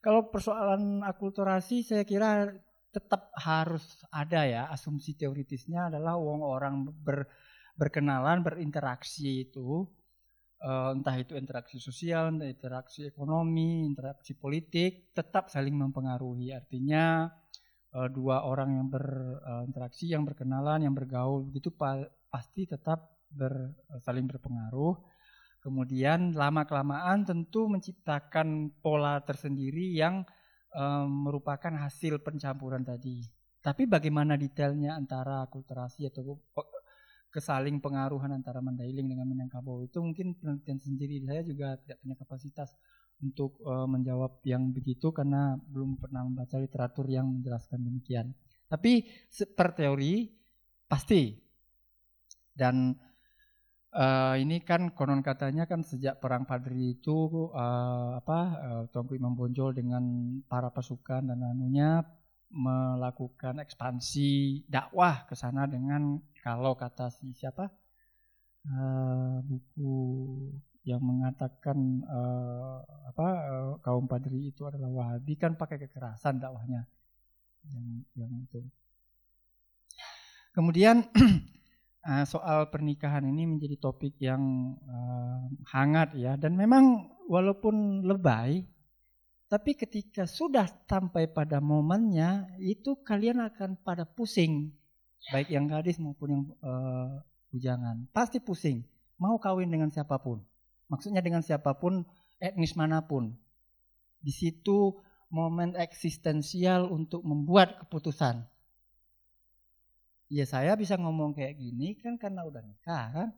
Speaker 1: Kalau persoalan akulturasi saya kira tetap harus ada ya asumsi teoritisnya adalah wong orang ber, berkenalan berinteraksi itu uh, entah itu interaksi sosial, interaksi ekonomi, interaksi politik tetap saling mempengaruhi. Artinya uh, dua orang yang berinteraksi, yang berkenalan, yang bergaul itu pa, pasti tetap ber, saling berpengaruh Kemudian lama-kelamaan tentu menciptakan pola tersendiri yang um, merupakan hasil pencampuran tadi. Tapi bagaimana detailnya antara akulturasi atau kesaling pengaruhan antara Mandailing dengan Minangkabau itu mungkin penelitian sendiri. Saya juga tidak punya kapasitas untuk uh, menjawab yang begitu karena belum pernah membaca literatur yang menjelaskan demikian. Tapi per teori pasti dan Uh, ini kan konon katanya kan sejak perang Padri itu uh, apa uh, Tuanku Imam Bonjol dengan para pasukan dan anunya melakukan ekspansi dakwah ke sana dengan kalau kata si siapa uh, buku yang mengatakan uh, apa uh, kaum Padri itu adalah Wahabi kan pakai kekerasan dakwahnya yang yang itu. Kemudian <clears throat> uh, soal pernikahan ini menjadi topik yang uh, hangat ya. Dan memang walaupun lebay tapi ketika sudah sampai pada momennya itu kalian akan pada pusing. Baik yang gadis maupun yang uh, bujangan. Pasti pusing. Mau kawin dengan siapa pun. Maksudnya dengan siapa pun etnis mana pun. Di situ momen eksistensial untuk membuat keputusan Ya saya bisa ngomong kayak gini kan karena udah nikah kan.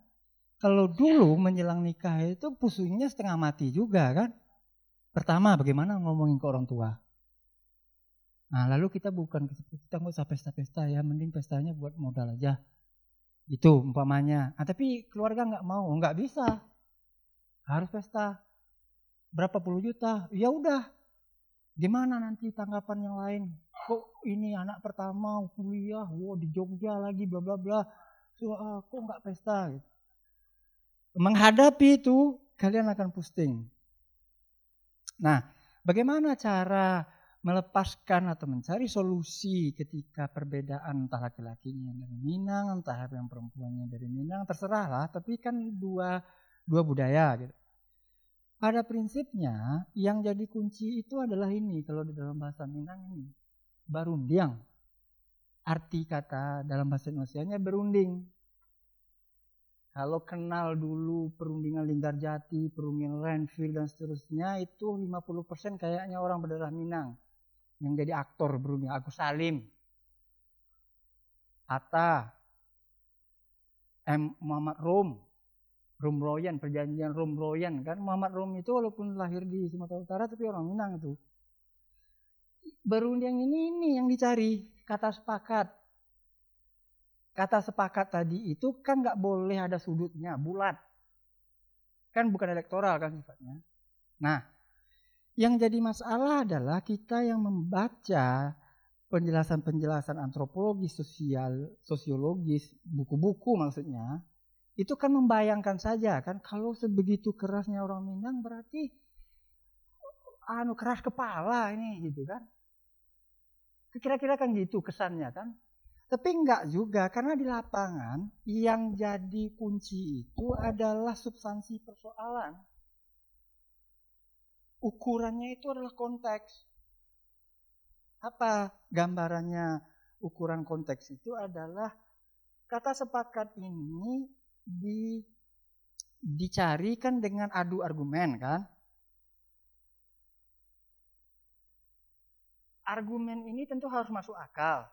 Speaker 1: Kalau dulu menjelang nikah itu pusingnya setengah mati juga kan. Pertama bagaimana ngomongin ke orang tua. Nah lalu kita bukan kita nggak usah pesta-pesta ya, mending pestanya buat modal aja. Itu umpamanya. Nah, tapi keluarga nggak mau, nggak bisa. Harus pesta. Berapa puluh juta? Ya udah. Gimana nanti tanggapan yang lain? kok ini anak pertama kuliah, wow di Jogja lagi bla bla bla. So, uh, kok nggak pesta gitu. Menghadapi itu kalian akan pusing. Nah, bagaimana cara melepaskan atau mencari solusi ketika perbedaan entah laki-lakinya dari Minang, entah yang perempuannya dari Minang, terserah lah. Tapi kan dua dua budaya gitu. Pada prinsipnya yang jadi kunci itu adalah ini kalau di dalam bahasa Minang ini barundiang. Arti kata dalam bahasa Indonesia berunding. Kalau kenal dulu perundingan Linggarjati, perundingan Renville dan seterusnya itu 50% kayaknya orang berdarah Minang yang jadi aktor berunding. Agus Salim, Atta, M. Muhammad Rom, Rom Royan, perjanjian Rom Royan kan. Muhammad Rom itu walaupun lahir di Sumatera Utara tapi orang Minang itu berunding ini ini yang dicari kata sepakat. Kata sepakat tadi itu kan nggak boleh ada sudutnya, bulat. Kan bukan elektoral kan sifatnya. Nah, yang jadi masalah adalah kita yang membaca penjelasan-penjelasan antropologis, sosial, sosiologis, buku-buku maksudnya, itu kan membayangkan saja kan kalau sebegitu kerasnya orang Minang berarti anu keras kepala ini gitu kan. Kira-kira kan gitu kesannya kan. Tapi enggak juga karena di lapangan yang jadi kunci itu adalah substansi persoalan. Ukurannya itu adalah konteks. Apa gambarannya ukuran konteks itu adalah kata sepakat ini di dicari kan dengan adu argumen kan. argumen ini tentu harus masuk akal.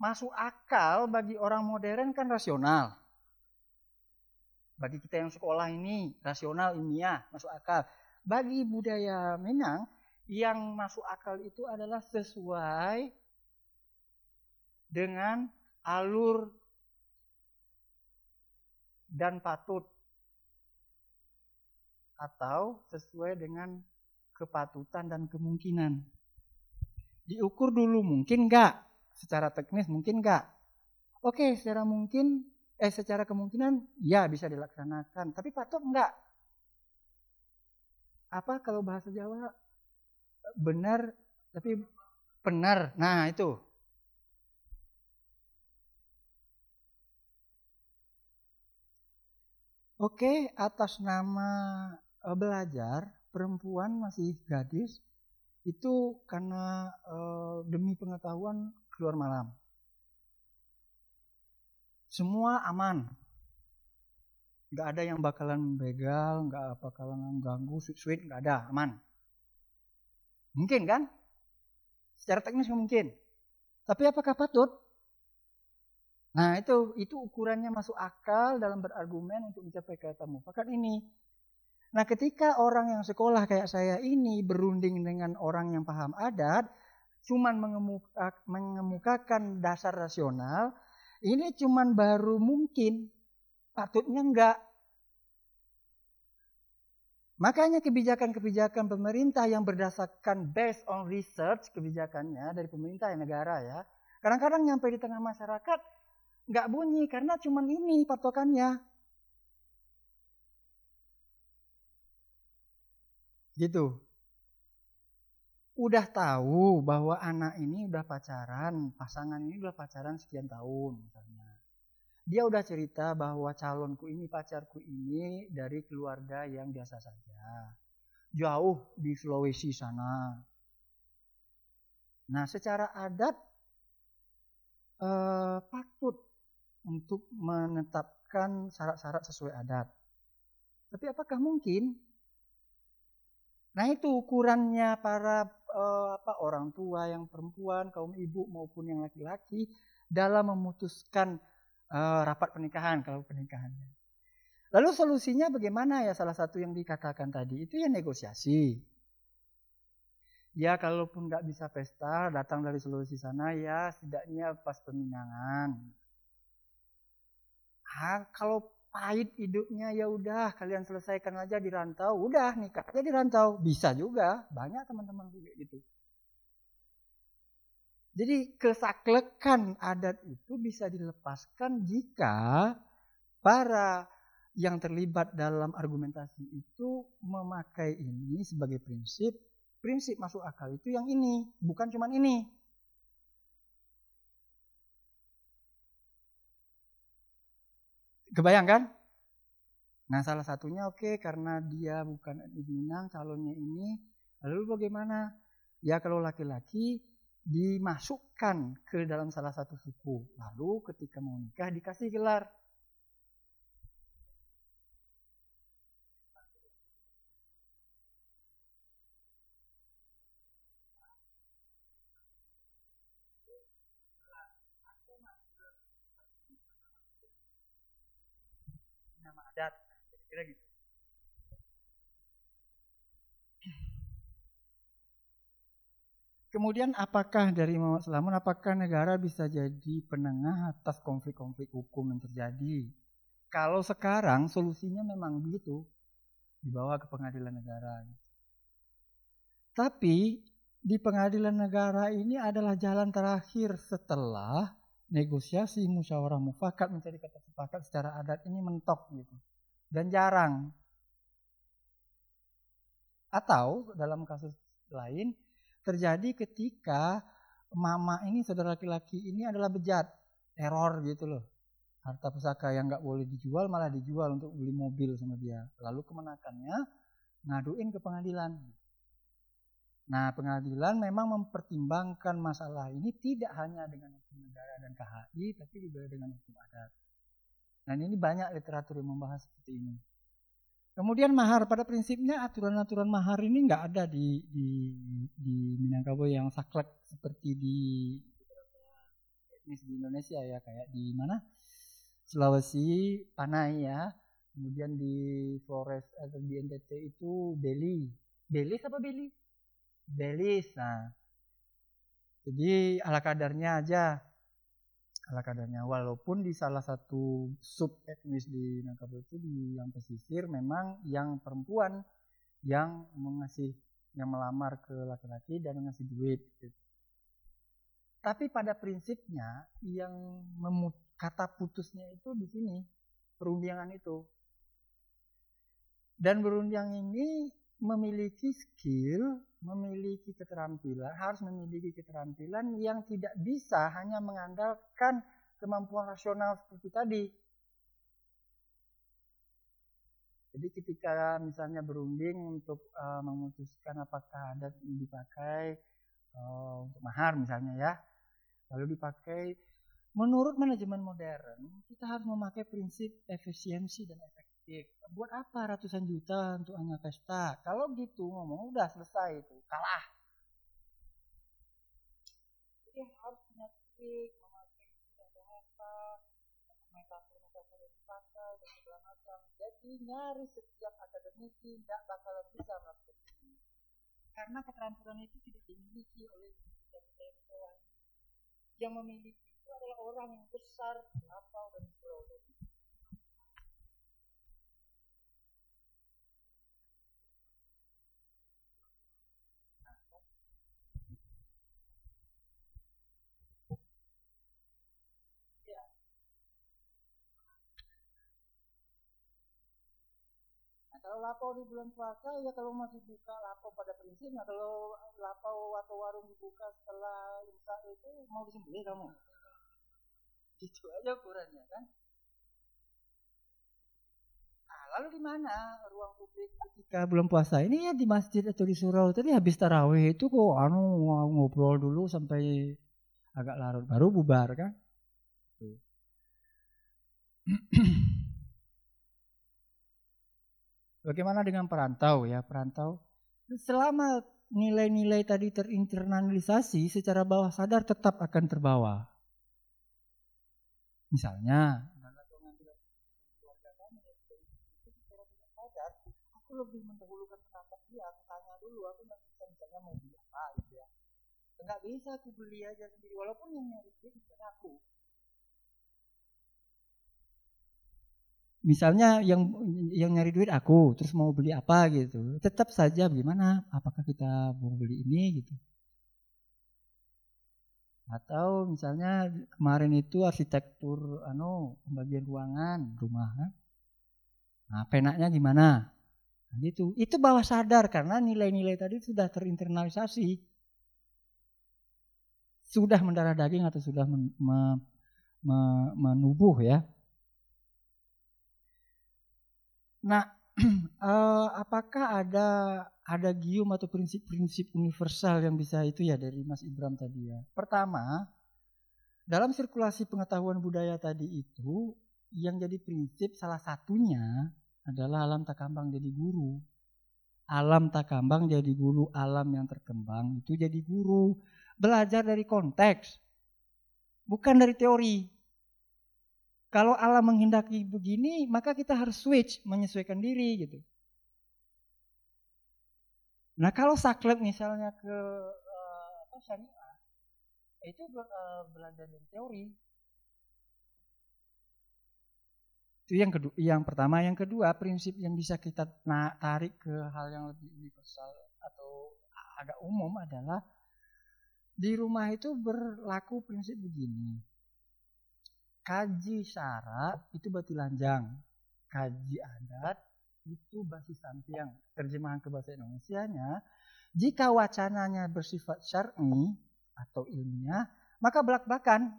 Speaker 1: Masuk akal bagi orang modern kan rasional. Bagi kita yang sekolah ini rasional ilmiah masuk akal. Bagi budaya Minang yang masuk akal itu adalah sesuai dengan alur dan patut atau sesuai dengan kepatutan dan kemungkinan. Diukur dulu mungkin enggak? Secara teknis mungkin enggak? Oke, secara mungkin eh secara kemungkinan ya bisa dilaksanakan, tapi patut enggak? Apa kalau bahasa Jawa benar tapi benar. Nah, itu. Oke, atas nama uh, belajar perempuan masih gadis itu karena uh, demi pengetahuan keluar malam. semua aman. Nggak ada yang bakalan begal, nggak bakalan ganggu, sweet-sweet, nggak ada, aman. Mungkin kan? Secara teknis mungkin. Tapi apakah patut? Nah itu itu ukurannya masuk akal dalam berargumen untuk mencapai kata mufakat ini. Nah ketika orang yang sekolah kayak saya ini berunding dengan orang yang paham adat, cuman mengemuka, mengemukakan dasar rasional, ini cuman baru mungkin, patutnya enggak. Makanya kebijakan-kebijakan pemerintah yang berdasarkan based on research kebijakannya dari pemerintah ya negara ya. Kadang-kadang nyampe di tengah masyarakat nggak bunyi karena cuman ini patokannya. Gitu. Udah tahu bahwa anak ini udah pacaran, pasangan ini udah pacaran sekian tahun misalnya dia udah cerita bahwa calonku ini, pacarku ini dari keluarga yang biasa saja. Jauh di Sulawesi sana. Nah, secara adat eh, patut untuk menetapkan syarat-syarat sesuai adat. Tapi apakah mungkin? Nah, itu ukurannya para eh, apa orang tua yang perempuan, kaum ibu maupun yang laki-laki dalam memutuskan uh, rapat pernikahan kalau pernikahannya. Lalu solusinya bagaimana ya salah satu yang dikatakan tadi itu ya negosiasi. Ya kalaupun nggak bisa pesta datang dari Sulawesi sana ya setidaknya pas peminangan. Ah, kalau pahit hidupnya ya udah kalian selesaikan aja di rantau, udah nikah aja di rantau bisa juga banyak teman-teman juga gitu. Jadi kesaklekan adat itu bisa dilepaskan jika para yang terlibat dalam argumentasi itu memakai ini sebagai prinsip. Prinsip masuk akal itu yang ini, bukan cuma ini. Kebayang kan? Nah salah satunya oke okay, karena dia bukan etnis Minang calonnya ini. Lalu bagaimana? Ya kalau laki-laki dimasukkan ke dalam salah satu suku. Lalu ketika mau nikah dikasih gelar. Nama adat, kira-kira gitu. Kemudian apakah dari Muhammad Salamun, apakah negara bisa jadi penengah atas konflik-konflik hukum yang terjadi? Kalau sekarang solusinya memang begitu, dibawa ke pengadilan negara. Tapi di pengadilan negara ini adalah jalan terakhir setelah negosiasi musyawarah mufakat mencari kata sepakat secara adat ini mentok gitu. Dan jarang. Atau dalam kasus lain terjadi ketika mama ini saudara laki-laki ini adalah bejat, error gitu loh. Harta pusaka yang nggak boleh dijual malah dijual untuk beli mobil sama dia. Lalu kemenakannya ngaduin ke pengadilan. Nah pengadilan memang mempertimbangkan masalah ini tidak hanya dengan hukum negara dan KHI, tapi juga dengan hukum adat. Dan ini banyak literatur yang membahas seperti ini. Kemudian mahar pada prinsipnya aturan-aturan mahar ini nggak ada di di di Minangkabau yang saklek seperti di etnis di Indonesia ya kayak di mana Sulawesi Panai ya kemudian di Flores atau di NTT itu Beli Belis apa Beli Belis nah jadi ala kadarnya aja ala kadarnya. Walaupun di salah satu sub etnis di Minangkabau itu di yang pesisir memang yang perempuan yang mengasih yang melamar ke laki-laki dan mengasih duit. Gitu. Tapi pada prinsipnya yang memut, kata putusnya itu di sini perundingan itu. Dan berunding ini memiliki skill, memiliki keterampilan, harus memiliki keterampilan yang tidak bisa hanya mengandalkan kemampuan rasional seperti tadi. Jadi ketika misalnya berunding untuk uh, memutuskan apakah adat dipakai uh, untuk mahar misalnya ya, lalu dipakai Menurut manajemen modern, kita harus memakai prinsip efisiensi dan efektif. Buat apa ratusan juta untuk hanya pesta? Kalau gitu ngomong udah selesai itu, kalah. Jadi harus punya trik, memakai istilah bahasa, metafor-metafor yang dipakai dan segala macam. Jadi nyaris setiap akademisi tidak bakalan bisa melakukan ini. Karena keterampilan itu tidak dimiliki oleh kita kita yang ini. Yang memiliki itu adalah orang yang besar, lapau dan surau kalau lapau di bulan puasa ya kalau masih buka lapau pada prinsipnya kalau lapau atau warung dibuka setelah imsak itu mau disembelih kamu. Itu aja ukurannya kan? Nah, lalu di mana ruang publik ketika bulan puasa ini? Ya di masjid atau di surau. Tadi habis tarawih itu kok anu ngobrol dulu sampai agak larut baru bubar kan? Tuh. <clears throat> Bagaimana dengan perantau ya? Perantau selama nilai-nilai tadi terinternalisasi secara bawah sadar tetap akan terbawa. Misalnya, aku lebih mendahulukan pendapat dia, aku tanya dulu, aku nggak bisa misalnya mau beli apa gitu ya. Nggak bisa aku beli aja sendiri, walaupun yang nyari duit misalnya aku. Misalnya yang yang nyari duit aku terus mau beli apa gitu. Tetap saja gimana? Apakah kita mau beli ini gitu? Atau misalnya kemarin itu arsitektur anu pembagian ruangan rumah kan? Nah penaknya gimana? Nah, gitu itu bawah sadar karena nilai-nilai tadi sudah terinternalisasi. Sudah mendarah daging atau sudah men, me, me, menubuh ya Nah, uh, <clears throat> apakah ada ada gium atau prinsip-prinsip universal yang bisa itu ya dari Mas Ibram tadi ya? Pertama, dalam sirkulasi pengetahuan budaya tadi itu yang jadi prinsip salah satunya adalah alam takambang jadi guru. Alam takambang jadi guru, alam yang terkembang itu jadi guru. Belajar dari konteks, bukan dari teori. Kalau Allah menghendaki begini, maka kita harus switch, menyesuaikan diri gitu. Nah kalau saklek misalnya ke uh, apa syariah, itu uh, belajar dari teori. Itu yang kedua, yang pertama, yang kedua prinsip yang bisa kita tarik ke hal yang lebih universal atau agak umum adalah di rumah itu berlaku prinsip begini kaji syarat itu batu lanjang, kaji adat itu basis sampiang. Terjemahan ke bahasa Indonesia-nya, jika wacananya bersifat syar'i atau ilmiah, maka belak-belakan.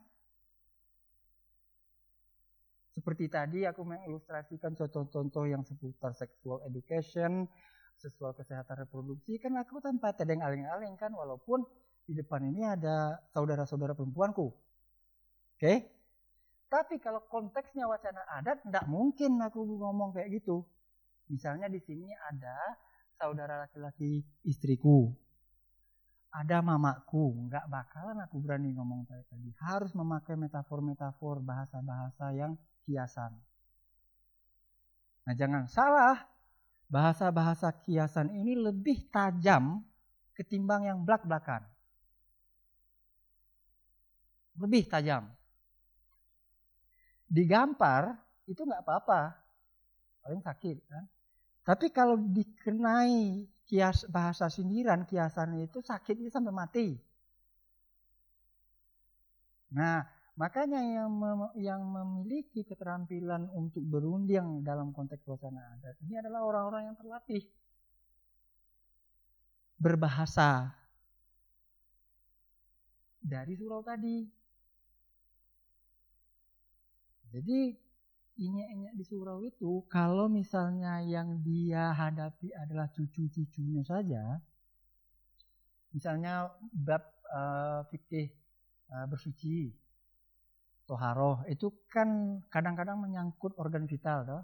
Speaker 1: Seperti tadi aku mengilustrasikan contoh-contoh yang seputar sexual education, seksual kesehatan reproduksi, kan aku tanpa tedeng aling-aling kan, walaupun di depan ini ada saudara-saudara perempuanku. Oke? Okay? Tapi kalau konteksnya wacana adat, tidak mungkin aku ngomong kayak gitu. Misalnya di sini ada saudara laki-laki istriku, ada mamaku, nggak bakalan aku berani ngomong kayak tadi. Harus memakai metafor-metafor, bahasa-bahasa yang kiasan. Nah jangan salah, bahasa-bahasa kiasan ini lebih tajam ketimbang yang belak-belakan. Lebih tajam digampar itu nggak apa-apa, paling sakit kan. Tapi kalau dikenai kias bahasa sindiran, kiasan itu sakitnya sampai mati. Nah, makanya yang mem yang memiliki keterampilan untuk berunding dalam konteks suasana adat ini adalah orang-orang yang terlatih berbahasa dari surau tadi. Jadi inyak-inyak di surau itu kalau misalnya yang dia hadapi adalah cucu-cucunya saja, misalnya bab uh, fikih uh, bersuci, toharoh itu kan kadang-kadang menyangkut organ vital toh.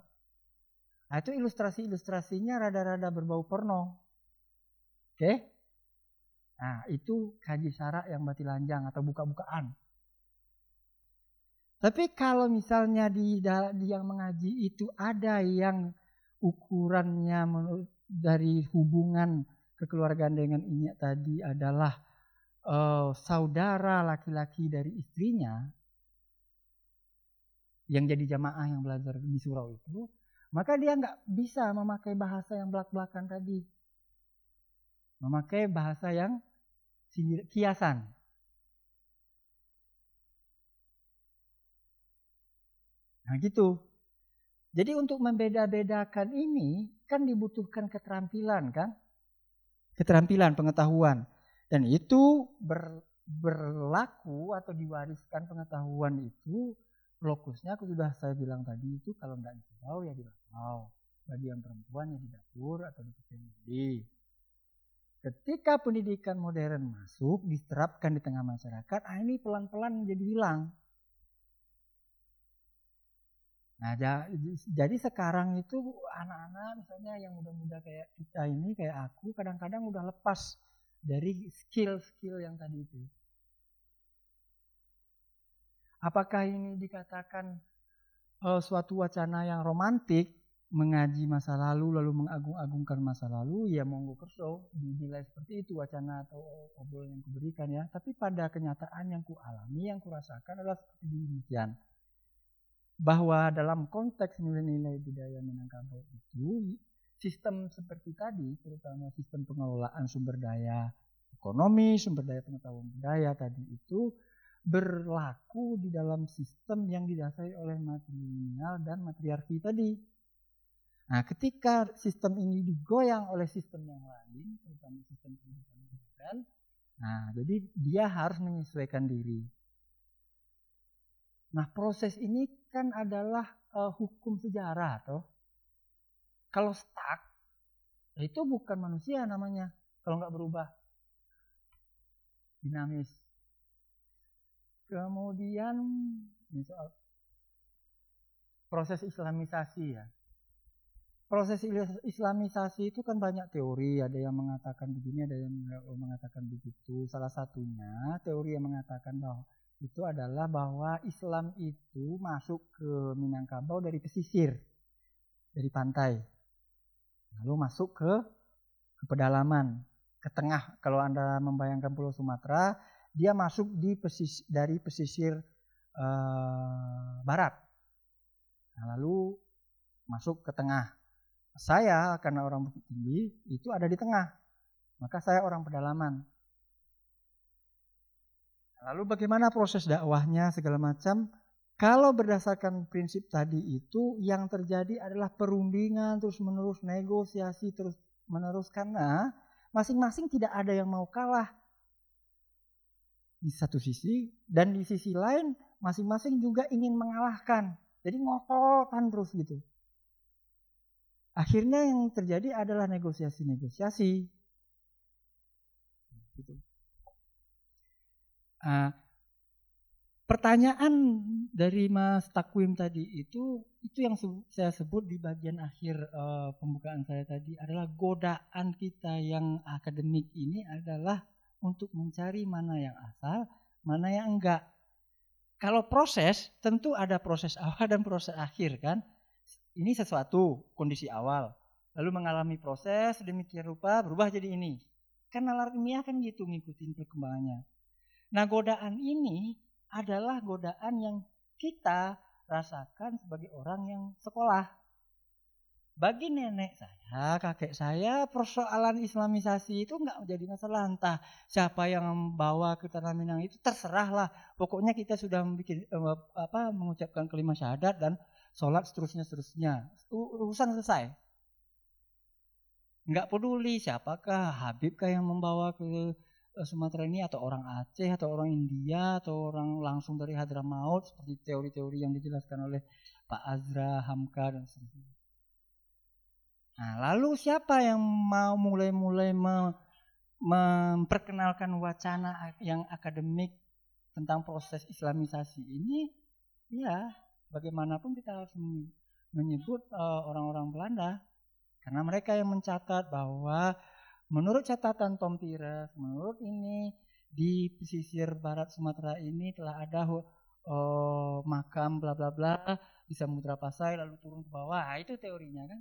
Speaker 1: Nah, itu ilustrasi-ilustrasinya rada-rada berbau porno. Oke? Nah, itu kaji syarak yang mati lanjang atau buka-bukaan. Tapi kalau misalnya di, di yang mengaji itu ada yang ukurannya dari hubungan kekeluargaan dengan ini tadi adalah uh, saudara laki-laki dari istrinya yang jadi jamaah yang belajar di surau itu, maka dia nggak bisa memakai bahasa yang belak-belakan tadi, memakai bahasa yang kiasan. Nah gitu. Jadi untuk membeda-bedakan ini kan dibutuhkan keterampilan kan? Keterampilan, pengetahuan. Dan itu ber, berlaku atau diwariskan pengetahuan itu lokusnya aku sudah saya bilang tadi itu kalau nggak di ya di lapau. Bagi yang perempuan ya di dapur atau di kecil Ketika pendidikan modern masuk, diterapkan di tengah masyarakat, ah ini pelan-pelan jadi hilang. Nah, jadi sekarang itu anak-anak misalnya yang muda-muda kayak kita ini, kayak aku, kadang-kadang udah lepas dari skill-skill yang tadi itu. Apakah ini dikatakan uh, suatu wacana yang romantik, mengaji masa lalu lalu mengagung-agungkan masa lalu? Ya monggo kerso, dinilai seperti itu wacana atau obrolan yang kuberikan ya. Tapi pada kenyataan yang ku alami, yang kurasakan adalah seperti demikian bahwa dalam konteks nilai-nilai budaya Minangkabau itu sistem seperti tadi, terutama sistem pengelolaan sumber daya ekonomi, sumber daya pengetahuan budaya tadi itu berlaku di dalam sistem yang didasari oleh matrilineal dan matriarki tadi. Nah, ketika sistem ini digoyang oleh sistem yang lain, terutama sistem pendidikan modern, nah jadi dia harus menyesuaikan diri. Nah, proses ini kan adalah uh, hukum sejarah toh. Kalau stuck itu bukan manusia namanya kalau nggak berubah. Dinamis. Kemudian ini soal proses islamisasi ya. Proses islamisasi itu kan banyak teori, ada yang mengatakan begini, ada yang mengatakan begitu. Salah satunya teori yang mengatakan bahwa itu adalah bahwa Islam itu masuk ke Minangkabau dari pesisir, dari pantai, lalu masuk ke ke pedalaman, ke tengah. Kalau anda membayangkan Pulau Sumatera, dia masuk di pesis, dari pesisir uh, barat, nah, lalu masuk ke tengah. Saya karena orang Bukit Tinggi itu ada di tengah, maka saya orang pedalaman. Lalu bagaimana proses dakwahnya segala macam? Kalau berdasarkan prinsip tadi itu yang terjadi adalah perundingan terus menerus negosiasi terus menerus karena masing-masing tidak ada yang mau kalah di satu sisi dan di sisi lain masing-masing juga ingin mengalahkan. Jadi ngokotan terus gitu. Akhirnya yang terjadi adalah negosiasi-negosiasi. Gitu. Uh, pertanyaan dari Mas Takwim tadi itu itu yang saya sebut di bagian akhir uh, pembukaan saya tadi adalah godaan kita yang akademik ini adalah untuk mencari mana yang asal, mana yang enggak. Kalau proses tentu ada proses <laughs> awal dan proses akhir kan. Ini sesuatu kondisi awal, lalu mengalami proses demikian rupa berubah jadi ini. Karena nalar kan gitu ngikutin perkembangannya. Nah, godaan ini adalah godaan yang kita rasakan sebagai orang yang sekolah. Bagi nenek saya, kakek saya, persoalan islamisasi itu enggak menjadi masalah. Entah siapa yang membawa ke Tanah Minang itu terserahlah. Pokoknya kita sudah membuat, eh, apa, mengucapkan kelima syahadat dan sholat seterusnya seterusnya. Urusan selesai. Enggak peduli siapakah, Habibkah yang membawa ke Sumatera ini atau orang Aceh atau orang India atau orang langsung dari Hadramaut seperti teori-teori yang dijelaskan oleh Pak Azra, Hamka dan seterusnya. Nah, lalu siapa yang mau mulai-mulai memperkenalkan wacana yang akademik tentang proses islamisasi ini Iya, bagaimanapun kita harus men- menyebut eh, orang-orang Belanda karena mereka yang mencatat bahwa menurut catatan Tom Pires, menurut ini di pesisir barat Sumatera ini telah ada eh, makam bla bla bla di Samudra Pasai lalu turun ke bawah. Nah, itu teorinya kan.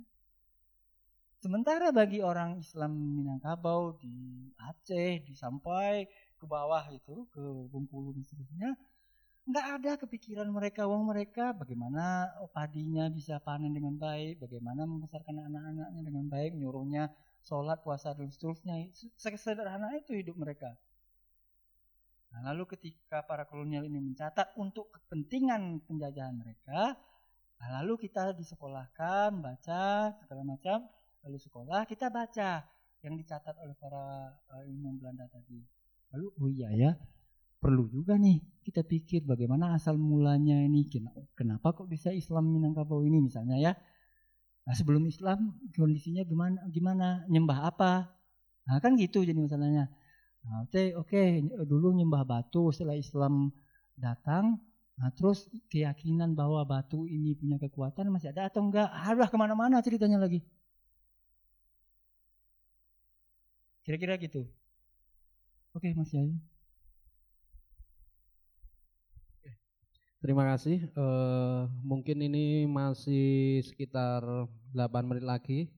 Speaker 1: Sementara bagi orang Islam Minangkabau di Aceh, di sampai ke bawah itu ke Bengkulu dan seterusnya, nggak ada kepikiran mereka, wong mereka bagaimana padinya bisa panen dengan baik, bagaimana membesarkan anak-anaknya dengan baik, nyuruhnya sholat, puasa dan seterusnya. Sederhana itu hidup mereka. Nah, lalu ketika para kolonial ini mencatat untuk kepentingan penjajahan mereka, nah, lalu kita disekolahkan, baca segala macam, lalu sekolah kita baca yang dicatat oleh para uh, ilmuwan Belanda tadi. Lalu oh iya ya, perlu juga nih kita pikir bagaimana asal mulanya ini, Ken- kenapa kok bisa Islam Minangkabau ini misalnya ya. Nah, sebelum Islam kondisinya gimana gimana nyembah apa? Nah, kan gitu jadi masalahnya. Nah, oke, oke, dulu nyembah batu setelah Islam datang, nah terus keyakinan bahwa batu ini punya kekuatan masih ada atau enggak? Harus ke mana-mana ceritanya lagi. Kira-kira gitu. Oke, Mas Yayu.
Speaker 2: Terima kasih. Eh, mungkin ini masih sekitar 8 menit lagi.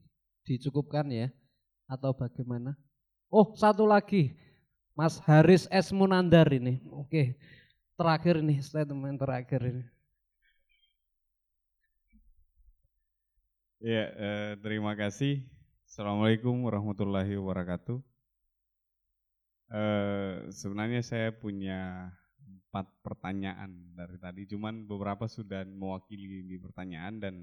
Speaker 2: Dicukupkan ya? Atau bagaimana? Oh, satu lagi. Mas Haris S. Munandar ini. Oke. Terakhir ini, statement terakhir ini.
Speaker 11: Ya, eh, terima kasih. Assalamualaikum warahmatullahi wabarakatuh. Eh, sebenarnya saya punya empat pertanyaan dari tadi, cuman beberapa sudah mewakili di pertanyaan dan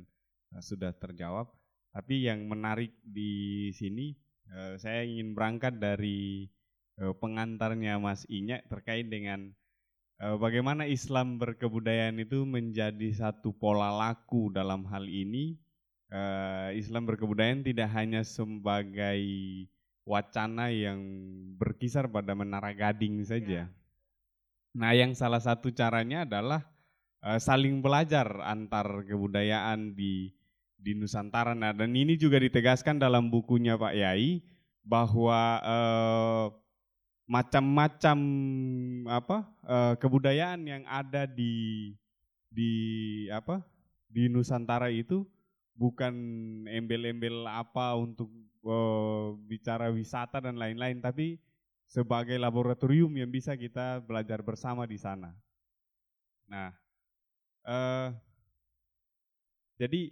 Speaker 11: eh, sudah terjawab. Tapi yang menarik di sini, eh, saya ingin berangkat dari eh, pengantarnya Mas Inyak terkait dengan bagaimana Islam berkebudayaan itu menjadi satu pola laku dalam hal ini Islam berkebudayaan tidak hanya sebagai wacana yang berkisar pada Menara Gading saja. Nah, yang salah satu caranya adalah eh, saling belajar antar kebudayaan di di Nusantara. Nah, dan ini juga ditegaskan dalam bukunya Pak Yai bahwa eh, macam-macam apa eh, kebudayaan yang ada di di apa di Nusantara itu bukan embel-embel apa untuk eh, bicara wisata dan lain-lain, tapi sebagai laboratorium yang bisa kita belajar bersama di sana. Nah, eh, jadi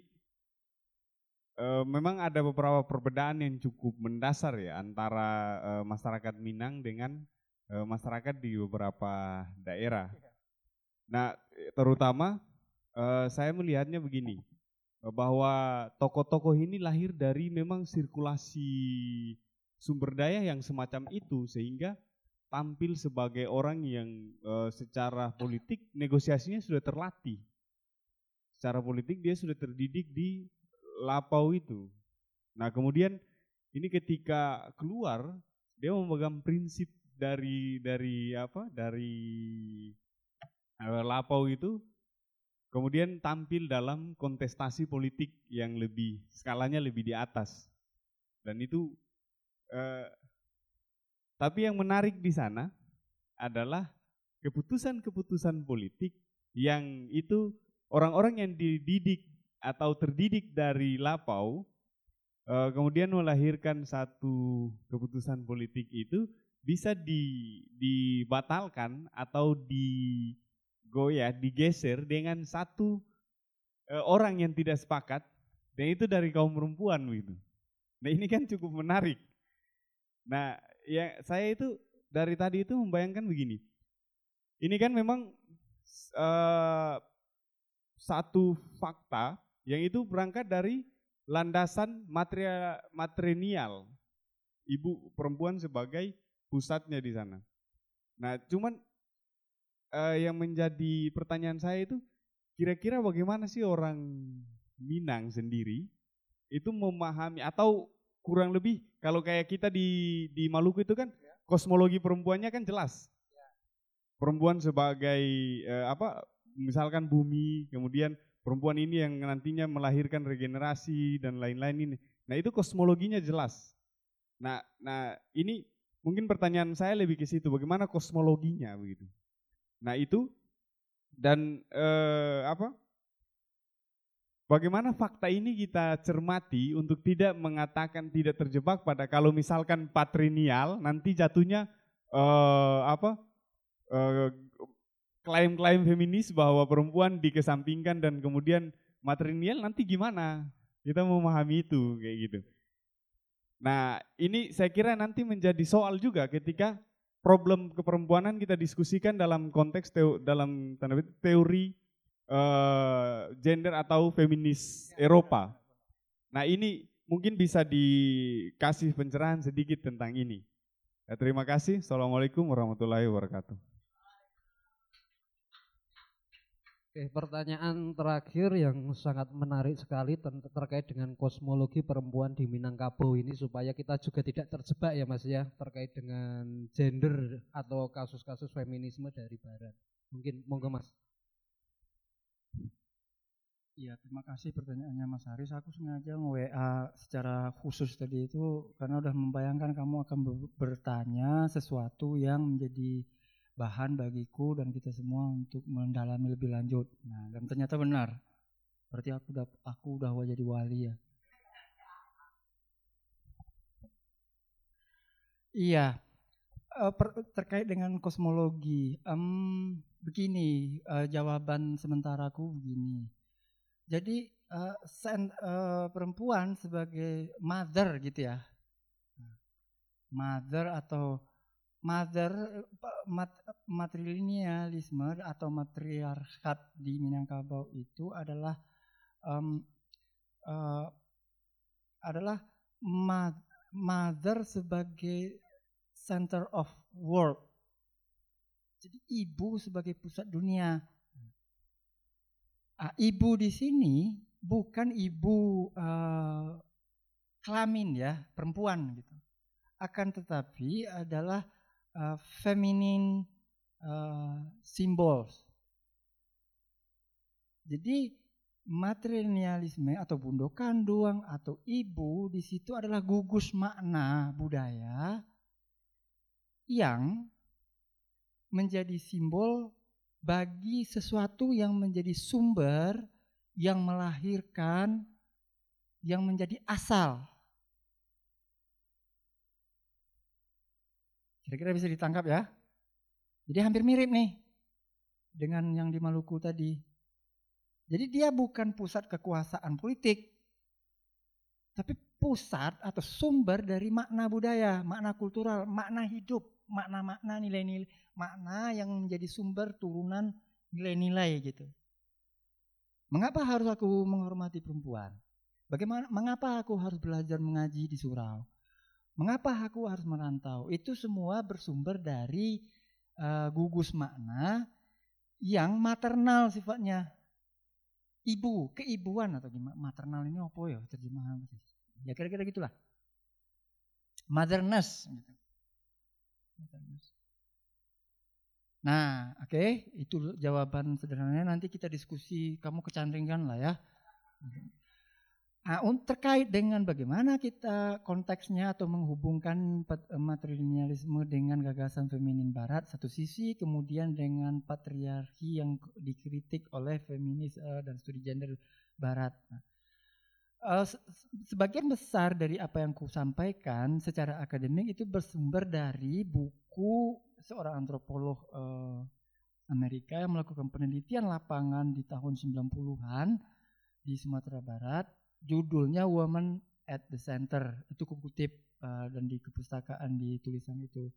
Speaker 11: eh, memang ada beberapa perbedaan yang cukup mendasar ya antara eh, masyarakat Minang dengan eh, masyarakat di beberapa daerah. Nah, terutama eh, saya melihatnya begini bahwa tokoh-tokoh ini lahir dari memang sirkulasi sumber daya yang semacam itu sehingga tampil sebagai orang yang eh, secara politik negosiasinya sudah terlatih. Secara politik dia sudah terdidik di lapau itu. Nah, kemudian ini ketika keluar dia memegang prinsip dari dari apa? dari eh, lapau itu kemudian tampil dalam kontestasi politik yang lebih skalanya lebih di atas dan itu eh, tapi yang menarik di sana adalah keputusan-keputusan politik yang itu orang-orang yang dididik atau terdidik dari lapau eh, kemudian melahirkan satu keputusan politik itu bisa di, dibatalkan atau di goyah, digeser dengan satu e, orang yang tidak sepakat dan itu dari kaum perempuan gitu. Nah ini kan cukup menarik. Nah ya saya itu dari tadi itu membayangkan begini. Ini kan memang e, satu fakta yang itu berangkat dari landasan material matrinial ibu perempuan sebagai pusatnya di sana. Nah cuman uh, yang menjadi pertanyaan saya itu kira-kira bagaimana sih orang Minang sendiri itu memahami atau kurang lebih kalau kayak kita di di Maluku itu kan kosmologi perempuannya kan jelas perempuan sebagai uh, apa misalkan bumi, kemudian perempuan ini yang nantinya melahirkan regenerasi dan lain-lain ini. Nah itu kosmologinya jelas. Nah, nah ini mungkin pertanyaan saya lebih ke situ, bagaimana kosmologinya begitu. Nah itu dan eh, apa? Bagaimana fakta ini kita cermati untuk tidak mengatakan tidak terjebak pada kalau misalkan patrinial nanti jatuhnya eh, apa eh, klaim-klaim feminis bahwa perempuan dikesampingkan dan kemudian matrinial nanti gimana? Kita memahami itu kayak gitu. Nah, ini saya kira nanti menjadi soal juga ketika problem keperempuanan kita diskusikan dalam konteks teo, dalam teori uh, gender atau feminis Eropa. Nah, ini mungkin bisa dikasih pencerahan sedikit tentang ini. Ya, terima kasih. Assalamualaikum warahmatullahi wabarakatuh.
Speaker 2: Oke, pertanyaan terakhir yang sangat menarik sekali ter terkait dengan kosmologi perempuan di Minangkabau ini supaya kita juga tidak terjebak ya Mas ya terkait dengan gender atau kasus-kasus feminisme dari barat. Mungkin monggo Mas.
Speaker 1: Iya, terima kasih pertanyaannya Mas Haris. Aku sengaja nge-WA secara khusus tadi itu karena udah membayangkan kamu akan bertanya sesuatu yang menjadi bahan bagiku dan kita semua untuk mendalami lebih lanjut. Nah, dan ternyata benar. Berarti aku udah aku udah jadi wali ya. Iya, per, terkait dengan kosmologi, um, begini uh, jawaban sementaraku begini. Jadi uh, sen, uh, perempuan sebagai mother gitu ya, mother atau mother mat, matrilinealisme atau matriarkat di Minangkabau itu adalah um, uh, adalah ma mother sebagai center of world. Jadi ibu sebagai pusat dunia. Ah, ibu di sini bukan ibu uh, kelamin ya, perempuan gitu. Akan tetapi adalah uh, feminine uh, symbols. Jadi materialisme atau bundo kandung atau ibu di situ adalah gugus makna budaya yang menjadi simbol bagi sesuatu yang menjadi sumber yang melahirkan yang menjadi asal Kira-kira bisa ditangkap ya? Jadi hampir mirip nih dengan yang di Maluku tadi. Jadi dia bukan pusat kekuasaan politik, tapi pusat atau sumber dari makna budaya, makna kultural, makna hidup, makna-makna nilai-nilai, makna yang menjadi sumber turunan nilai-nilai gitu. Mengapa harus aku menghormati perempuan? Bagaimana mengapa aku harus belajar mengaji di surau? Mengapa aku harus merantau? Itu semua bersumber dari uh, gugus makna yang maternal sifatnya. Ibu, keibuan atau gimana? Maternal ini apa ya terjemahan? Ya kira-kira gitulah. Motherness. Gitu. Nah, oke, okay, itu jawaban sederhananya. Nanti kita diskusi, kamu kecandringan lah ya. Nah, terkait dengan bagaimana kita konteksnya atau menghubungkan eh, matrilinealisme dengan gagasan feminin barat satu sisi, kemudian dengan patriarki yang dikritik oleh feminis uh, dan studi gender barat. Nah, uh, sebagian besar dari apa yang ku sampaikan secara akademik itu bersumber dari buku seorang antropolog uh, Amerika yang melakukan penelitian lapangan di tahun 90-an di Sumatera Barat judulnya Woman at the Center. Itu kukutip uh, dan di kepustakaan di tulisan itu.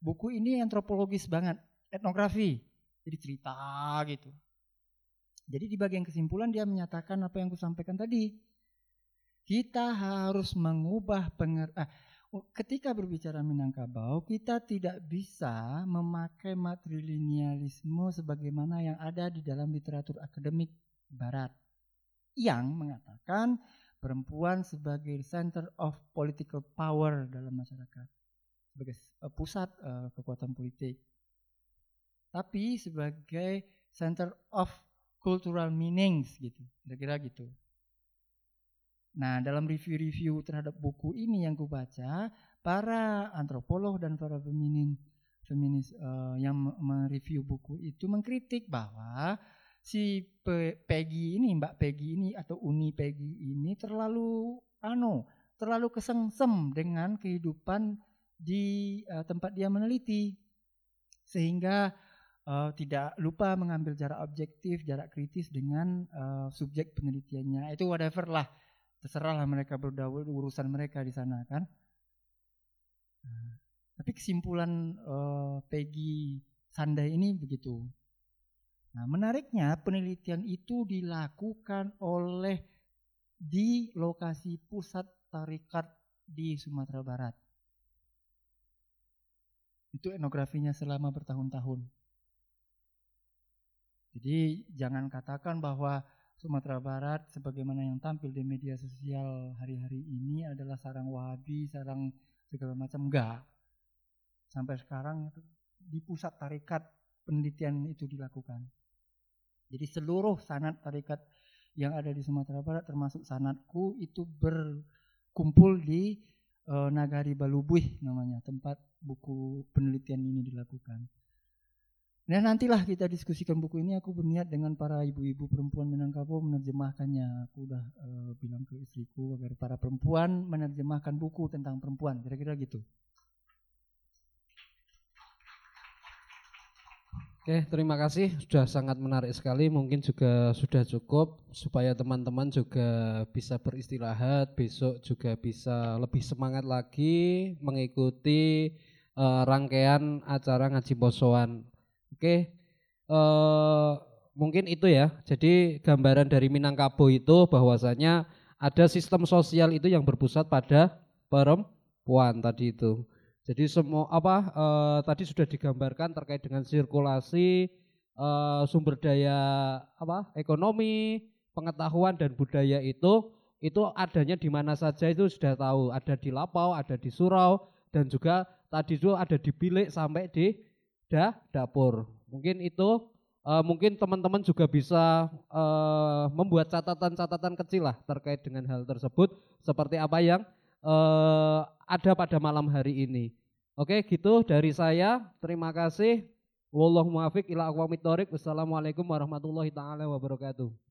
Speaker 1: Buku ini antropologis banget, etnografi. Jadi cerita gitu. Jadi di bagian kesimpulan dia menyatakan apa yang kusampaikan tadi. Kita harus mengubah penger ah, ketika berbicara Minangkabau, kita tidak bisa memakai matrilinealisme sebagaimana yang ada di dalam literatur akademik barat yang mengatakan perempuan sebagai center of political power dalam masyarakat, sebagai uh, pusat uh, kekuatan politik. Tapi sebagai center of cultural meanings gitu. Kira-kira gitu. Nah, dalam review-review terhadap buku ini yang kubaca, para antropolog dan para feminin feminis uh, yang mereview buku itu mengkritik bahwa si Pe Peggy ini, Mbak Peggy ini atau Uni Peggy ini terlalu anu, terlalu kesengsem dengan kehidupan di uh, tempat dia meneliti sehingga uh, tidak lupa mengambil jarak objektif, jarak kritis dengan uh, subjek penelitiannya. Itu whatever lah terserahlah mereka berdawul urusan mereka di sana kan. Tapi kesimpulan uh, Peggy Sandai ini begitu. Nah, menariknya penelitian itu dilakukan oleh di lokasi pusat tarikat di Sumatera Barat. Itu etnografinya selama bertahun-tahun. Jadi jangan katakan bahwa Sumatera Barat sebagaimana yang tampil di media sosial hari-hari ini adalah sarang Wahabi, sarang segala macam enggak. Sampai sekarang di pusat tarikat penelitian itu dilakukan. Jadi seluruh sanat tarikat yang ada di Sumatera Barat termasuk sanatku itu berkumpul di e, Nagari Balubuih namanya, tempat buku penelitian ini dilakukan. Nah nantilah kita diskusikan buku ini. Aku berniat dengan para ibu-ibu perempuan Minangkabau menerjemahkannya. Aku udah uh, bilang ke istriku agar para perempuan menerjemahkan buku tentang perempuan. Kira-kira gitu.
Speaker 2: Oke, terima kasih. Sudah sangat menarik sekali. Mungkin juga sudah cukup supaya teman-teman juga bisa beristirahat. Besok juga bisa lebih semangat lagi mengikuti uh, rangkaian acara ngaji posoan Oke, uh, mungkin itu ya. Jadi gambaran dari Minangkabau itu bahwasanya ada sistem sosial itu yang berpusat pada perempuan tadi itu. Jadi semua apa uh, tadi sudah digambarkan terkait dengan sirkulasi uh, sumber daya apa ekonomi, pengetahuan dan budaya itu itu adanya di mana saja itu sudah tahu. Ada di Lapau, ada di Surau dan juga tadi itu ada di bilik sampai di da dapur. Mungkin itu uh, mungkin teman-teman juga bisa uh, membuat catatan-catatan kecil lah terkait dengan hal tersebut seperti apa yang uh, ada pada malam hari ini. Oke, gitu dari saya. Terima kasih. Wallahu muwaffiq ila Wassalamualaikum warahmatullahi taala wabarakatuh.